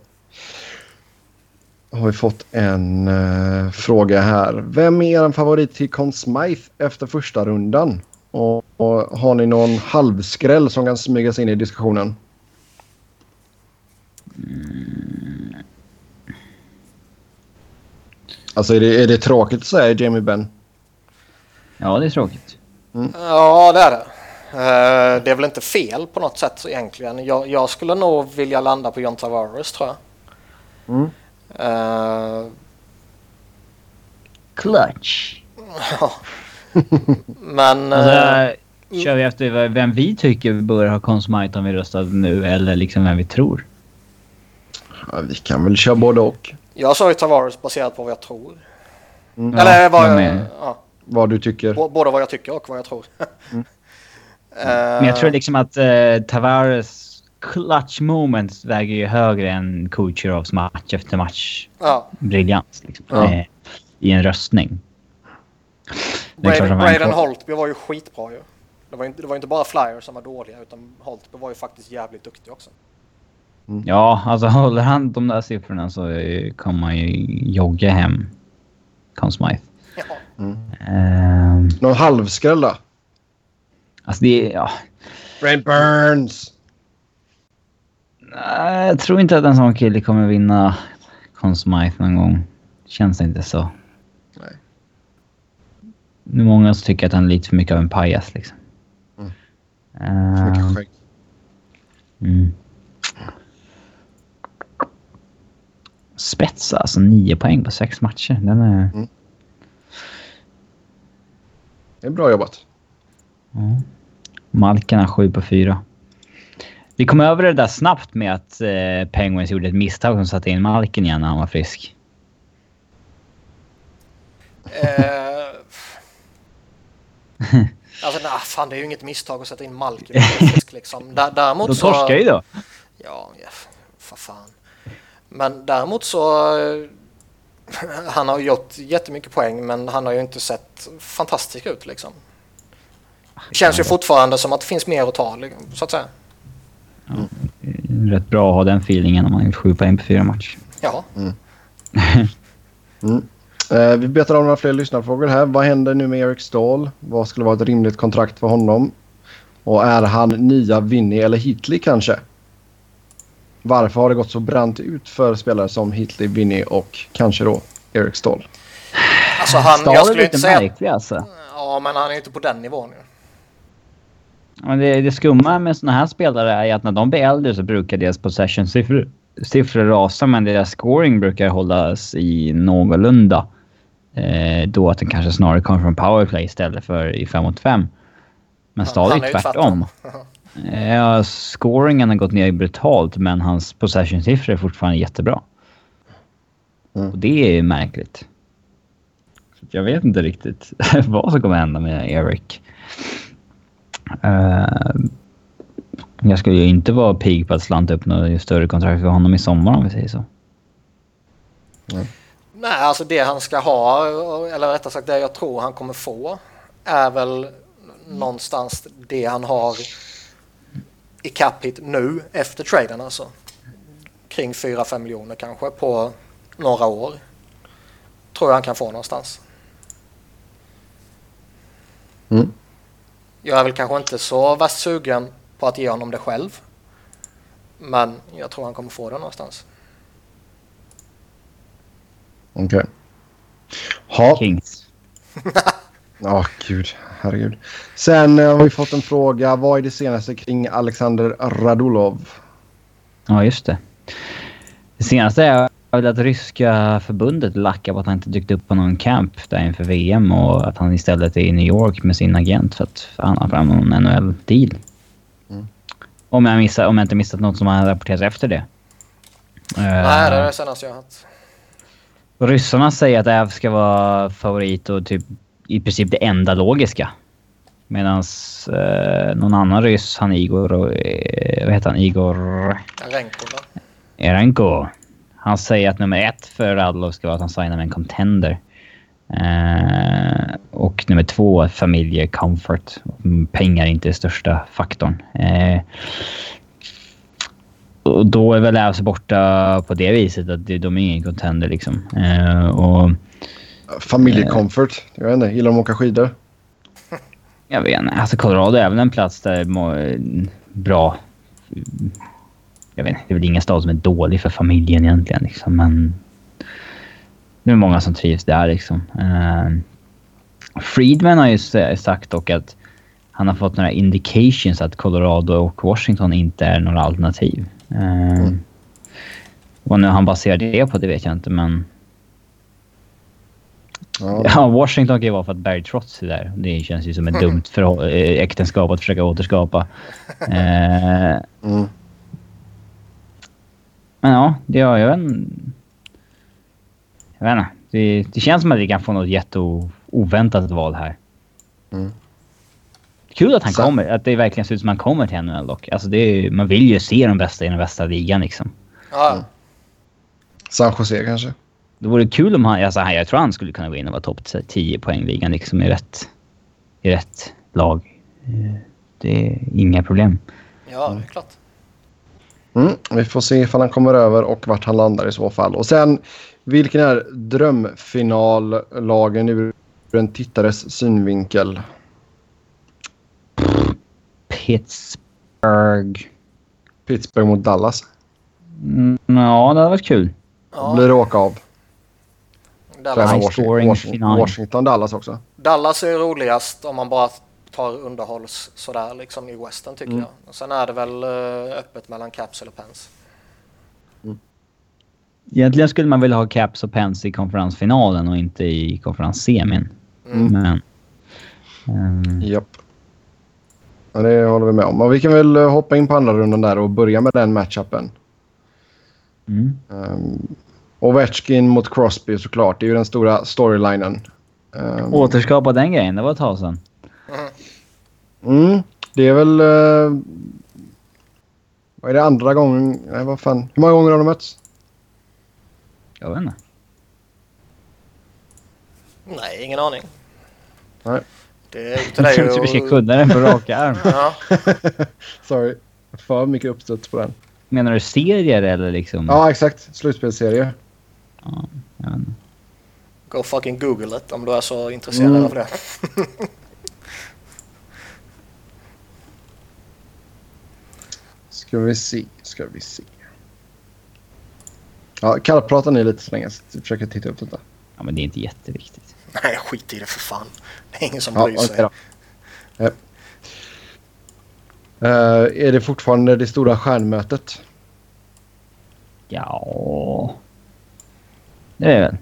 har vi fått en eh, fråga här. Vem är er favorit till Conn Smythe efter första rundan? Och, och har ni någon halvskräll som kan smyga sig in i diskussionen? Alltså är det, är det tråkigt att säga Jamie Benn? Ja, det är tråkigt. Ja, det är det. Eh, det är väl inte fel på något sätt så egentligen. Jag, jag skulle nog vilja landa på John Tavares tror jag. Mm. Eh, Clutch. ja. Men Alltså, eh, kör vi efter vem vi tycker bör ha Consmite om vi röstar nu eller liksom vem vi tror? Ja, vi kan väl köra både och. Jag sa ju Tavares baserat på vad jag tror. Mm. Eller vad jag jag, ja, Vad du tycker. b- både vad jag tycker och vad jag tror. Eh, Men jag tror liksom att uh, Tavares clutch moments väger ju högre än Kucherovs match efter match ja, briljans. Liksom, Ja. eh, I en röstning. Braden, Holtby var ju skitbra ju. Det var, inte, det var inte bara Flyers som var dåliga utan Holtby var ju faktiskt jävligt duktig också. Ja, alltså håller han de där siffrorna så kommer man ju jogga hem Conn Smythe. Ja. Ehm, Någon halvskräll då? alltså det är... Ja, Brent Burns! Nej, jag tror inte att en sån kille kommer vinna Conn Smythe någon gång. Känns inte så. Nej. Det är många som tycker att han är lite för mycket av en pajas liksom. Mm. Ehm, Mycket skägg. mm. Spetsa, alltså nio poäng på sex matcher. Den är... Det är bra jobbat. Ja. Malkin har 7 på 4. Vi kom över det där snabbt med att eh, Penguins gjorde ett misstag som satte in Malkin igen när han var frisk. Eh, alltså nej, fan det är ju inget misstag att sätta in Malkin liksom. Dä- Däremot De torskar ju då. Ja, ja för fan. Men däremot så... eh, Han har gjort jättemycket poäng men han har ju inte sett fantastisk ut liksom. Det känns ju fortfarande som att det finns mer att ta liksom, så att säga. Rätt bra att ha den feelingen om man har gjort 7 poäng på fyra matcher. Ja. Eh, vi betar av några fler lyssnarfrågor här. Vad händer nu med Eric Stahl? Vad skulle vara ett rimligt kontrakt för honom? Och är han nya Vinny eller Hitley kanske? Varför har det gått så brant ut för spelare som Hitley, Vinny och kanske då Eric Stahl? Alltså han, Stahl jag är skulle lite inte säga... märklig alltså. Ja, men han är ju inte på den nivån nu. Men det, det skumma med såna här spelare är att när de blir äldre så brukar deras possession-siffror siffror rasa men deras scoring brukar hållas i någorlunda. Eh, då att den kanske snarare kommer från powerplay istället för i 5 mot 5. Men Stahl han är är ju tvärtom. Ja, scoringen har gått ner brutalt men hans possession-siffror är fortfarande jättebra. Mm. Och det är märkligt. Så jag vet inte riktigt vad som kommer hända med Eric. Eh, jag skulle ju inte vara pigg på att slanta upp något större kontrakt för honom i sommar om vi säger så. Nej, alltså det han ska ha, eller rättare sagt det jag tror han kommer få, är väl någonstans det han har i cap hit nu efter traden alltså. Kring 4-5 miljoner kanske på några år. Tror jag han kan få någonstans. Mm. Jag är väl kanske inte så värst sugen på att ge honom det själv. Men jag tror han kommer få det någonstans. Okej. Ha. Kings. Ja, gud. Herregud. Sen eh, har vi fått en fråga. Vad är det senaste kring Alexander Radulov? Ja, just det. Det senaste är väl att ryska förbundet lackar på att han inte dykt upp på någon camp där inför VM och att han istället är i New York med sin agent för att förhandla fram någon NHL-deal. Mm. Om, jag missar, om jag inte missat något som har rapporterats efter det. Nej, det är Eh, det senaste jag har hört. ryssarna säger att Äv ska vara favorit och typ i princip det enda logiska. Medan eh, någon annan ryss, han Igor, och, eh, vad heter han? Igor... Renko va? Erenko. Han säger att nummer ett för Radlov ska vara att han signar med en contender. Eh, och nummer två, familjecomfort. Mm, Pengar är inte den största faktorn. Eh, och då är väl Ävs borta på det viset att det- de är ingen contender liksom. Eh, och Familjecomfort. Jag vet inte. Gillar de att åka skidor? jag vet inte. Alltså Colorado är väl en plats där bra... Jag vet inte. Det är väl ingen stad som är dålig för familjen egentligen liksom, men... Det är många som trivs där liksom. Eh, Friedman har ju sagt dock att han har fått några indications att Colorado och Washington inte är några alternativ. Eh, Vad nu han baserar det på, det vet jag inte, men... Ja. Ja, Washington kan ju vara för att Barry Trotz är där. Det känns ju som ett dumt förhå- eh, äktenskap att försöka återskapa. Eh, Mm. men ja, det jag, jag inte. Jag vet inte. Det, det känns som att vi kan få något jätteoväntat val här. Mm. Kul att han Så- kommer. Att det verkligen ser ut som att han kommer till NHL dock. Alltså det är, man vill ju se de bästa i den bästa ligan liksom. Ja, Mm. San Jose kanske? Det vore kul om han... Alltså, jag tror han skulle kunna gå in och vara topp 10 poängligan liksom i rätt, i rätt lag. Eh, Det är inga problem. ja det är klart. Mm. Vi får se ifall han kommer över och vart han landar i så fall. Och sen, vilken är drömfinallagen ur en tittares synvinkel? Pittsburgh. Pittsburgh mot Dallas. Mm, ja, det hade varit kul. Ja, Blir det åka av? Dallas, High Washington, scoring Washington, final. Washington, Dallas också. Dallas är roligast om man bara tar underhålls sådär liksom i western tycker Mm. jag. Och sen är det väl eh, öppet mellan Caps eller Pens. Egentligen skulle man vilja ha Caps och Pens i konferensfinalen och inte i konferenssemin. Mm. Men... ehm, Japp. Ja, det håller vi med om. Och vi kan väl hoppa in på andra rundan där och börja med den matchupen. Mm. Um, Ovechkin mot Crosby såklart. Det är ju den stora storylinen. Um, Återskapa den grejen. Det var ett tag sedan. mm, det är väl... Uh, vad är det andra gången? Nej, vad fan. Hur många gånger har de mötts? Jag vet inte. Nej, ingen aning. Nej. Det är upp till dig vi ska kunna den på rak arm. Ja. Sorry. För mycket uppstuds på den. Menar du serier eller liksom? Ja, exakt. Slutspelsserie. Ja. Go fucking google it om du är så intresserad Mm. av det. Ska vi se. Ska vi se. Ja, kallprata ni lite så länge. så Jag försöker titta upp detta. Ja, men det är inte jätteviktigt. Nej, skit i det för fan. Det är ingen som Ja, bryr sig. Ja. Eh, är det fortfarande det stora stjärnmötet? Ja... Det är det väl.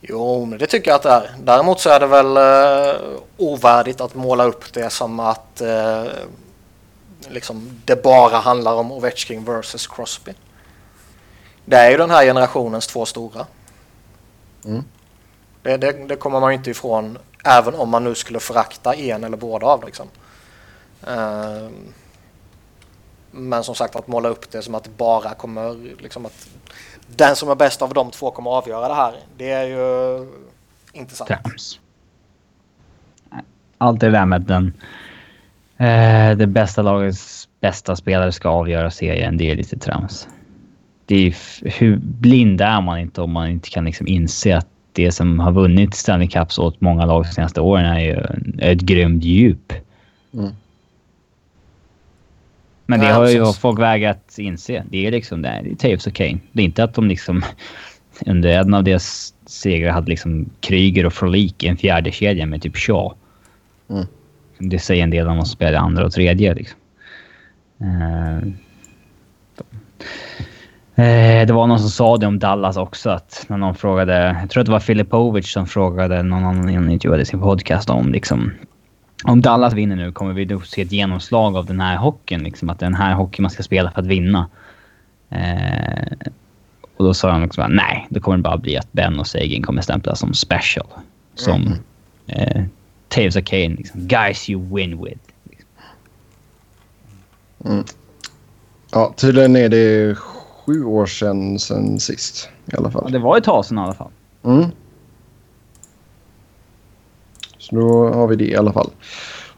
Jo, men det tycker jag att det är. Däremot så är det väl eh, ovärdigt att måla upp det som att eh, liksom det bara handlar om Ovechkin versus Crosby. Det är ju den här generationens två stora. Mm. Det, det, det kommer man ju inte ifrån även om man nu skulle förakta en eller båda av liksom. Eh, men som sagt att måla upp det som att det bara kommer liksom att den som är bäst av de två kommer avgöra det här. Det är ju inte sant. Trams. Allt det där med den... Eh, det bästa lagets bästa spelare ska avgöra serien, det är lite trams. Det är, hur blind är man inte om man inte kan liksom inse att det som har vunnit Stanley Cups åt många lag de senaste åren är ju ett grymt djup. Mm. Men det har ju precis. folk vägrat inse. Det är liksom det. är- Det är Taves och Kane. Det är inte att de liksom under en av deras segrar hade liksom Kryger och Frolik i en fjärde kedja med typ Shaw. Mm. Det säger en del om vad som spelar andra och tredje liksom. Eh, Eh, det var någon som sa det om Dallas också. Att när någon frågade, jag tror att det var Filipovic som frågade någon annan intervjuade i sin podcast om liksom om Dallas vinner nu kommer vi då se ett genomslag av den här hockeyn. Liksom, att det den här hockeyn man ska spela för att vinna. Eh, och då sa han bara, nej, det kommer bara bli att Ben och Sagan kommer stämplas som special. Som eh, Taves och Kane, liksom, guys you win with. Ja, tydligen är det sju år sedan, sen sist i alla Ja, fall. det var ett tag sedan i alla fall. Mm. Så då har vi det i alla fall.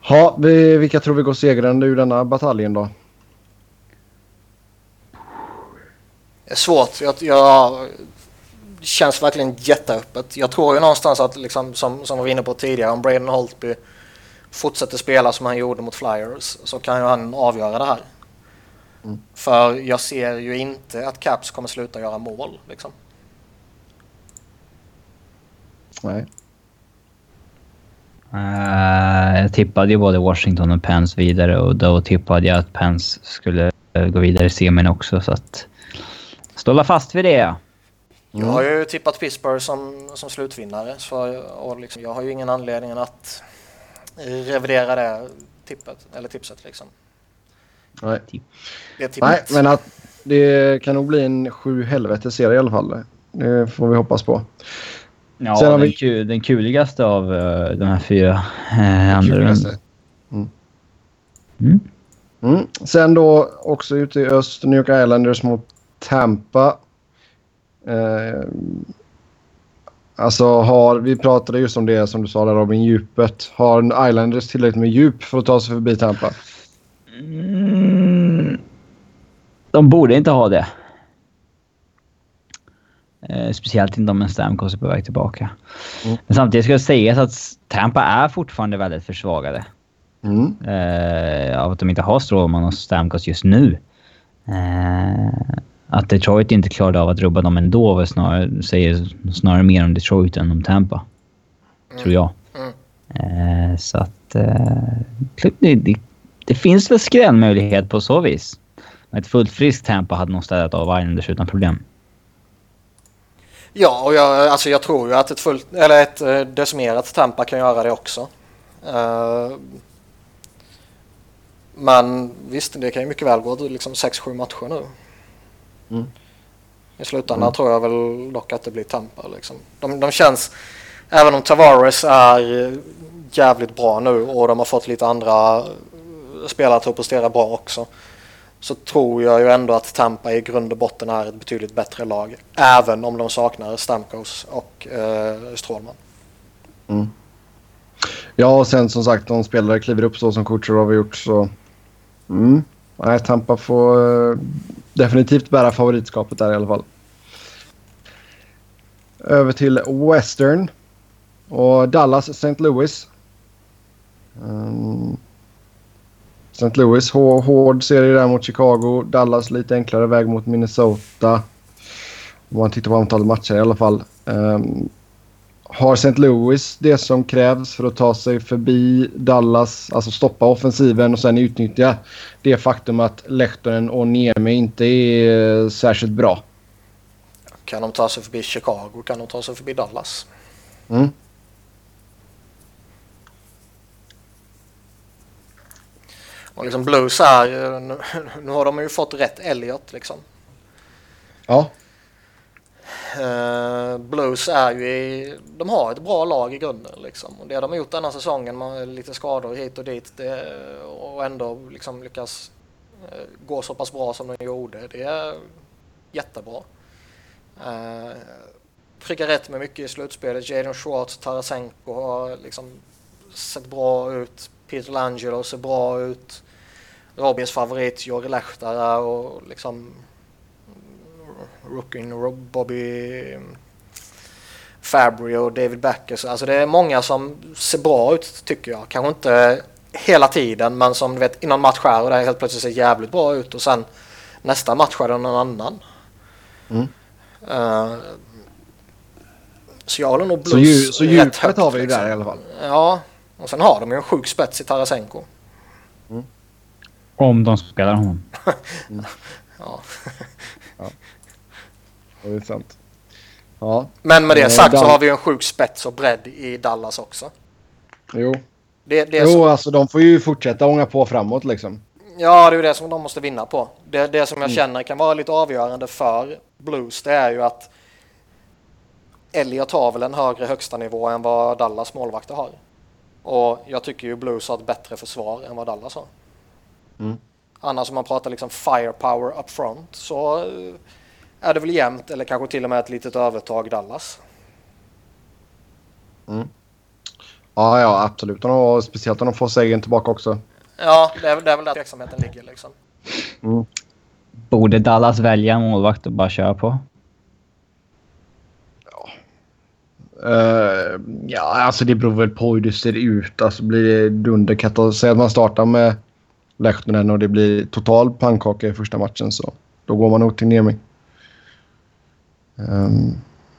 Ha, vi, vilka tror vi går segrande ur denna bataljen då? Det är svårt. Jag, jag det känns verkligen jätteöppet. Jag tror ju någonstans att, liksom, som, som vi var inne på tidigare, om Braden Holtby fortsätter spela som han gjorde mot Flyers så kan ju han avgöra det här. Mm. För jag ser ju inte att Caps kommer sluta göra mål. Liksom. Nej. Eh, jag tippade ju både Washington och Pens vidare och då tippade jag att Pens skulle eh, gå vidare i semin också så att... Stå fast vid det. Jag har ju tippat Pittsburgh som, som slutvinnare så, och liksom, jag har ju ingen anledning att revidera det tippet, eller tipset. Liksom. Nej. Det är tippet. Nej, men att det kan nog bli en sju helvetes serie i alla fall. Det får vi hoppas på. Ja, Sen har den, vi- ku, den kuligaste av eh, de här fyra uh, andra. Kuligaste. Mm. Mm. Sen då också ute i öst, New York Islanders mot Tampa. Eh, alltså har, vi pratade just om det som du sa där Robin, djupet. Har Islanders tillräckligt med djup för att ta sig förbi Tampa? Mm. De borde inte ha det. Eh, speciellt inte om en Stamkos är på väg tillbaka. Mm. Men samtidigt ska jag säga att Tampa är fortfarande väldigt försvagade. Mm. Eh, av att de inte har Strålman och Stamkos just nu. Eh, att Detroit inte klarade av att rubba dem ändå var snarare, säger snarare mer om Detroit än om Tampa. Tror jag. Mm. Eh, så att... Eh, det, det, det finns väl skrällmöjlighet på så vis. Ett fullt friskt Tampa hade nog städat av Islanders utan problem. Ja, och jag, alltså jag tror ju att ett, fullt, eller ett eh, decimerat Tampa kan göra det också. Eh, Men visst, det kan ju mycket väl gå liksom 6-7 matcher nu. Mm. I slutändan tror jag väl dock att det blir Tampa. Liksom. De, de känns, även om Tavares är jävligt bra nu och de har fått lite andra spelare att prestera bra också. Så tror jag ju ändå att Tampa i grund och botten är ett betydligt bättre lag. Även om de saknar Stamkos och eh, Strålman. Mm. Ja, och sen som sagt om spelare kliver upp så som Kucherov har gjort så... Mm. Nej, Tampa får eh, definitivt bära favoritskapet där i alla fall. Över till Western. Och Dallas St. Louis. Um, St. Louis hård serie där mot Chicago. Dallas lite enklare väg mot Minnesota. Om man tittar på antalet matcher i alla fall. Um, har St. Louis det som krävs för att ta sig förbi Dallas, alltså stoppa offensiven och sen utnyttja det faktum att Lehtonen och Niemi inte är särskilt bra? Kan de ta sig förbi Chicago kan de ta sig förbi Dallas. Mm. Och liksom Blues är nu, nu har de ju fått rätt Elliot liksom. Ja. Uh, Blues är ju i, de har ett bra lag i grunden liksom. Och det de har gjort denna säsongen med lite skador hit och dit det, och ändå liksom lyckas uh, gå så pass bra som de gjorde. Det är jättebra. Uh, prickar rätt med mycket i slutspelet. Jadon Schwartz, Tarasenko har liksom sett bra ut. Peter Langelo ser bra ut. Robins favorit Jori Lehtara och liksom Rookin, Bobby Fabry och David Backers. Alltså det är många som ser bra ut tycker jag. Kanske inte hela tiden men som du vet innan match här och det helt plötsligt ser jävligt bra ut och sen nästa match är det någon annan. Mm. Uh, så jag håller nog Så, dju så djupet har vi ju liksom. där i alla fall. Ja, och sen har de ju en sjuk spets i Tarasenko. Om de spelar honom. mm. ja. ja. Det är sant. Ja. Men med det sagt så har vi ju en sjuk spets och bredd i Dallas också. Jo. Det, det jo, som... alltså de får ju fortsätta ånga på framåt liksom. Ja, det är ju det som de måste vinna på. Det, det som jag mm. känner kan vara lite avgörande för Blues det är ju att Elliot har väl en högre högsta nivå än vad Dallas målvakter har. Och jag tycker ju Blues har ett bättre försvar än vad Dallas har. Mm. Annars om man pratar liksom firepower up front så eh, är det väl jämnt eller kanske till och med ett litet övertag Dallas. Mm. Ja, ja absolut. Och speciellt om de får segern tillbaka också. Ja, det är, det är väl där tveksamheten ligger liksom. Mm. Borde Dallas välja en målvakt och bara köra på? Uh, ja, alltså det beror väl på hur det ser ut. Alltså blir det dunderkatt. Säg att man startar med Lehtonen och det blir total pannkaka i första matchen så då går man nog till Niemi. Um,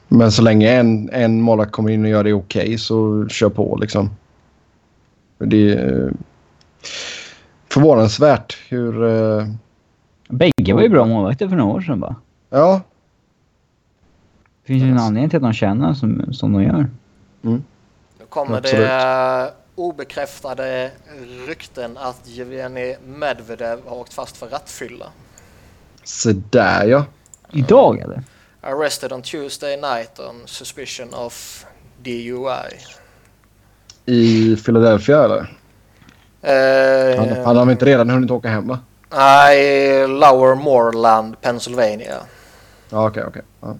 men så länge en, en målvakt kommer in och gör det okej okay, så kör på liksom. Det är uh, förvånansvärt hur... Uh, Bägge var ju bra målvakter för några år sedan va? Ja, det finns ju en anledning till att de känner som, som de gör. Mm. Nu kommer Absolut. det obekräftade rykten att Jevgenij Medvedev har åkt fast för rattfylla. Så där ja. Idag eller? Arrested on Tuesday night on suspicion of DUI. I Philadelphia eller? Eh, han, han har inte redan hunnit åka hem va? Nej, Lower Moreland, Pennsylvania. Ja, okej, okay, okej. Okay.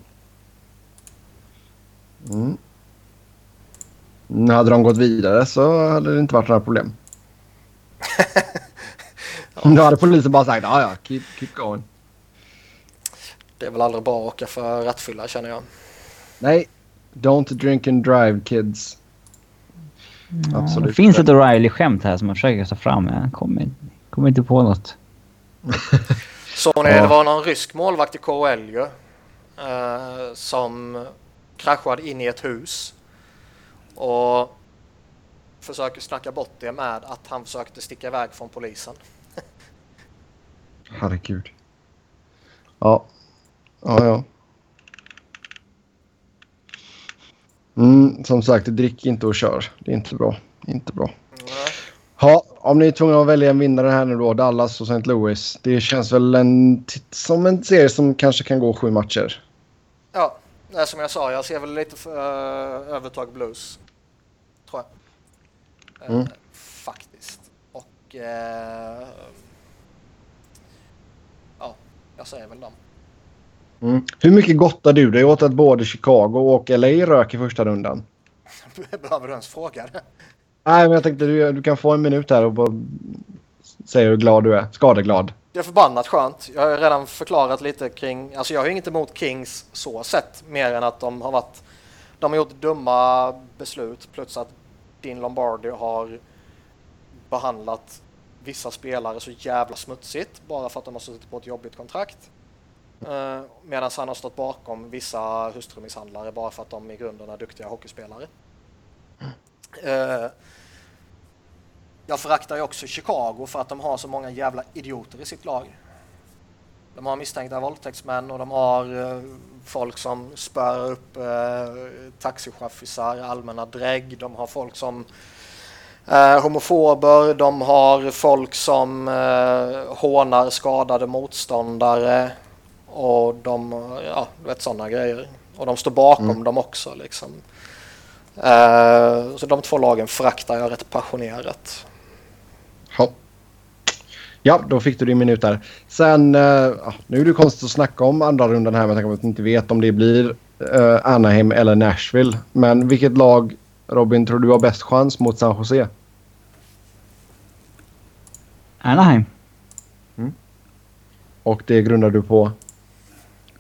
Ja. Mm. Hade de gått vidare så hade det inte varit några problem. ja. Då hade polisen bara sagt ja, ja, keep, keep going. Det är väl aldrig bra att åka för rattfylla känner jag. Nej, don't drink and drive kids. Ja, Absolut. Det finns ett O'Reilly-skämt här som jag försöker ta fram. Jag kommer, kommer inte på något. Såg ni, ja. det var någon rysk målvakt i KHL ju. Uh, som kraschade in i ett hus och försöker snacka bort det med att han försökte sticka iväg från polisen. Herregud. Ja. Ja, ja. Mm, som sagt, drick inte och kör. Det är inte bra. Inte bra. Ha, om ni är tvungna att välja en vinnare här nu då, Dallas och St. Louis. Det känns väl en, som en serie som kanske kan gå sju matcher. Ja, som jag sa, jag ser väl lite för, uh, övertag blues. Mm. Faktiskt. Och... eh, ja, jag säger väl dem. Mm. Hur mycket gottar du dig åt att både Chicago och LA rök i första rundan? Behöver du ens fråga det? Nej, men jag tänkte du, du kan få en minut här och bara säga hur glad du är. Skadeglad. Det är förbannat skönt. Jag har redan förklarat lite kring, alltså jag har inget emot Kings så sett, mer än att de har varit, de har gjort dumma beslut plus att Dean Lombardi har behandlat vissa spelare så jävla smutsigt bara för att de har suttit på ett jobbigt kontrakt. Uh, Medan han har stått bakom vissa hustrumisshandlare bara för att de i grunden är duktiga hockeyspelare. Uh, jag föraktar ju också Chicago för att de har så många jävla idioter i sitt lag. De har misstänkta våldtäktsmän och de har eh, folk som spär upp eh, taxichaffisar, allmänna drägg. De har folk som är homofober. De har folk som eh, hånar skadade motståndare. Och de, ja, du vet sådana grejer. Och de står bakom Mm. dem också liksom. Eh, så de två lagen föraktar jag rätt passionerat. Ja. Då fick du din minut där. Sen, eh, nu är det konstigt att snacka om andra rundan här med tanke på att vi inte vet om det blir eh, Anaheim eller Nashville. Men vilket lag, Robin, tror du har bäst chans mot San Jose? Anaheim. Och det grundar du på?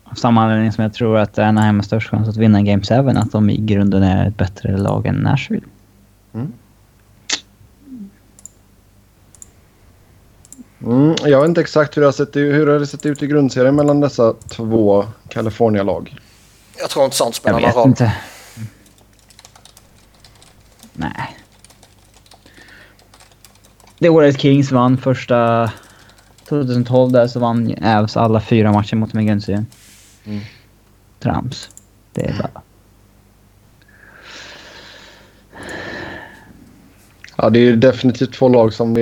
Av samma anledning som jag tror att Anaheim har störst chans att vinna Game 7. Att de i grunden är ett bättre lag än Nashville. Mm, jag vet inte exakt hur det har sett, ut- hur det har sett ut i grundserien mellan dessa två California-lag. Jag tror inte sånt Jag spelar någon vet roll. inte. Nej. Det året Kings vann första 2012 där så vann Avs alla fyra matcher mot dem i grundserien. Mm. Trams. Det är bara... Ja, det är definitivt två lag som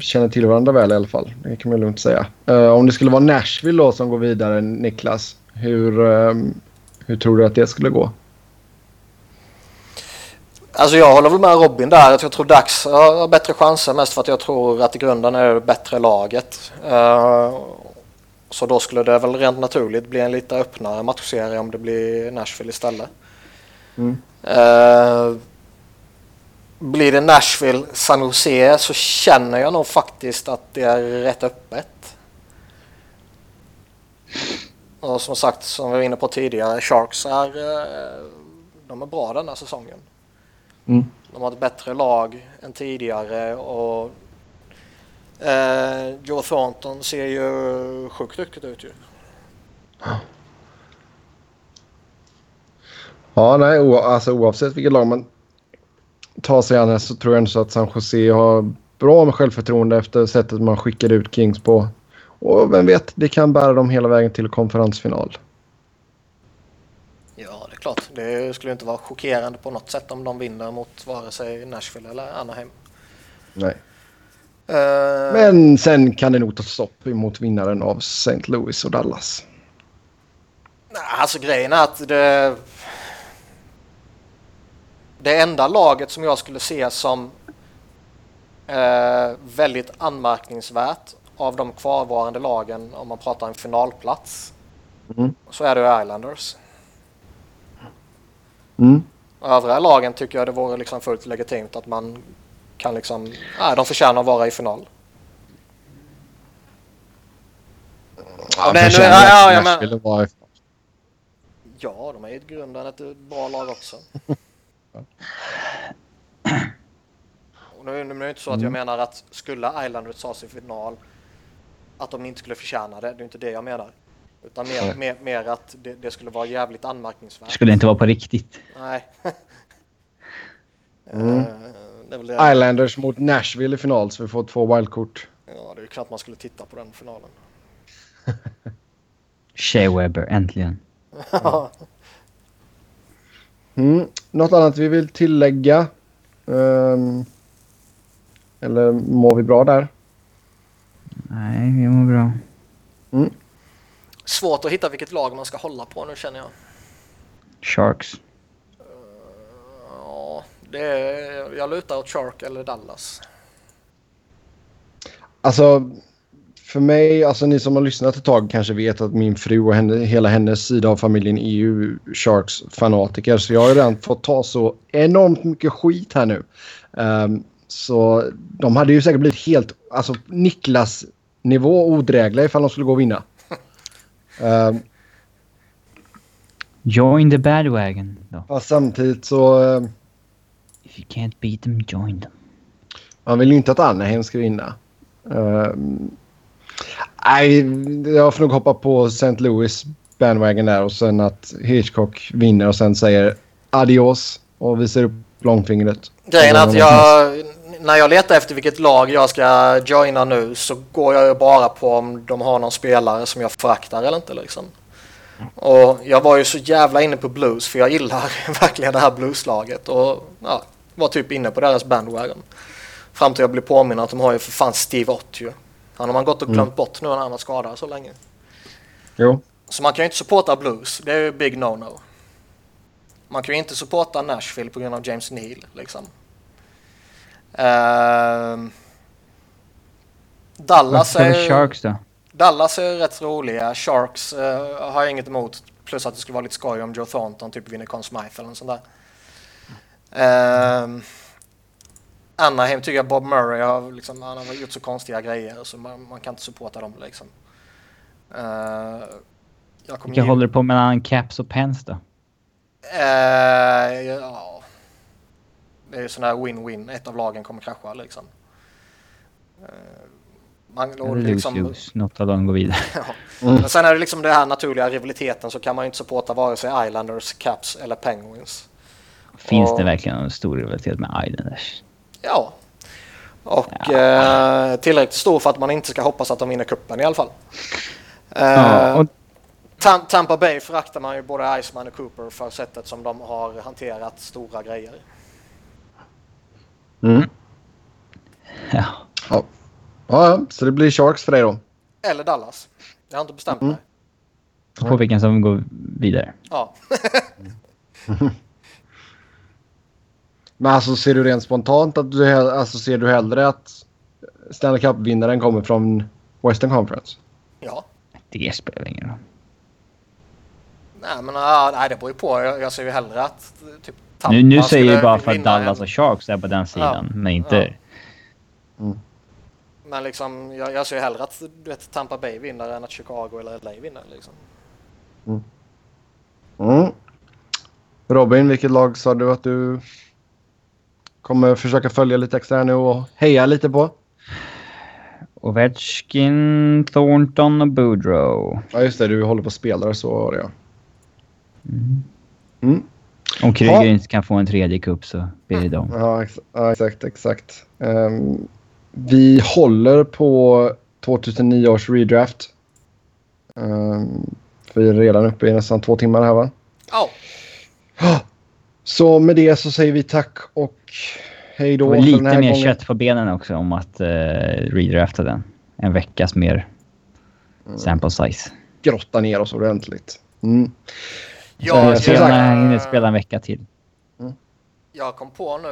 känner till varandra väl i alla fall. Det kan man lugnt säga. Eh, om det skulle vara Nashville då som går vidare, Niklas. Hur, ehm, hur tror du att det skulle gå? Alltså jag håller väl med Robin där. Jag tror Dax har bättre chanser mest för att jag tror att i grunden är det bättre laget. Eh, Så då skulle det väl rent naturligt bli en lite öppnare matchserie om det blir Nashville istället. Mm. Eh, Blir det Nashville San Jose så känner jag nog faktiskt att det är rätt öppet. Och som sagt, som vi var inne på tidigare, Sharks är, eh, de är bra den här säsongen. Mm. De har ett bättre lag än tidigare och eh, Joe Thornton ser ju sjukt duktigt ut ju. Ja, nej, o- alltså, oavsett vilket lag man tar sig an så tror jag ändå så att San Jose har bra med självförtroende efter sättet man skickade ut Kings på. Och vem vet, det kan bära dem hela vägen till konferensfinal. Ja, det är klart. Det skulle inte vara chockerande på något sätt om de vinner mot vare sig Nashville eller Anaheim. Nej. Eh, Men sen kan det nog ta stopp emot vinnaren av St. Louis och Dallas. alltså grejen är att det... Det enda laget som jag skulle se som eh, väldigt anmärkningsvärt av de kvarvarande lagen om man pratar en finalplats Mm. så är det Islanders. Mm. Övriga lagen tycker jag det vore liksom fullt legitimt att man kan liksom, nej de förtjänar att vara i final. Ja, det, nu- ja, ja, men-. Ja, de är i grunden ett bra lag också. Och nu, nu är det inte så att jag menar att skulle Islanders ta sig final att de inte skulle förtjäna det. Det är inte det jag menar. Utan mer, mer, mer att det, det skulle vara jävligt anmärkningsvärt. Det skulle inte vara på riktigt. Nej. Mm. Eh, det. Islanders mot Nashville i final så vi får två wildkort. Ja, det är ju knappt man skulle titta på den finalen. Shea Weber, äntligen. Mm. Något annat vi vill tillägga? Um, Eller mår vi bra där? Nej, vi mår bra. Svårt att hitta vilket lag man ska hålla på nu känner jag. Sharks. Ja, det är, jag lutar åt Shark eller Dallas. Alltså, för mig, alltså ni som har lyssnat ett tag kanske vet att min fru och henne, hela hennes sida av familjen är ju Sharks fanatiker. Så jag har redan fått ta så enormt mycket skit här nu. Ehm, så de hade ju säkert blivit helt, alltså Niklas nivå odrägliga ifall de skulle gå och vinna. Ehm, Join the bandwagon. Då. fast samtidigt så, ehm, If you can't beat them, join them. man vill ju inte att Anaheim ska vinna. Ehm, Nej, jag får nog hoppa på St. Louis bandwagon där och sen att Hitchcock vinner och sen säger adios och visar upp långfingret. Grejen är att jag, när jag letar efter vilket lag jag ska joina nu så går jag ju bara på om de har någon spelare som jag föraktar eller inte liksom. Och jag var ju så jävla inne på blues för jag gillar verkligen det här blueslaget och ja, var typ inne på deras bandwagon. Fram till jag blev påminn att de har ju för fan Steve Ott ju. Han har man gått och glömt bort nu när han var skadad så länge. Jo. Så man kan ju inte supporta blues, det är ju big no-no. Man kan ju inte supporta Nashville på grund av James Neal liksom. Ehm, Dallas är, Sharks då? Dallas är rätt roliga. Sharks eh, har jag inget emot. Plus att det skulle vara lite skoj om Joe Thornton typ vinner Conn Smythe eller något sånt där. Ehm, Anaheim tycker jag Bob Murray har, liksom, han har gjort så konstiga grejer så man, man kan inte supporta dem liksom. Uh, jag Vilka ge- håller på mellan Caps och Pens då? Eh, ja. Det är ju sån här win-win. Ett av lagen kommer krascha liksom. Eh, man, och Lose, liksom, lose. Något av dem går vidare. ja. Men sen är det liksom den här naturliga rivaliteten så kan man ju inte supporta vare sig Islanders, Caps eller Penguins. Finns Ja. det verkligen en stor rivalitet med Islanders? Ja. Och eh, tillräckligt stor för att man inte ska hoppas att de vinner kuppen i alla fall. Eh, Ja, och Tam- Tampa Bay föraktar man ju både Iceman och Cooper för sättet som de har hanterat stora grejer. Mm. ja, Ja. ja, så det blir Sharks för dig då. Eller Dallas. Jag har inte bestämt Mm. mig. på vilken som går vidare. Ja. Men alltså ser du rent spontant att du, alltså, ser du hellre att Stanley Cup-vinnaren kommer från Western Conference? ja. Det spelar ingen roll. Nej, men ja, nej, det beror ju på. Jag, jag ser ju hellre att typ Tampa Nu, nu säger jag bara för att Dallas en- och Sharks är på den sidan, men inte... Men liksom, jag, jag ser ju hellre att du vet, Tampa Bay vinner än att Chicago eller LA vinner. Liksom. Mm. Robin, vilket lag sa du att du kommer försöka följa lite extra här nu och heja lite på? Ovechkin, Thornton och Boudreau. Ja, just det. Du håller på spelare, så var det ja. Mm. Om Kryger Ja. inte kan få en tredje cup så blir det dem. Ja, ex ja exakt, exakt. Ehm, vi håller på 2009 års redraft. Um, vi är redan uppe i nästan två timmar här va? Ja, Så med det så säger vi tack och hej då Och lite den här mer gången. kött på benen också om att uh, redrafta den. En veckas mer Mm. sample size. Grotta ner oss ordentligt. Mm. Så jag, jag hinner spela en vecka till. jag kom på nu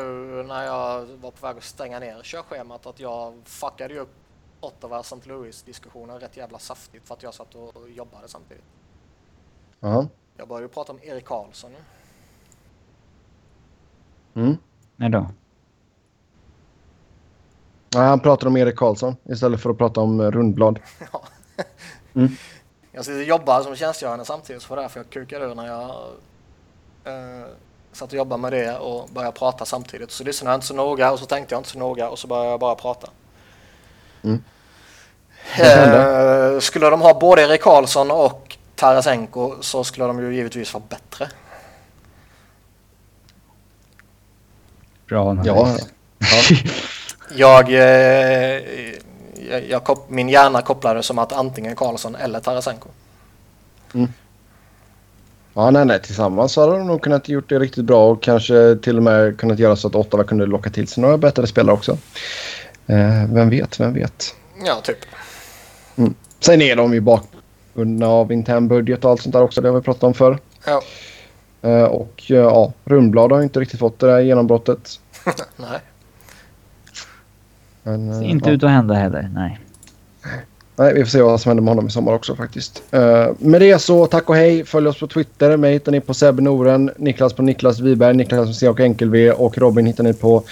när jag var på väg att stänga ner körschemat att jag fuckade ju upp Ottawa St. Louis-diskussionen rätt jävla saftigt för att jag satt och jobbade samtidigt. Ja. Jag började ju prata om Erik Karlsson. Mm. När då? Ja, han pratar om Erik Karlsson istället för att prata om eh, rundblad. Jag sitter och jobbar som tjänstgörande samtidigt så var det därför jag kukade ur när jag eh, satt och jobbade med det och började prata samtidigt. Så lyssnade jag inte så noga och så tänkte jag inte så noga och så började jag bara prata. Mm. Eh, skulle de ha både Erik Karlsson och Tarasenko så skulle de ju givetvis vara bättre. Bra. Ja, ja. Jag, eh, jag, jag min hjärna kopplade som att antingen Karlsson eller Tarasenko. Ja, nej, nej. Tillsammans så hade de nog kunnat gjort det riktigt bra och kanske till och med kunnat göra så att Ottawa kunde locka till sig några bättre spelare också. Eh, vem vet, vem vet. Ja, typ. Sen är de ju bakbundna av intern budget och allt sånt där också. Det har vi pratat om förr. Ja. Eh, och eh, ja, Rundblad har inte riktigt fått det där genombrottet. Nej. Men, eh, Ser inte ja. ut att hända heller. Nej. Nej, vi får se vad som händer med honom i sommar också faktiskt. Uh, med det så tack och hej. Följ oss på Twitter. Mig hittar ni på Sebbe Noren, Niklas på Niklas Wiberg, Niklas med C och enkel-V och Robin hittar ni på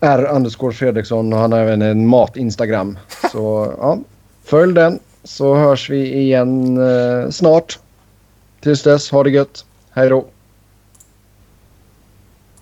R underscore Fredriksson och han har även en mat-Instagram. Så ja, följ den så hörs vi igen eh, snart. Tills dess, ha det gött. Hej då.